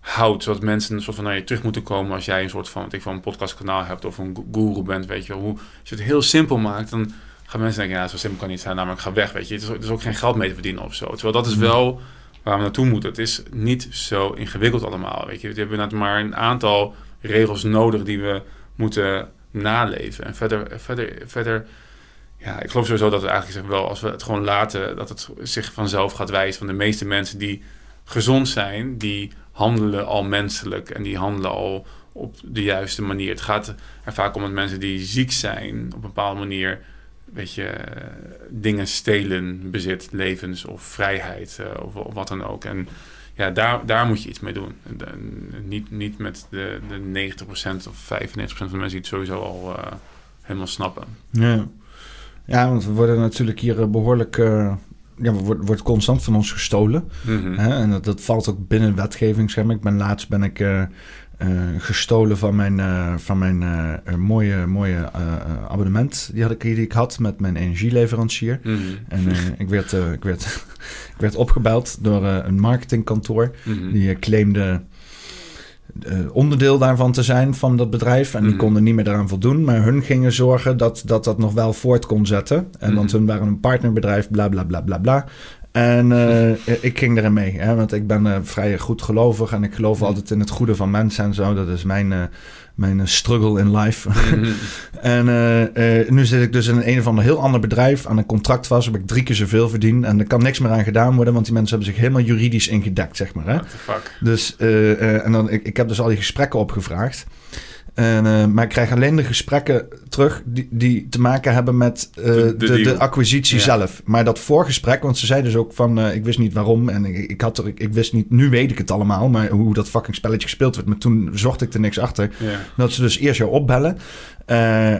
houdt, zodat mensen een soort van naar je terug moeten komen als jij een soort van, ik van een podcastkanaal hebt of een gu- guru bent, weet je. Hoe, als je het heel simpel maakt, dan gaan mensen denken, ja, zo simpel kan niet zijn, namelijk ik ga weg, weet je. Het is, het is ook geen geld mee te verdienen of zo. Terwijl dat is wel waar we naartoe moeten. Het is niet zo ingewikkeld allemaal, weet je. We hebben net maar een aantal regels nodig die we moeten naleven. En verder, verder, verder ja, ik geloof sowieso dat we eigenlijk zeggen, wel, als we het gewoon laten, dat het zich vanzelf gaat wijzen. Van de meeste mensen die gezond zijn, die handelen al menselijk en die handelen al op de juiste manier. Het gaat er vaak om dat mensen die ziek zijn, op een bepaalde manier, weet je, eh, dingen stelen, bezit, levens of vrijheid eh, of, of wat dan ook. En ja, daar, daar moet je iets mee doen. En, en niet, niet met de, de 90% of 95% van de mensen die het sowieso al eh, helemaal snappen. Ja. ja, want we worden natuurlijk hier eh, behoorlijk... eh, ja, wordt, wordt constant van ons gestolen. Mhm. Hè? En dat, dat valt ook binnen wetgeving. Zeg maar. Ik ben laatst ben ik gestolen van mijn, eh, van mijn eh, eh, mooie, mooie eh, eh, abonnement die, had ik, die ik had met mijn energieleverancier. Mhm. En eh, ik, werd, eh, ik, werd, <laughs> ik werd opgebeld door eh, een marketingkantoor. Mhm. Die eh, claimde eh, onderdeel daarvan te zijn van dat bedrijf. En die Mhm. konden niet meer daaraan voldoen. Maar hun gingen zorgen dat dat, dat nog wel voort kon zetten. En want hun waren een partnerbedrijf, bla bla bla bla bla. En eh, ik ging erin mee. Hè, want ik ben eh, vrij goed gelovig. En ik geloof Mhm. altijd in het goede van mensen en zo. Dat is mijn, eh, mijn struggle in life. Mhm. <laughs> En nu zit ik dus in een, een of ander heel ander bedrijf aan een contract vast, waar ik drie keer zoveel verdien. En er kan niks meer aan gedaan worden, want die mensen hebben zich helemaal juridisch ingedekt, zeg maar. Hè? What the fuck? Dus, en dan, ik, ik heb dus al die gesprekken opgevraagd. En, eh, maar ik krijg alleen de gesprekken terug die, die te maken hebben met eh, de, de acquisitie Ja. zelf. Maar dat voorgesprek, want ze zeiden dus ook van, eh, ik wist niet waarom. En ik, ik, had er, ik, ik wist niet, nu weet ik het allemaal, maar hoe dat fucking spelletje gespeeld werd. Maar toen zocht ik er niks achter. Ja. Dat ze dus eerst jou opbellen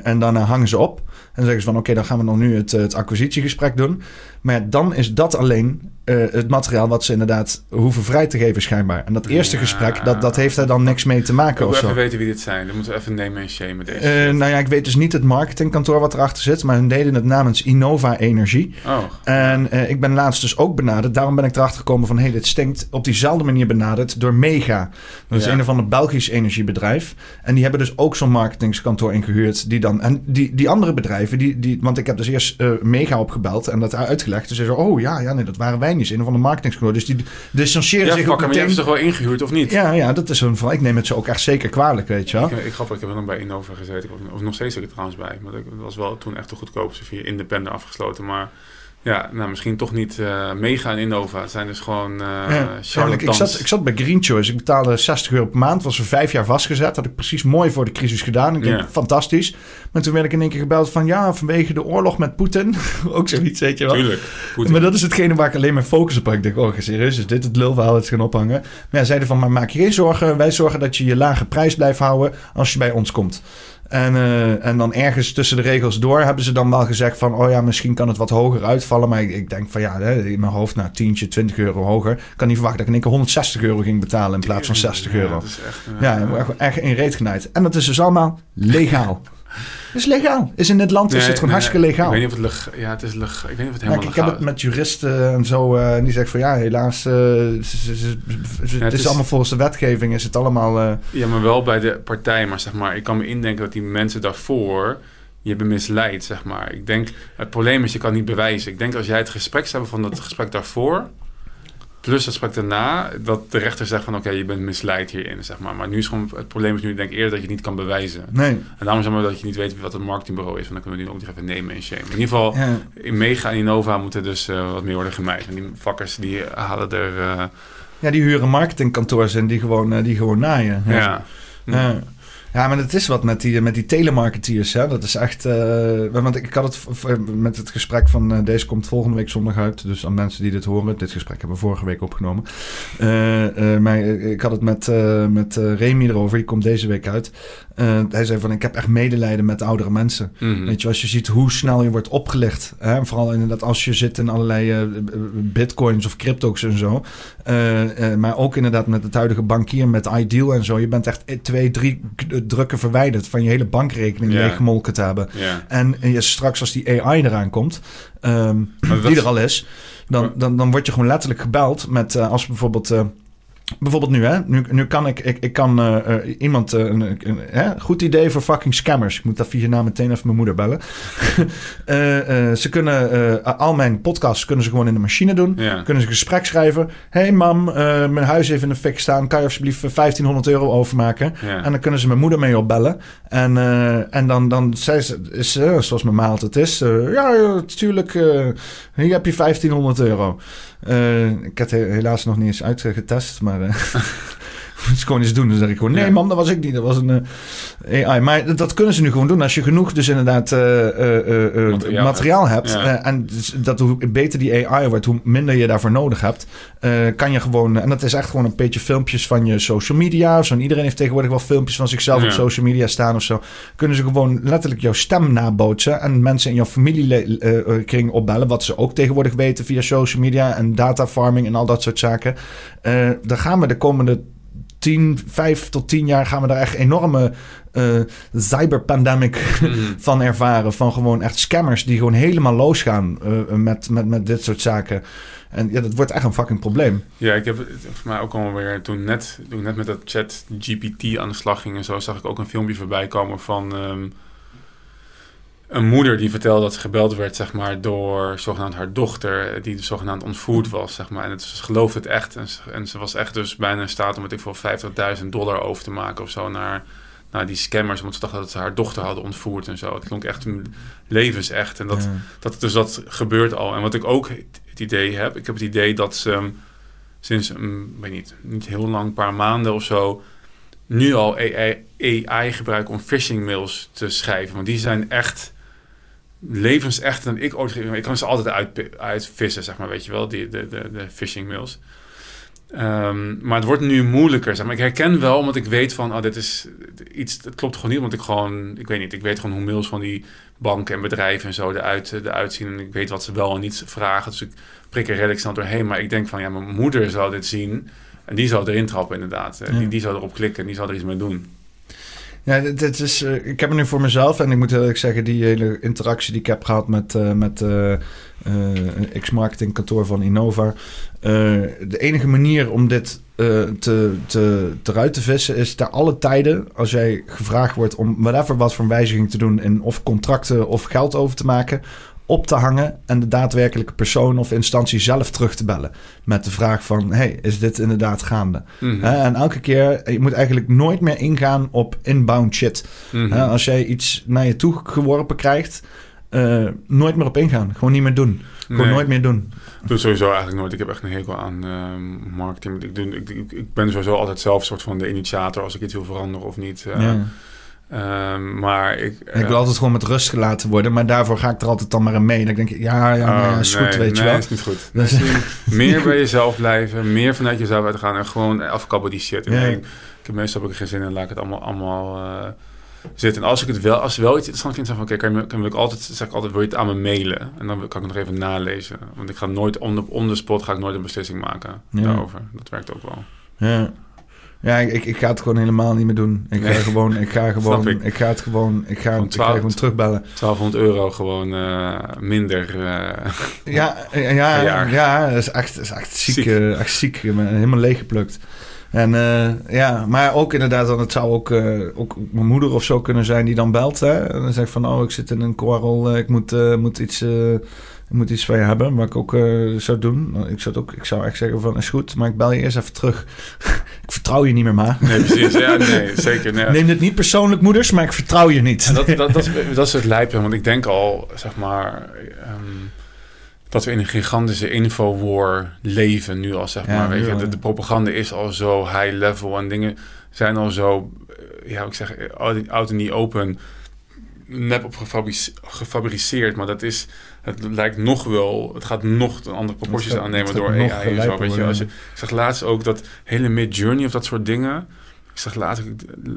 en daarna hangen ze op. En dan zeggen ze van oké, dan gaan we dan nu het, het acquisitiegesprek doen. Maar ja, dan is dat alleen eh, het materiaal wat ze inderdaad hoeven vrij te geven schijnbaar. En dat eerste Ja. gesprek, dat, dat heeft er dan niks mee te Ik maken wil of zo. even weten wie dit zijn. Dan moeten we even nemen en shamen deze. Eh, nou ja, ik weet dus niet het marketingkantoor wat erachter zit, maar hun deden het namens Innova Energie. oh. En eh, ik ben laatst dus ook benaderd. Daarom ben ik erachter gekomen van... hé, hey, dit stinkt op diezelfde manier benaderd door Mega. Dat is Ja. een of ander Belgisch energiebedrijf. En die hebben dus ook zo'n marketingskantoor ingehuurd. Die dan, en die, die andere bedrijven... Die, die, want ik heb dus eerst Mega opgebeld en dat uitgelegd. Dus ze zeiden, oh ja, ja, nee, dat waren wij niet. Een of ander marketingskantoor. Dus die distancieren Ja, zich ook meteen... ze toch wel ingehuurd of niet? Ja, ja, dat is een verhaal. Ik neem het ze ook echt zeker kwalijk, weet je wel. Ik, ik grappig, ik heb nog bij Innova gezeten. Ik heb- Of nog steeds zit ik er trouwens bij. Maar dat was wel toen echt de goedkoopste via Independent afgesloten. Maar ja, nou, misschien toch niet eh mega in Innova. Het zijn dus gewoon eh Ja, ik, zat, ik zat bij Green Choice. Ik betaalde 60 euro per maand. Was er vijf jaar vastgezet. Had ik precies mooi voor de crisis gedaan. Ik denk, Ja. fantastisch. Maar toen werd ik in één keer gebeld van... Ja, vanwege de oorlog met Poetin. <laughs> Ook zoiets, weet je wel. Tuurlijk. Maar dat is hetgene waar ik alleen mijn focus op heb. Ik denk, oh, serieus, is dit het lulverhaal dat ze gaan ophangen? Maar ja, zeiden van, maar maak je geen zorgen. Wij zorgen dat je je lage prijs blijft houden als je bij ons komt. En, eh, en dan ergens tussen de regels door hebben ze dan wel gezegd van... oh ja, misschien kan het wat hoger uitvallen. Maar ik, ik denk van ja, hè, in mijn hoofd, nou, tientje, 20 euro hoger. Ik kan niet verwachten dat ik in één keer 160 euro ging betalen in plaats van 60 Ja, euro. dat is echt, eh, Ja, ik word echt in reet genaaid. En dat is dus allemaal legaal. <laughs> Het is legaal. Is in dit land is het gewoon nee, hartstikke legaal. Ik weet niet of het leg, ja, het is leg, ik weet niet of het Ja, helemaal ik heb het met juristen en zo. eh, en die zegt van ja, helaas. eh, het is, is- allemaal volgens de wetgeving. Is het allemaal. eh, Ja, maar wel bij de partij. Maar zeg maar, ik kan me indenken dat die mensen daarvoor je hebben misleid, zeg maar. Ik denk, het probleem is, je kan niet bewijzen. Ik denk als jij het gesprek zou hebben van dat gesprek daarvoor, plus het gesprek daarna, dat de rechter zegt van, oké, je bent misleid hierin, zeg maar. Maar nu is gewoon, het probleem is nu, denk ik eerder dat je het niet kan bewijzen. nee. En daarom zeg maar dat je niet weet wat het marketingbureau is, want dan kunnen we die ook nog even nemen en shame. In ieder geval, Ja. in Mega en Innova moeten dus eh, wat meer worden gemijd. En die vakkers, die halen er, eh, ja, die huren marketingkantoors in die gewoon, eh, die gewoon naaien. ja. Ja. Ja, maar het is wat met die, met die telemarketeers. Hè? Dat is echt. eh, want ik had het met het gesprek van. eh, deze komt volgende week zondag uit. Dus aan mensen die dit horen. Dit gesprek hebben we vorige week opgenomen. Eh, maar ik had het met, met Remy erover. Die komt deze week uit. Eh, hij zei van: Ik heb echt medelijden met oudere mensen. Mhm. Weet je, als je ziet hoe snel je wordt opgelicht. Hè? en Vooral inderdaad als je zit in allerlei eh, bitcoins of crypto's en zo. Eh, maar ook inderdaad met het huidige bankier, met Ideal en zo. Je bent echt twee, drie drukken verwijderd van je hele bankrekening Ja. leeggemolken te hebben. En je, straks als die AI eraan komt, ehm, die er al is, dan, dan, dan word je gewoon letterlijk gebeld met als bijvoorbeeld. Bijvoorbeeld nu, hè? Nu, nu kan ik, ik, ik kan eh, eh, iemand, eh, een, een, hè? goed idee voor fucking scammers. Ik moet dat via naam meteen even mijn moeder bellen. <laughs> Ze kunnen, al mijn podcasts kunnen ze gewoon in de machine doen. Ja. Kunnen ze een gesprek schrijven. hey mam, mijn huis heeft in de fik staan. Kan je alsjeblieft eh, 1500 euro overmaken? Ja. En dan kunnen ze mijn moeder mee opbellen. En, en dan, dan zei ze, is, zoals mijn ma altijd is... ja, eh, hier heb je 1500 euro. Eh, ik had he- helaas nog niet eens uitgetest, maar... <laughs> <laughs> moet het gewoon eens doen. Dan zeg ik gewoon, nee mam, dat was ik niet. Dat was een eh, AI. Maar dat- kunnen ze nu gewoon doen. Als je genoeg dus inderdaad eh, eh, eh, Materiaal materiaal, hebt. Ja. en dus dat hoe beter die AI wordt, hoe minder je daarvoor nodig hebt. kan je gewoon... En dat is echt gewoon een beetje filmpjes van je social media. Of zo. En iedereen heeft tegenwoordig wel filmpjes van zichzelf Ja. op social media staan of zo. Kunnen ze gewoon letterlijk jouw stem nabootsen. En mensen in jouw familiekring opbellen. Wat ze ook tegenwoordig weten via social media. En data farming en al dat soort zaken. Daar gaan we de komende 10, 5 tot 10 jaar gaan we daar echt enorme eh cyberpandemic Mhm. <laughs> van ervaren. Van gewoon echt scammers die gewoon helemaal losgaan eh met, met, met dit soort zaken. En ja, dat wordt echt een fucking probleem. Ja, ik heb het voor mij ook alweer toen net, toen net met dat chat GPT aan de slag ging en zo, zag ik ook een filmpje voorbij komen van ehm, een moeder die vertelde dat ze gebeld werd, zeg maar, door zogenaamd haar dochter, die zogenaamd ontvoerd was, zeg maar. En het, ze geloofde het echt. En ze, en ze was echt dus bijna in staat om, ik veel, 50.000 dollar over te maken of zo naar, naar die scammers, omdat ze dachten dat ze haar dochter hadden ontvoerd en zo. Het klonk echt levensecht. En dat, Ja. dat, dus dat gebeurt al. En wat ik ook het, idee heb, ik heb het idee dat ze um, sinds, um, weet niet, niet heel lang, een paar maanden of zo, nu al AI, AI gebruiken om phishing mails te schrijven. Want die zijn echt levensechter dan ik ooit... Ik kan ze altijd uit, uitvissen, zeg maar, weet je wel, die, de, de, de phishing mails. Ehm, maar het wordt nu moeilijker. Zeg maar. Ik herken wel, want ik weet van, oh, dit is iets, het klopt gewoon niet. Want ik gewoon, ik weet niet, ik weet gewoon hoe mails van die banken en bedrijven en zo eruit, eruit zien. En ik weet wat ze wel en niet vragen. Dus ik prik er redelijk snel doorheen. Maar ik denk van, ja, mijn moeder zou dit zien. En die zou erin trappen inderdaad. Die, die zou erop klikken en die zou er iets mee doen. Ja, dit is, uh, ik heb het nu voor mezelf en ik moet eerlijk zeggen, die hele interactie die ik heb gehad met, uh, met uh, een ex-marketing kantoor van Innova. de enige manier om dit te, te, eruit te vissen is ter alle tijden, als jij gevraagd wordt om whatever wat voor wijziging te doen in of contracten of geld over te maken, op te hangen en de daadwerkelijke persoon of instantie zelf terug te bellen. Met de vraag van, hey, is dit inderdaad gaande? Mm en elke keer, je moet eigenlijk nooit meer ingaan op inbound shit. Mhm. als jij iets naar je toe geworpen krijgt, uh, nooit meer op ingaan. Gewoon niet meer doen. Gewoon nooit meer doen. Ik doe sowieso eigenlijk nooit. Ik heb echt een hekel aan uh, marketing. Ik, doe, ik, ik, ben sowieso altijd zelf soort van de initiator als ik iets wil veranderen of niet. Uh, ja. Um, maar ik, ik wil uh, altijd gewoon met rust gelaten worden, maar daarvoor ga ik er altijd dan maar in mee. Dan denk ik, ja, ja, oh, nee, is goed, weet je wel. is niet goed. <laughs> Dus, meer bij jezelf blijven, meer vanuit jezelf uitgaan en gewoon afkappen die shit. En ja. ik, ik heb meestal heb ik er geen zin in, laat ik het allemaal, allemaal uh, zitten. En als ik het wel, als wel iets interessant vind, zeg van, oké, okay, kan, kan ik altijd, zeg ik altijd, wil je het aan me mailen? En dan kan ik het nog even nalezen. Want ik ga nooit, on on the spot ga ik nooit een beslissing maken ja. daarover. Dat werkt ook wel. Ja. Ja, ik, ik ga het gewoon helemaal niet meer doen. Ik ga gewoon, ik ga <laughs> gewoon, ik. ik. ga het gewoon, ik ga, gewoon, 12, ik ga gewoon terugbellen. 1200 euro gewoon uh, minder. Uh, <laughs> ja, ja, ja, dat is echt, dat is echt ziek, ziek. Uh, echt ziek. Helemaal leeggeplukt. En ja, maar ook inderdaad, dan het zou ook, ook mijn moeder of zo kunnen zijn die dan belt. Hè? En dan zegt van, oh, ik zit in een kwarrel, ik moet, moet iets ik moet iets van je hebben, wat ik ook uh, zou doen. Ik zou, ook, ik zou echt zeggen van, is goed, maar ik bel je eerst even terug. <laughs> ik vertrouw je niet meer, ma. Nee, precies. Ja, nee, zeker. Nee. Neem dit niet persoonlijk, moeders, maar ik vertrouw je niet. dat, <laughs> dat, dat, is, dat is het lijpen, want ik denk al, zeg maar... Um, dat we in een gigantische infowar leven nu al, zeg maar. weet je, de, de, propaganda is al zo high level en dingen zijn al zo, eh, ja, ik zeg, out in the open, nep op gefabriceerd. Maar dat is, het lijkt nog wel, het gaat nog een andere proporties aannemen door AI en zo. Weet je, als je, ik zag laatst ook dat hele Mid Journey of dat soort dingen. Ik zag laatst,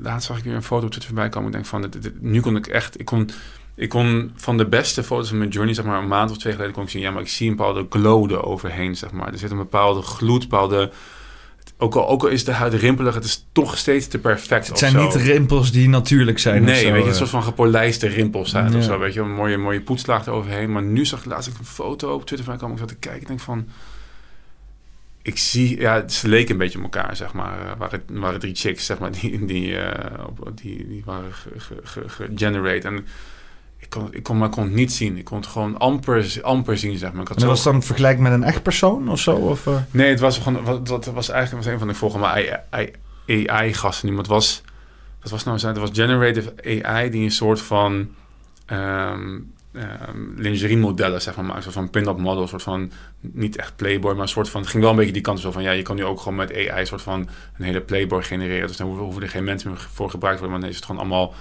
laatst zag ik weer een foto op Twitter voorbij komen. Ik denk van, dit, nu kon ik echt, ik kon, ik kon van de beste foto's van Mid Journey, zeg maar een maand of twee geleden, kon ik zien, ja, maar ik zie een bepaalde glow er overheen, zeg maar. Er zit een bepaalde gloed, bepaalde ook al, ook al is de huid rimpelig, het is toch steeds te perfect. Het zijn niet rimpels die natuurlijk zijn. Nee, weet je, een eh. soort van gepolijste rimpels zijn ja. of zo. Weet je, een mooie, mooie poetslaag eroverheen. Maar nu zag ik laatst een foto op Twitter van kwam. Ik zat te kijken. Ik denk van. Ik zie, ja, ze leken een beetje op elkaar, zeg maar. Uh, waren, waren drie chicks, zeg maar, die, die, uh, die, die waren gegenerate. Ge, ge, en ik kon, ik kon, maar kon het niet zien. Ik kon het gewoon amper, amper zien, zeg maar. Ik had en was dan vergelijk met een echt persoon of zo? Of, uh... Nee, het was gewoon, dat was eigenlijk was een van de volgende AI-gasten. Iemand was, wat was nou zijn? Het was generative AI die een soort van um, um, lingerie modellen, zeg maar, maakt. Een soort van pin-up model, een soort van, niet echt Playboy, maar een soort van, het ging wel een beetje die kant zo van, ja, je kan nu ook gewoon met AI een soort van een hele Playboy genereren. Dus dan hoeven er geen mensen meer voor gebruikt worden, maar dan is het gewoon allemaal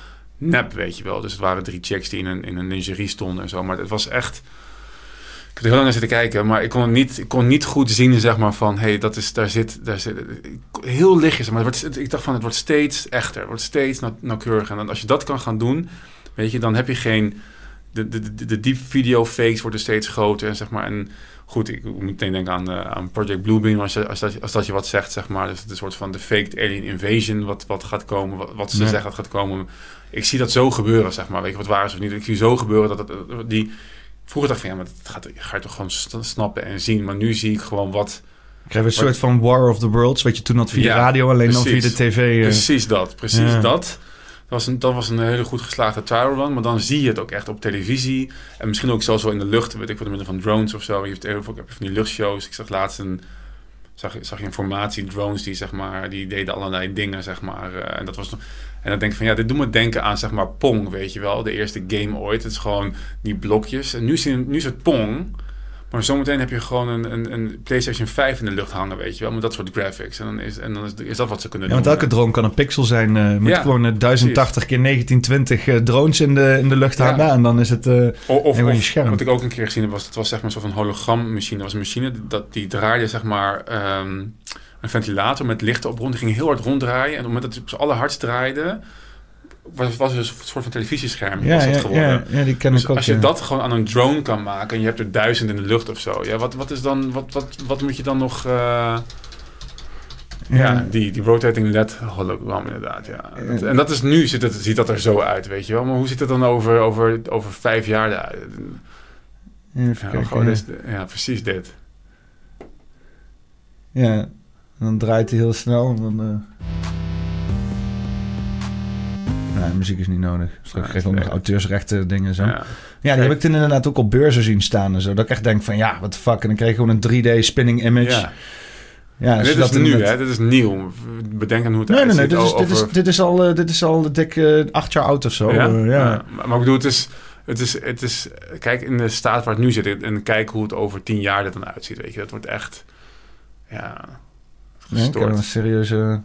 nep, weet je wel. Dus het waren drie checks die in een, in een lingerie stonden en zo. Maar het was echt... Ik heb er heel lang naar zitten kijken, maar ik kon niet, ik kon niet goed zien, zeg maar, van... hé, hey, dat is, daar zit, daar zit... Heel lichtjes, maar het wordt, ik dacht van, het wordt steeds echter. Het wordt steeds nauwkeuriger. En als je dat kan gaan doen, weet je, dan heb je geen... De, de, de, de deep video fakes worden steeds groter, en zeg maar... En, goed, ik moet meteen denken aan, uh, aan Project Bluebeam, als, je, als, dat, als dat je wat zegt, zeg maar. Dus het een soort van de faked alien invasion, wat, wat gaat komen, wat, wat ze zeggen dat gaat komen ik zie dat zo gebeuren, zeg maar. Weet je wat waar is of niet? Ik zie zo gebeuren dat het, die... Vroeger dacht ik van, ja, maar dat gaat, ga je toch gewoon snappen en zien. Maar nu zie ik gewoon wat... Ik heb een soort van War of the Worlds, wat je toen had via de radio, alleen dan via de tv. Uh... Precies dat, precies dat. Dat was, een, dat was een hele goed geslaagde trial run, maar dan zie je het ook echt op televisie. En misschien ook zelfs wel in de lucht, weet ik, voor de middel van drones of zo. Je hebt, ik heb van die luchtshows. Ik zag laatst een zag, zag je informatie, drones die zeg maar, die deden allerlei dingen, zeg maar. Uh, en dat was en dan denk ik van ja, dit doet me denken aan zeg maar Pong, weet je wel, de eerste game ooit. Het is gewoon die blokjes. En nu nu is het Pong. Maar zometeen heb je gewoon een, een, een, PlayStation 5 in de lucht hangen, weet je wel, met dat soort graphics. En dan is, en dan is, is dat wat ze kunnen ja, doen. Want elke drone kan een pixel zijn. Uh, met ja, gewoon uh, 1080 keer 1920 uh, drones in de, in de lucht hangen. En dan is het uh, of, je scherm. Wat ik ook een keer gezien heb, was, het was zeg maar een soort van hologrammachine. Dat was een machine dat die draaide zeg maar... Um, een ventilator met lichten op rond. Die ging heel hard ronddraaien. En op het moment dat het op z'n allerhardst draaide... was, was dus een soort van televisiescherm Ja, was dat ja, geworden. ja, ja, die ken Dus ik ook. als je dat gewoon aan een drone kan maken... en je hebt er duizend in de lucht of zo... Ja, wat, wat is dan... Wat, wat, wat moet je dan nog... eh, ja, die, die rotating LED hologram inderdaad, ja. Dat- en dat is nu, ziet, het, ziet dat er zo uit, weet je wel. Maar hoe ziet het dan over, over, over vijf jaar eruit? Ja, kijken, gewoon ja. dit- ja, precies dit. Ja, en dan draait hij heel snel. En dan, eh Nee, muziek is niet nodig. Straks krijg je ook nog auteursrechten dingen en zo. Ja, die heb ik toen inderdaad ook op beurzen zien staan en zo. Dat ik echt denk van, ja, what the fuck. En dan kreeg je gewoon een 3D spinning image. Ja. Als dit is nu, inderdaad- hè? Dit is nieuw. Bedenk aan hoe het Nee, nee, nee. Dit is, dit, is, dit, is al, eh, dit is al dik eh, acht jaar oud of zo. ja? Eh, ja. Ja, Maar, maar ik bedoel, het is, het, is, het is... Kijk in de staat waar het nu zit... en kijk hoe het over tien jaar er dan uitziet, weet je. Dat wordt echt... Ja... Nee, ik heb Gestoord. een serieuze...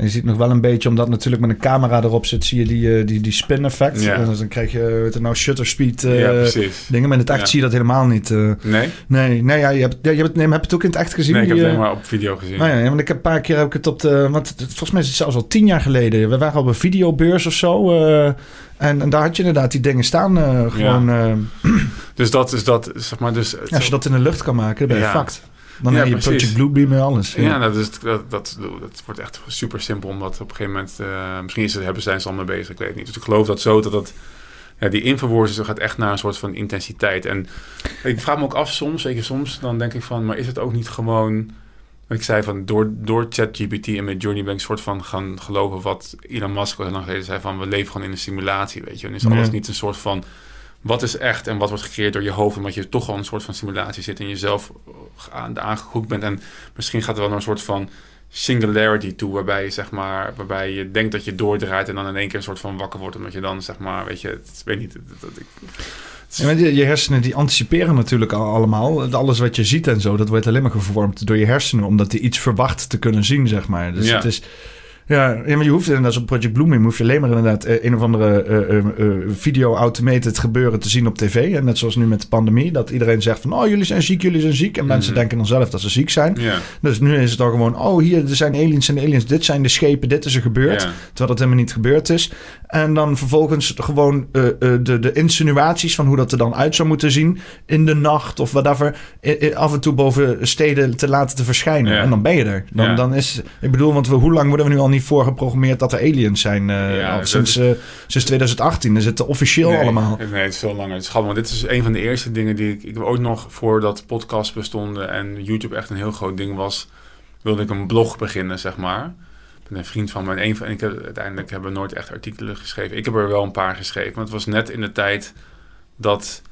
En je ziet nog wel een beetje, omdat natuurlijk met een camera erop zit, zie je die, eh, die, die spin effect. Ja. En dan krijg je, weet je nou, shutter speed eh, ja, dingen. Maar in het echt Ja. zie je dat helemaal niet. eh. Nee? nee, nee, ja, je hebt, je hebt, nee, heb je het ook in het echt gezien? Nee, ik heb die, het eh, alleen maar op video gezien. Nou ja, ja, want ik heb een paar keer heb ik het op de. Want het- volgens mij is het zelfs al tien jaar geleden. We waren op een videobeurs of zo. eh, en, en daar had je inderdaad die dingen staan. eh, gewoon. eh, <clears throat> Dus dat is dat, zeg maar, dus... ja, als je dat in de lucht kan maken, dan ben je fucked. Dan Ja, heb je precies. Project Bluebeam en alles. Ja, dat, is, dat, dat, dat wordt echt super simpel, omdat op een gegeven moment, eh, misschien is het, hebben zijn ze al mee bezig, ik weet het niet. Dus ik geloof dat zo, dat dat, ja, die infraworst gaat echt naar een soort van intensiteit. En ik vraag me ook af soms, zeker soms, dan denk ik van, maar is het ook niet gewoon, wat ik zei van, door, door ChatGPT en met Journey ben ik soort van gaan geloven wat Elon Musk al heel lang geleden zei van, we leven gewoon in een simulatie, weet je. En is alles Ja. niet een soort van, wat is echt en wat wordt gecreëerd door je hoofd, omdat je toch al een soort van simulatie zit en jezelf aan, aangehoekt bent. En misschien gaat er wel naar een soort van singularity toe, waarbij je, zeg maar, waarbij je denkt dat je doordraait en dan in één keer een soort van wakker wordt, omdat je dan, zeg maar, weet je, het, weet niet, dat, ik... Ja, je, je hersenen die anticiperen natuurlijk al allemaal. Alles wat je ziet en zo, dat wordt alleen maar gevormd door je hersenen. Omdat die iets verwacht te kunnen zien, zeg maar. Dus Ja. het is... Ja, ja, maar je hoeft inderdaad op Project Blooming hoef je alleen maar inderdaad eh, een of andere eh, eh, eh, video automated gebeuren te zien op tv. En net zoals nu met de pandemie, dat iedereen zegt van oh jullie zijn ziek, jullie zijn ziek. En mensen Mhm. denken dan zelf dat ze ziek zijn. Dus nu is het dan gewoon oh hier er zijn aliens en aliens, dit zijn de schepen, dit is er gebeurd. Terwijl dat helemaal niet gebeurd is. En dan vervolgens gewoon de, de insinuaties van hoe dat er dan uit zou moeten zien in de nacht of whatever. af en toe boven steden te laten te verschijnen. En dan ben je er. Dan, dan is, ik bedoel, want we, hoe lang worden we nu al niet voorgeprogrammeerd dat er aliens zijn? eh, Ja, al sinds, eh, sinds 2018 is het officieel nee, allemaal. Nee, het is veel langer. Het is grappig, want dit is een van de eerste dingen die ik... Ik heb ooit nog, voordat podcasts bestonden en YouTube echt een heel groot ding was... wilde ik een blog beginnen, zeg maar. Ik ben een vriend van en een van... En ik heb, uiteindelijk hebben we nooit echt artikelen geschreven. Ik heb er wel een paar geschreven, maar het was net in de tijd dat...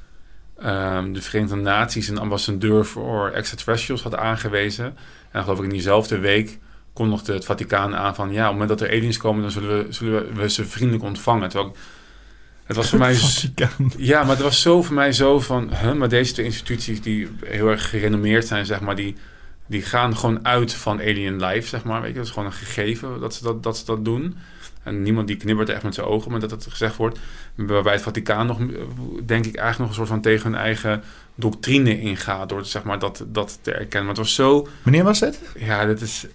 ehm, de Verenigde Naties een ambassadeur voor extraterrestrials had aangewezen. En geloof ik in diezelfde week kondigde het Vaticaan aan van... ja, op het moment dat er aliens komen, dan zullen we, zullen we, ze vriendelijk ontvangen. Terwijl ik- het was voor mij... <laughs> Vaticaan. ja, maar het was zo voor mij zo van... Huh, maar deze twee instituties die heel erg gerenommeerd zijn, zeg maar... die, die gaan gewoon uit van alien life, zeg maar. Weet je? Dat is gewoon een gegeven dat ze dat, dat, ze dat doen. En niemand die knibbert echt met zijn ogen, maar dat het gezegd wordt. Waarbij het Vaticaan nog, denk ik, eigenlijk nog een soort van tegen hun eigen doctrine ingaat... door zeg maar, dat, dat te erkennen. Maar het was zo... Wanneer was dit? Ja, dit is...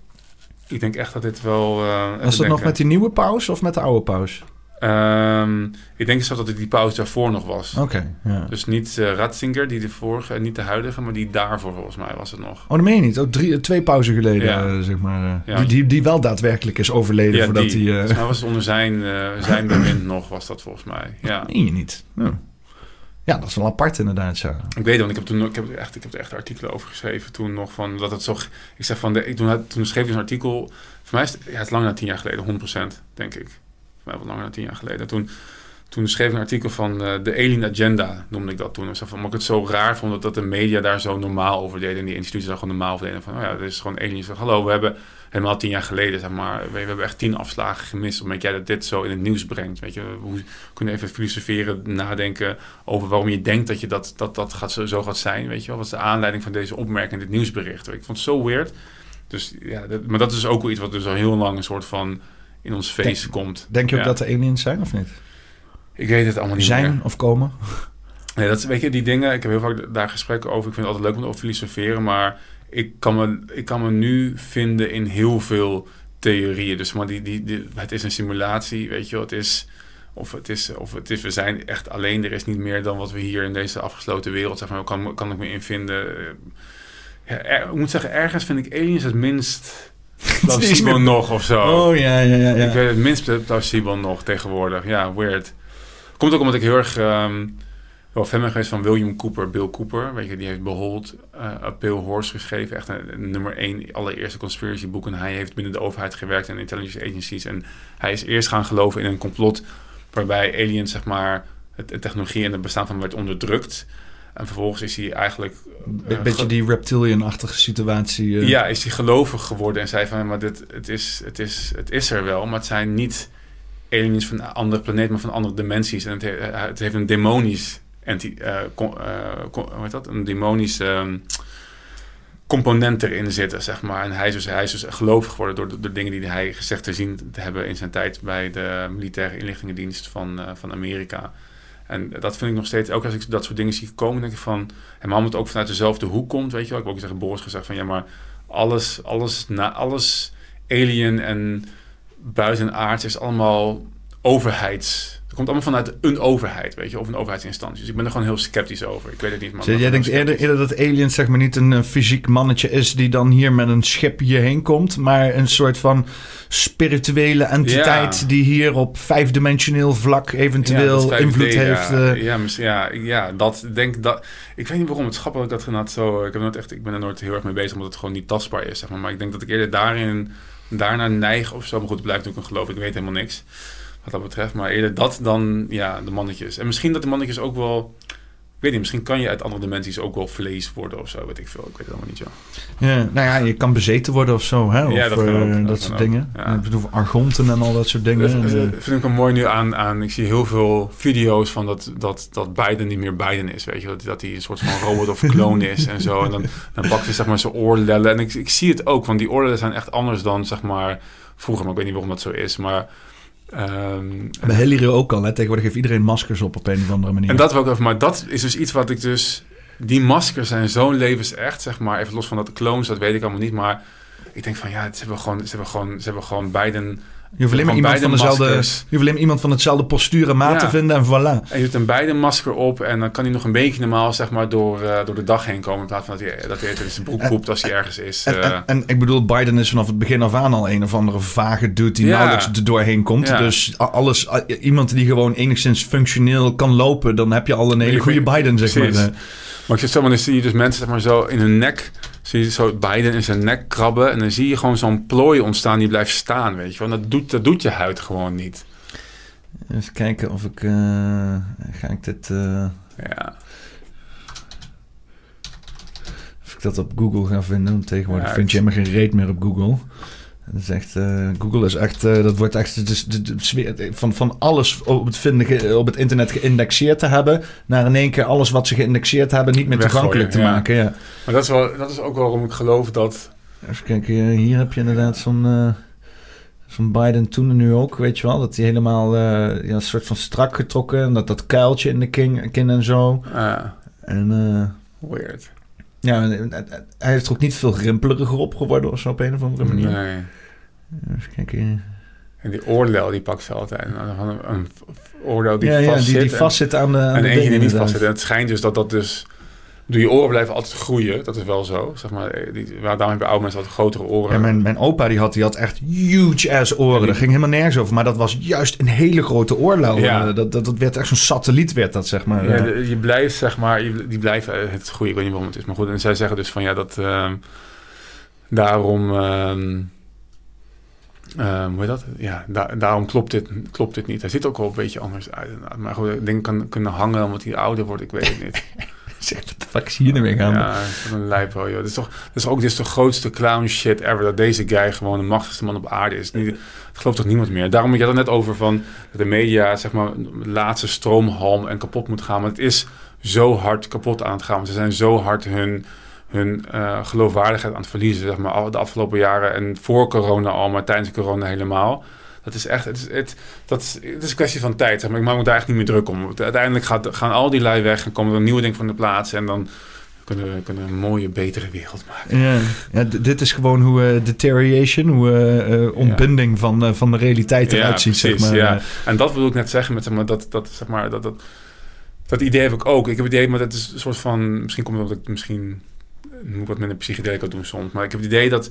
Ik denk echt dat dit wel... eh, Was dat nog met die nieuwe paus of met de oude paus? Ehm, ik denk zelfs dat het die pauze daarvoor nog was. Oké, ja. Dus niet eh Ratzinger, die de vorige, niet de huidige, maar die daarvoor volgens mij was het nog. Oh, dat meen je niet. Ook drie, twee pauzen geleden, Ja. eh, zeg maar. eh, Ja. die, die, die wel daadwerkelijk is overleden voordat hij... eh, mij was het onder zijn, eh, zijn <laughs> bewind nog, was dat volgens mij. Ja. meen je niet. Ja. Ja, dat is wel apart inderdaad, ja. Ik weet het, want ik heb toen ik heb er echt, ik heb er echt artikelen over geschreven toen nog van dat het zo. Ik zeg van de, ik, toen, toen schreef ik een artikel. Voor mij is het, ja, het is langer dan tien jaar geleden, 100% denk ik. Voor mij wel langer dan tien jaar geleden. Toen, toen schreef ik een artikel van eh, de Alien Agenda, noemde ik dat toen. Dus van, omdat ik het zo raar vond dat, dat de media daar zo normaal over deden en die instituties daar gewoon normaal over deden. Van, oh ja, dit is gewoon aliens. Hallo, we hebben helemaal tien jaar geleden, zeg maar, we, we hebben echt tien afslagen gemist omdat jij dat dit zo in het nieuws brengt. Weet je, we kunnen even filosoferen, nadenken over waarom je denkt dat je dat, dat, dat gaat zo, gaat zijn. Weet je wel, wat is de aanleiding van deze opmerking, dit nieuwsbericht? Ik vond het zo weird. Dus ja, dat, maar dat is ook wel iets wat dus al heel lang een soort van in ons face komt. Denk je ook Ja. dat er aliens zijn of niet? Ik weet het allemaal niet Zijn meer. of komen? Nee, dat weet je, die dingen, ik heb heel vaak daar gesprekken over. Ik vind het altijd leuk om te filosoferen, maar ik kan, me, ik kan me nu vinden in heel veel theorieën. Dus maar die, die, die, het is een simulatie, weet je. Het is, of het is, of het is, we zijn echt alleen. Er is niet meer dan wat we hier in deze afgesloten wereld, zeg maar, kan, kan ik me in vinden. Ja, er, ik moet zeggen, ergens vind ik aliens het minst <laughs> plausibel nog of zo. Oh ja, ja, ja. ja. Ik weet het minst plausibel nog tegenwoordig. Ja, weird. Komt ook omdat ik heel erg... Um, wel fan ben geweest van William Cooper, Bill Cooper. Weet je, die heeft Behold uh, A Pale Horse geschreven. Echt een, nummer één allereerste conspiracy boek. En hij heeft binnen de overheid gewerkt en intelligence agencies. En hij is eerst gaan geloven in een complot waarbij aliens, zeg maar, het, de technologie en het bestaan van werd onderdrukt. En vervolgens is hij eigenlijk... Een beetje die reptilian-achtige situatie. Uh... Ja, is hij gelovig geworden en zei van... maar dit, het, is, het, is, het is er wel, maar het zijn niet aliens van een andere planeet... maar van andere dimensies. En het, heeft, het heeft een demonisch... Anti, uh, hoe heet dat? Een demonisch... Um, component erin zitten, zeg maar. En hij is dus, hij is dus gelovig geworden door de, dingen die hij gezegd te zien te hebben in zijn tijd bij de militaire inlichtingendienst van, van Amerika. En dat vind ik nog steeds, ook als ik dat soort dingen zie komen, denk ik van, en het ook vanuit dezelfde hoek komt, weet je wel. Ik heb ook zeggen, Boris gezegd van, ja, maar alles, alles, na, alles alien en buitenaards is allemaal overheids het komt allemaal vanuit een overheid, weet je, of een overheidsinstantie. Dus ik ben er gewoon heel sceptisch over. Ik weet het niet. Maar jij denkt eerder, eerder, dat aliens zeg maar niet een, een fysiek mannetje is die dan hier met een schip hierheen komt, maar een soort van spirituele entiteit die hier op vijfdimensioneel vlak eventueel ja, invloed heeft. Ja, uh... ja, ja, ja, dat denk dat. Ik weet niet waarom het schappelijk dat genat zo. Ik heb nooit echt, ik ben er nooit heel erg mee bezig omdat het gewoon niet tastbaar is, zeg maar. Maar ik denk dat ik eerder daarin daarna neig of zo. Maar goed, het blijft natuurlijk een geloof. Ik weet helemaal niks wat dat betreft. Maar eerder dat dan ja, de mannetjes. En misschien dat de mannetjes ook wel... Ik weet niet, misschien kan je uit andere dimensies ook wel vlees worden of zo, weet ik veel. Ik weet het allemaal niet zo. Ja, nou ja, je kan bezeten worden of zo, hè? Of, ja, dat, uh, dat, soort dingen. Ja. Ik bedoel, argonten en al dat soort dingen. Dat, dat vind ik wel mooi nu aan, aan... Ik zie heel veel video's van dat, dat, dat Biden niet meer Biden is, weet je. Dat, dat hij een soort van robot of clone is en zo. En dan, dan pakt hij zeg maar zijn oorlellen. En ik, ik zie het ook, want die oorlellen zijn echt anders dan zeg maar vroeger. Maar ik weet niet waarom dat zo is, maar... Um, Bij Hillary ook al. Hè? Tegenwoordig heeft iedereen maskers op op een of andere manier. En dat ook even. Maar dat is dus iets wat ik dus... Die maskers zijn zo'n levensecht, zeg maar. Even los van dat de clones, dat weet ik allemaal niet. Maar ik denk van ja, ze hebben gewoon, ze hebben gewoon, ze hebben gewoon beiden je hoeft alleen maar iemand van, dezelfde, je hoeft alleen iemand van hetzelfde postuur en maat te vinden en voilà. En je doet een beide masker op en dan kan hij nog een beetje normaal zeg maar, door, uh, door de dag heen komen. In plaats van dat hij, dat hij in zijn broek poept als hij ergens is. En, uh. en, en, ik bedoel, Biden is vanaf het begin af aan al een of andere vage dude die ja. nauwelijks er doorheen komt. Ja. Dus alles, iemand die gewoon enigszins functioneel kan lopen, dan heb je al een hele goede Biden, zeg Precies. maar. Maar ik zeg zo, maar dan zie je dus mensen zeg maar, zo in hun nek zie je zo Biden in zijn nek krabben. En dan zie je gewoon zo'n plooi ontstaan die blijft staan, weet je. Want dat doet, dat doet je huid gewoon niet. Even kijken of ik... Uh, ga ik dit... Uh, ja. Of ik dat op Google ga vinden. Tegenwoordig ja, vind je helemaal geen reet meer op Google. Dat is echt, uh, Google is echt, uh, dat wordt echt dus de, van, van alles op het, vinden, op het internet geïndexeerd te hebben, naar in één keer alles wat ze geïndexeerd hebben niet meer toegankelijk te maken. Ja. Maar dat is, wel, dat is ook waarom ik geloof dat. Even kijken, hier heb je inderdaad zo'n uh, zo'n Biden toen nu ook, weet je wel, dat hij helemaal ja, een soort van strak getrokken en dat dat kuiltje in de kin, kin en zo. Ah. En, Weird. Ja, hij heeft er ook niet veel rimpeliger op geworden of zo op een of andere manier. Nee. Even kijken. En die oorlel die pakt ze altijd. Een, een oordeel die ja, vast ja, die, die aan de. Aan en eentje die niet vast zit. En het schijnt dus dat dat dus door je oren blijven altijd groeien. Dat is wel zo. Zeg maar, eh, die, daarom hebben oude mensen altijd grotere oren. Ja, mijn, mijn opa die had, die had echt huge ass oren. Die... Dat ging helemaal nergens over. Maar dat was juist een hele grote oorlel. Ja. Dat, dat, dat werd echt zo'n satelliet, werd dat zeg maar. Ja, je blijft zeg maar, die blijven het groeien. Ik weet niet waarom het is. Maar goed, en zij zeggen dus van ja, dat uh, daarom... Uh, uh, hoe heet dat? Ja, da daarom klopt dit, klopt dit niet. Hij ziet ook wel een beetje anders uit. Maar goed, ik denk kan kunnen hangen omdat hij ouder wordt. Ik weet het niet. <laughs> <laughs> Zegt wat de fuck zie je gaan? Ja, een lijp joh. Dit is toch, dit is ook dit is de grootste clown shit ever. Dat deze guy gewoon de machtigste man op aarde is. Niet, dat gelooft toch niemand meer. Daarom, je had het net over van dat de media, zeg maar, de laatste stroomhalm en kapot moet gaan. Maar het is zo hard kapot aan het gaan. Ze zijn zo hard hun, hun uh, geloofwaardigheid aan het verliezen, zeg maar, de afgelopen jaren. En voor corona al, maar tijdens corona helemaal. Dat is echt, het is, het, dat is, het is een kwestie van tijd. Zeg maar. Ik maak me daar echt niet meer druk om. Uiteindelijk gaat, gaan al die lui weg en komen er nieuwe dingen van de plaats. En dan kunnen we kunnen een mooie, betere wereld maken. Ja, ja dit is gewoon hoe uh, deterioration, hoe uh, ontbinding ja. van, uh, van de realiteit eruit ziet. Zeg maar. ja. En dat wil ik net zeggen met zeg maar, dat, dat, zeg maar, dat, dat, dat idee heb ik ook. Ik heb het idee, maar dat is een soort van, misschien komt het omdat ik misschien moet ik wat minder psychedelica doen soms. Maar ik heb het idee dat,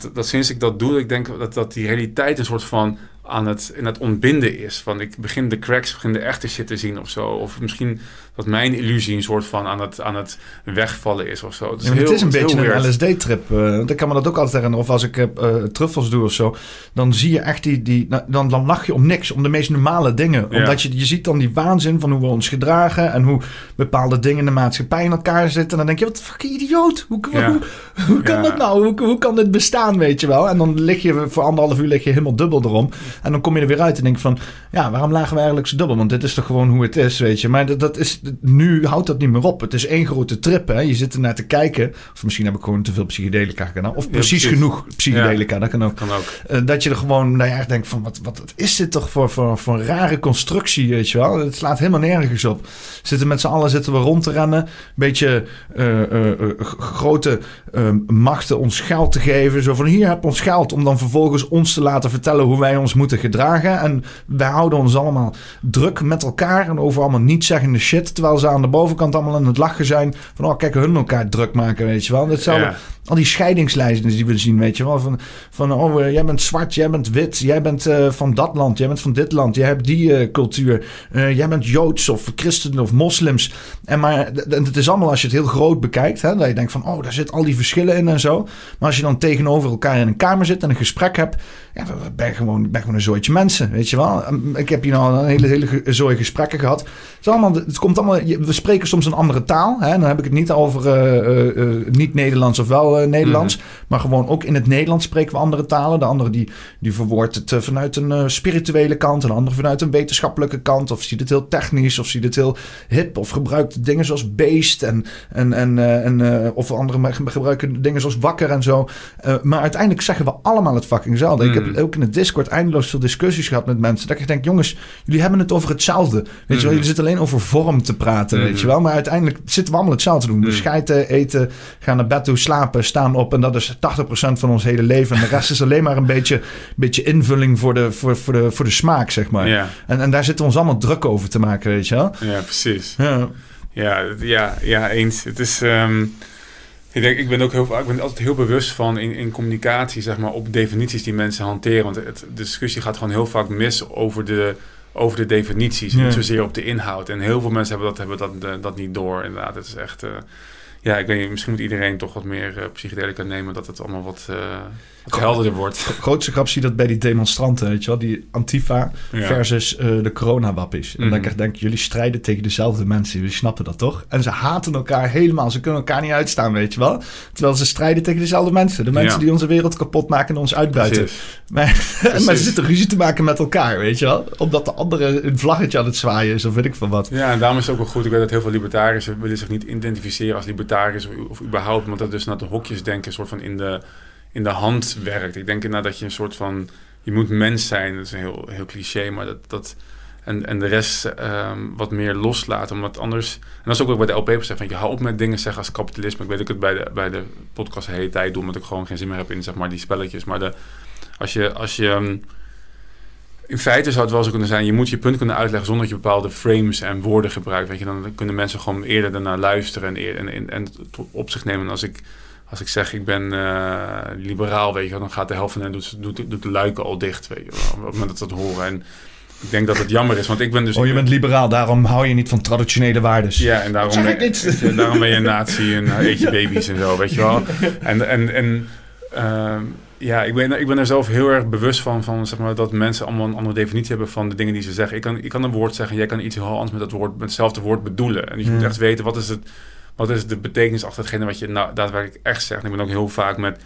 dat, dat sinds ik dat doe, ik denk dat, dat die realiteit een soort van aan het, in het ontbinden is. Van ik begin de cracks, begin de echte shit te zien of zo. Of misschien dat mijn illusie een soort van aan het, aan het wegvallen is of zo. Het is, ja, heel, het is een beetje een LSD-trip. Uh, want ik kan me dat ook altijd herinneren. Of als ik uh, truffels doe of zo. Dan zie je echt die... die nou, dan, dan lach je om niks. Om de meest normale dingen. Ja. Omdat je, je ziet dan die waanzin van hoe we ons gedragen. En hoe bepaalde dingen in de maatschappij in elkaar zitten. En dan denk je, wat fucking idioot. Hoe, ja. hoe, hoe, kan dat nou? Hoe, hoe kan dit bestaan, weet je wel? En dan lig je voor anderhalf uur lig je helemaal dubbel erom. En dan kom je er weer uit en denk van... Ja, waarom lagen we eigenlijk zo dubbel? Want dit is toch gewoon hoe het is, weet je. Maar dat, dat is nu houdt dat niet meer op. Het is één grote trip. Hè? Je zit er naar te kijken. Of misschien heb ik gewoon te veel psychedelica gedaan. Of precies, genoeg psychedelica. Dat kan ook. Kan ook. Uh, dat je er gewoon nou ja, denkt van... Wat, wat, wat is dit toch voor, voor, voor een rare constructie, weet je wel? Het slaat helemaal nergens op. Zitten met z'n allen zitten we rond te rennen. Een beetje uh, uh, grote machten ons geld te geven. Zo van hier heb ons geld. Om dan vervolgens ons te laten vertellen hoe wij ons moeten gedragen. En wij houden ons allemaal druk met elkaar. En over allemaal niet zeggende Terwijl ze aan de bovenkant allemaal aan het lachen zijn. Van, oh, kijk, hun elkaar druk maken, weet je wel. Hetzelfde, ja. al die scheidingslijsten die we zien, weet je wel. Van, van oh, uh, jij bent zwart, jij bent wit, jij bent uh, van dat land, jij bent van dit land, jij hebt die uh, cultuur. jij bent Joods of christen of moslims. En maar het is allemaal als je het heel groot bekijkt, hè, dat je denkt van, oh, daar zit al die verschillen in en zo. Maar als je dan tegenover elkaar in een kamer zit en een gesprek hebt, ja, dan ben je gewoon, ben gewoon een zooitje mensen, weet je wel. Ik heb hier nou een hele, hele zooi gesprekken gehad. Het, is allemaal, het komt allemaal, we spreken soms een andere taal. Hè? Dan heb ik het niet over uh, uh, niet-Nederlands of wel Nederlands. Mm -hmm. Maar gewoon ook in het Nederlands spreken we andere talen. De andere die, die verwoordt het vanuit een spirituele kant. En de andere vanuit een wetenschappelijke kant. Of ziet het heel technisch. Of ziet het heel hip. Of gebruikt dingen zoals beest. En, en, en, en, of andere gebruiken dingen zoals wakker en zo. maar uiteindelijk zeggen we allemaal het fucking. Mm. Ik heb ook in het Discord eindeloos veel discussies gehad met mensen. Dat ik denk, jongens, jullie hebben het over hetzelfde. Weet mm. je wel, jullie zitten alleen over vorm te praten, mm. weet je wel. Maar uiteindelijk zitten we allemaal hetzelfde te doen. Mm. Schijten, eten, gaan naar bed toe, slapen, staan op. En dat is 80% van ons hele leven. En de rest is alleen maar een beetje, beetje invulling voor de, voor, voor, de, voor de smaak, zeg maar. Ja. En, en daar zitten we ons allemaal druk over te maken, weet je wel. Ja, precies. Ja, ja, ja, ja eens. Het is... Um... Ik, denk, ik ben ook heel, ik ben altijd heel bewust van in, in communicatie, zeg maar, op definities die mensen hanteren. Want het, de discussie gaat gewoon heel vaak mis over de, over de definities, Ja. niet zozeer op de inhoud. En heel veel mensen hebben dat, hebben dat, eh, dat niet door, inderdaad. Het is echt, eh, ja, ik weet niet, misschien moet iedereen toch wat meer uh, psychedelica nemen, dat het allemaal wat, uh, wat helderder wordt. De grootste grap zie je dat bij die demonstranten, weet je wel, die Antifa Ja. versus uh, de coronawappies. En Mhm. dan denk ik, denk, jullie strijden tegen dezelfde mensen, jullie snappen dat toch? En ze haten elkaar helemaal, ze kunnen elkaar niet uitstaan, weet je wel? Terwijl ze strijden tegen dezelfde mensen, de mensen Ja. die onze wereld kapot maken en ons uitbuiten. Maar, <laughs> maar ze zitten ruzie te maken met elkaar, weet je wel? Omdat de andere een vlaggetje aan het zwaaien is of weet ik van wat. Ja, en daarom is het ook wel goed. Ik weet dat heel veel libertariërs willen zich niet identificeren als libertariërs of, of überhaupt, want dat dus naar de hokjes denken soort van in de, in de hand werkt. Ik denk inderdaad dat je een soort van, je moet mens zijn, dat is een heel, heel cliché, maar dat, dat en, en de rest ehm, wat meer loslaten, omdat anders, en dat is ook wat ik bij de LP heb van je hou op met dingen zeggen als kapitalisme. Ik weet dat ik het bij de, bij de podcast de hele tijd doe, omdat ik gewoon geen zin meer heb in zeg maar die spelletjes, maar de, als je, als je ehm, in feite zou het wel zo kunnen zijn, je moet je punt kunnen uitleggen zonder dat je bepaalde frames en woorden gebruikt. Weet je, dan kunnen mensen gewoon eerder daarnaar luisteren en, en, en, en op zich nemen. En als ik, als ik zeg ik ben eh, liberaal, weet je, dan gaat de helft van hen doet, doet, doet de luiken al dicht. Weet je, op het moment dat ze dat horen. En ik denk dat het jammer is, want ik ben dus. Oh, je bent liberaal, daarom hou je niet van traditionele waardes. Ja, en daarom, Zeg ik ben, niet. <laughs> je, daarom ben je een nazi en eh, eet je baby's en zo, weet je wel. En, en, en ehm, ja, ik ben, ik ben er zelf heel erg bewust van, van zeg maar, dat mensen allemaal een andere definitie hebben van de dingen die ze zeggen. Ik kan, ik kan een woord zeggen, jij kan iets heel anders met dat woord, met hetzelfde woord bedoelen. En dus je moet Ja. echt weten, wat is, het, wat is de betekenis achter hetgene wat je nou, daadwerkelijk echt zegt. En ik ben ook heel vaak met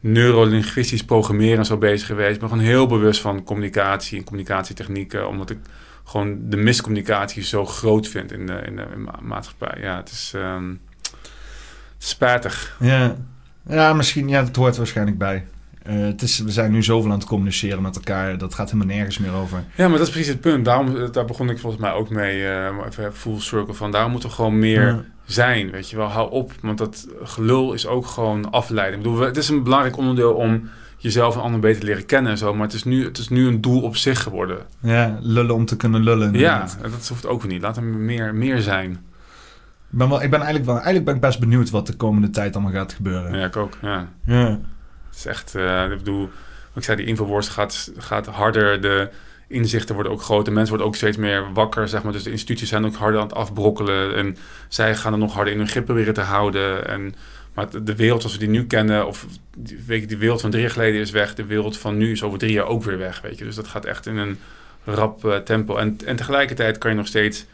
neurolinguistisch programmeren en zo bezig geweest. Ik ben gewoon heel bewust van communicatie en communicatietechnieken, omdat ik gewoon de miscommunicatie zo groot vind in de, in de, in de maatschappij. Ja, het is ehm, spijtig. Ja. ja, misschien, ja, dat hoort waarschijnlijk bij. Eh, het is, we zijn nu zoveel aan het communiceren met elkaar. Dat gaat helemaal nergens meer over. Ja, maar dat is precies het punt. Daarom, eh, daar begon ik volgens mij ook mee, eh, even full circle van. Daarom moeten we gewoon meer Ja. Zijn, weet je wel. Hou op, want dat gelul is ook gewoon afleiding. Ik bedoel, het is een belangrijk onderdeel om jezelf en anderen beter te leren kennen en zo. Maar het is nu, het is nu een doel op zich geworden. Ja, lullen om te kunnen lullen. Ja, inderdaad. en dat hoeft ook niet. Laten we meer, meer zijn. Ik ben, wel, ik ben eigenlijk, wel, eigenlijk ben ik best benieuwd wat de komende tijd allemaal gaat gebeuren. Ja, ik ook, ja. Ja. Het is echt, eh, ik bedoel, ik zei, die Infowars gaat, gaat harder. De inzichten worden ook groter. Mensen worden ook steeds meer wakker, zeg maar. Dus de instituties zijn ook harder aan het afbrokkelen. En zij gaan er nog harder in hun grip proberen te houden. En, maar de- wereld zoals we die nu kennen, of weet je, die wereld van drie jaar geleden is weg. De wereld van nu is over drie jaar ook weer weg, weet je. Dus dat gaat echt in een rap eh, tempo. En, en tegelijkertijd kan je nog steeds,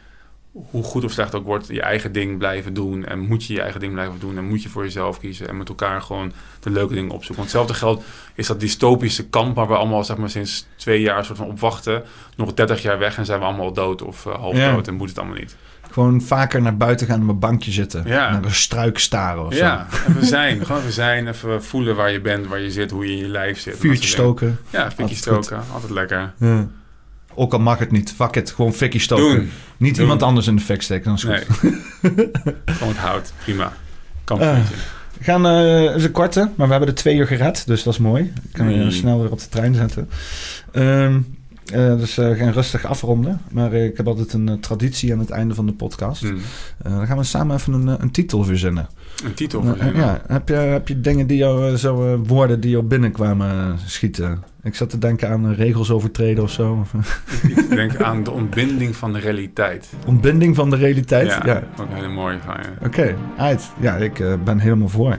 hoe goed of slecht ook wordt, je eigen ding blijven doen. En moet je je eigen ding blijven doen. En moet je voor jezelf kiezen. En met elkaar gewoon de leuke dingen opzoeken. Want hetzelfde geldt is dat dystopische kamp waar we allemaal zeg maar, sinds twee jaar soort van op wachten. Nog 30 jaar weg en zijn we allemaal dood of eh, half Ja. dood en moet het allemaal niet. Gewoon vaker naar buiten gaan en op een bankje zitten. Ja. Naar een struik staren of Ja, even zijn. Gewoon even zijn. Even voelen waar je bent, waar je zit, hoe je in je lijf zit. zo. Vuurtje stoken. Ja, goed. stoken. Altijd lekker. Ja. Ook al mag het niet. Fuck it. Gewoon fikkie stoken. Doen. Niet Doen. iemand anders in de fik steken. Dan is het Nee. goed. <laughs> Gewoon het hout. Prima. Kampvuurtje. We gaan, eh, het is een korte, maar we hebben de twee uur gered. Dus dat is mooi. Ik kan je Mm. snel weer op de trein zetten. Ehm, eh, dus eh, we gaan rustig afronden. Maar eh, ik heb altijd een eh, traditie aan het einde van de podcast. Eh, dan gaan we samen even een, eh, een titel verzinnen. Een titel ja, heb je, heb je dingen die jou, eh, zo eh, woorden die jou binnenkwamen schieten? Ik zat te denken aan regels overtreden of zo. Of, eh, Ik denk aan de ontbinding van de realiteit. ontbinding van de realiteit. Ja, Ja. ook een hele mooie van je. Oké, uit. Ja, ik ben helemaal voor.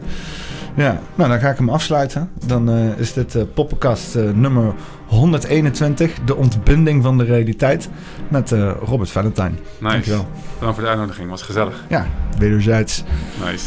Ja, nou dan ga ik hem afsluiten. Dan is dit eh poppenkast nummer 121, de ontbinding van de realiteit, met Robert Valentine. Nice. Dankjewel. Bedankt voor de uitnodiging. Was gezellig. Ja, wederzijds. Nice.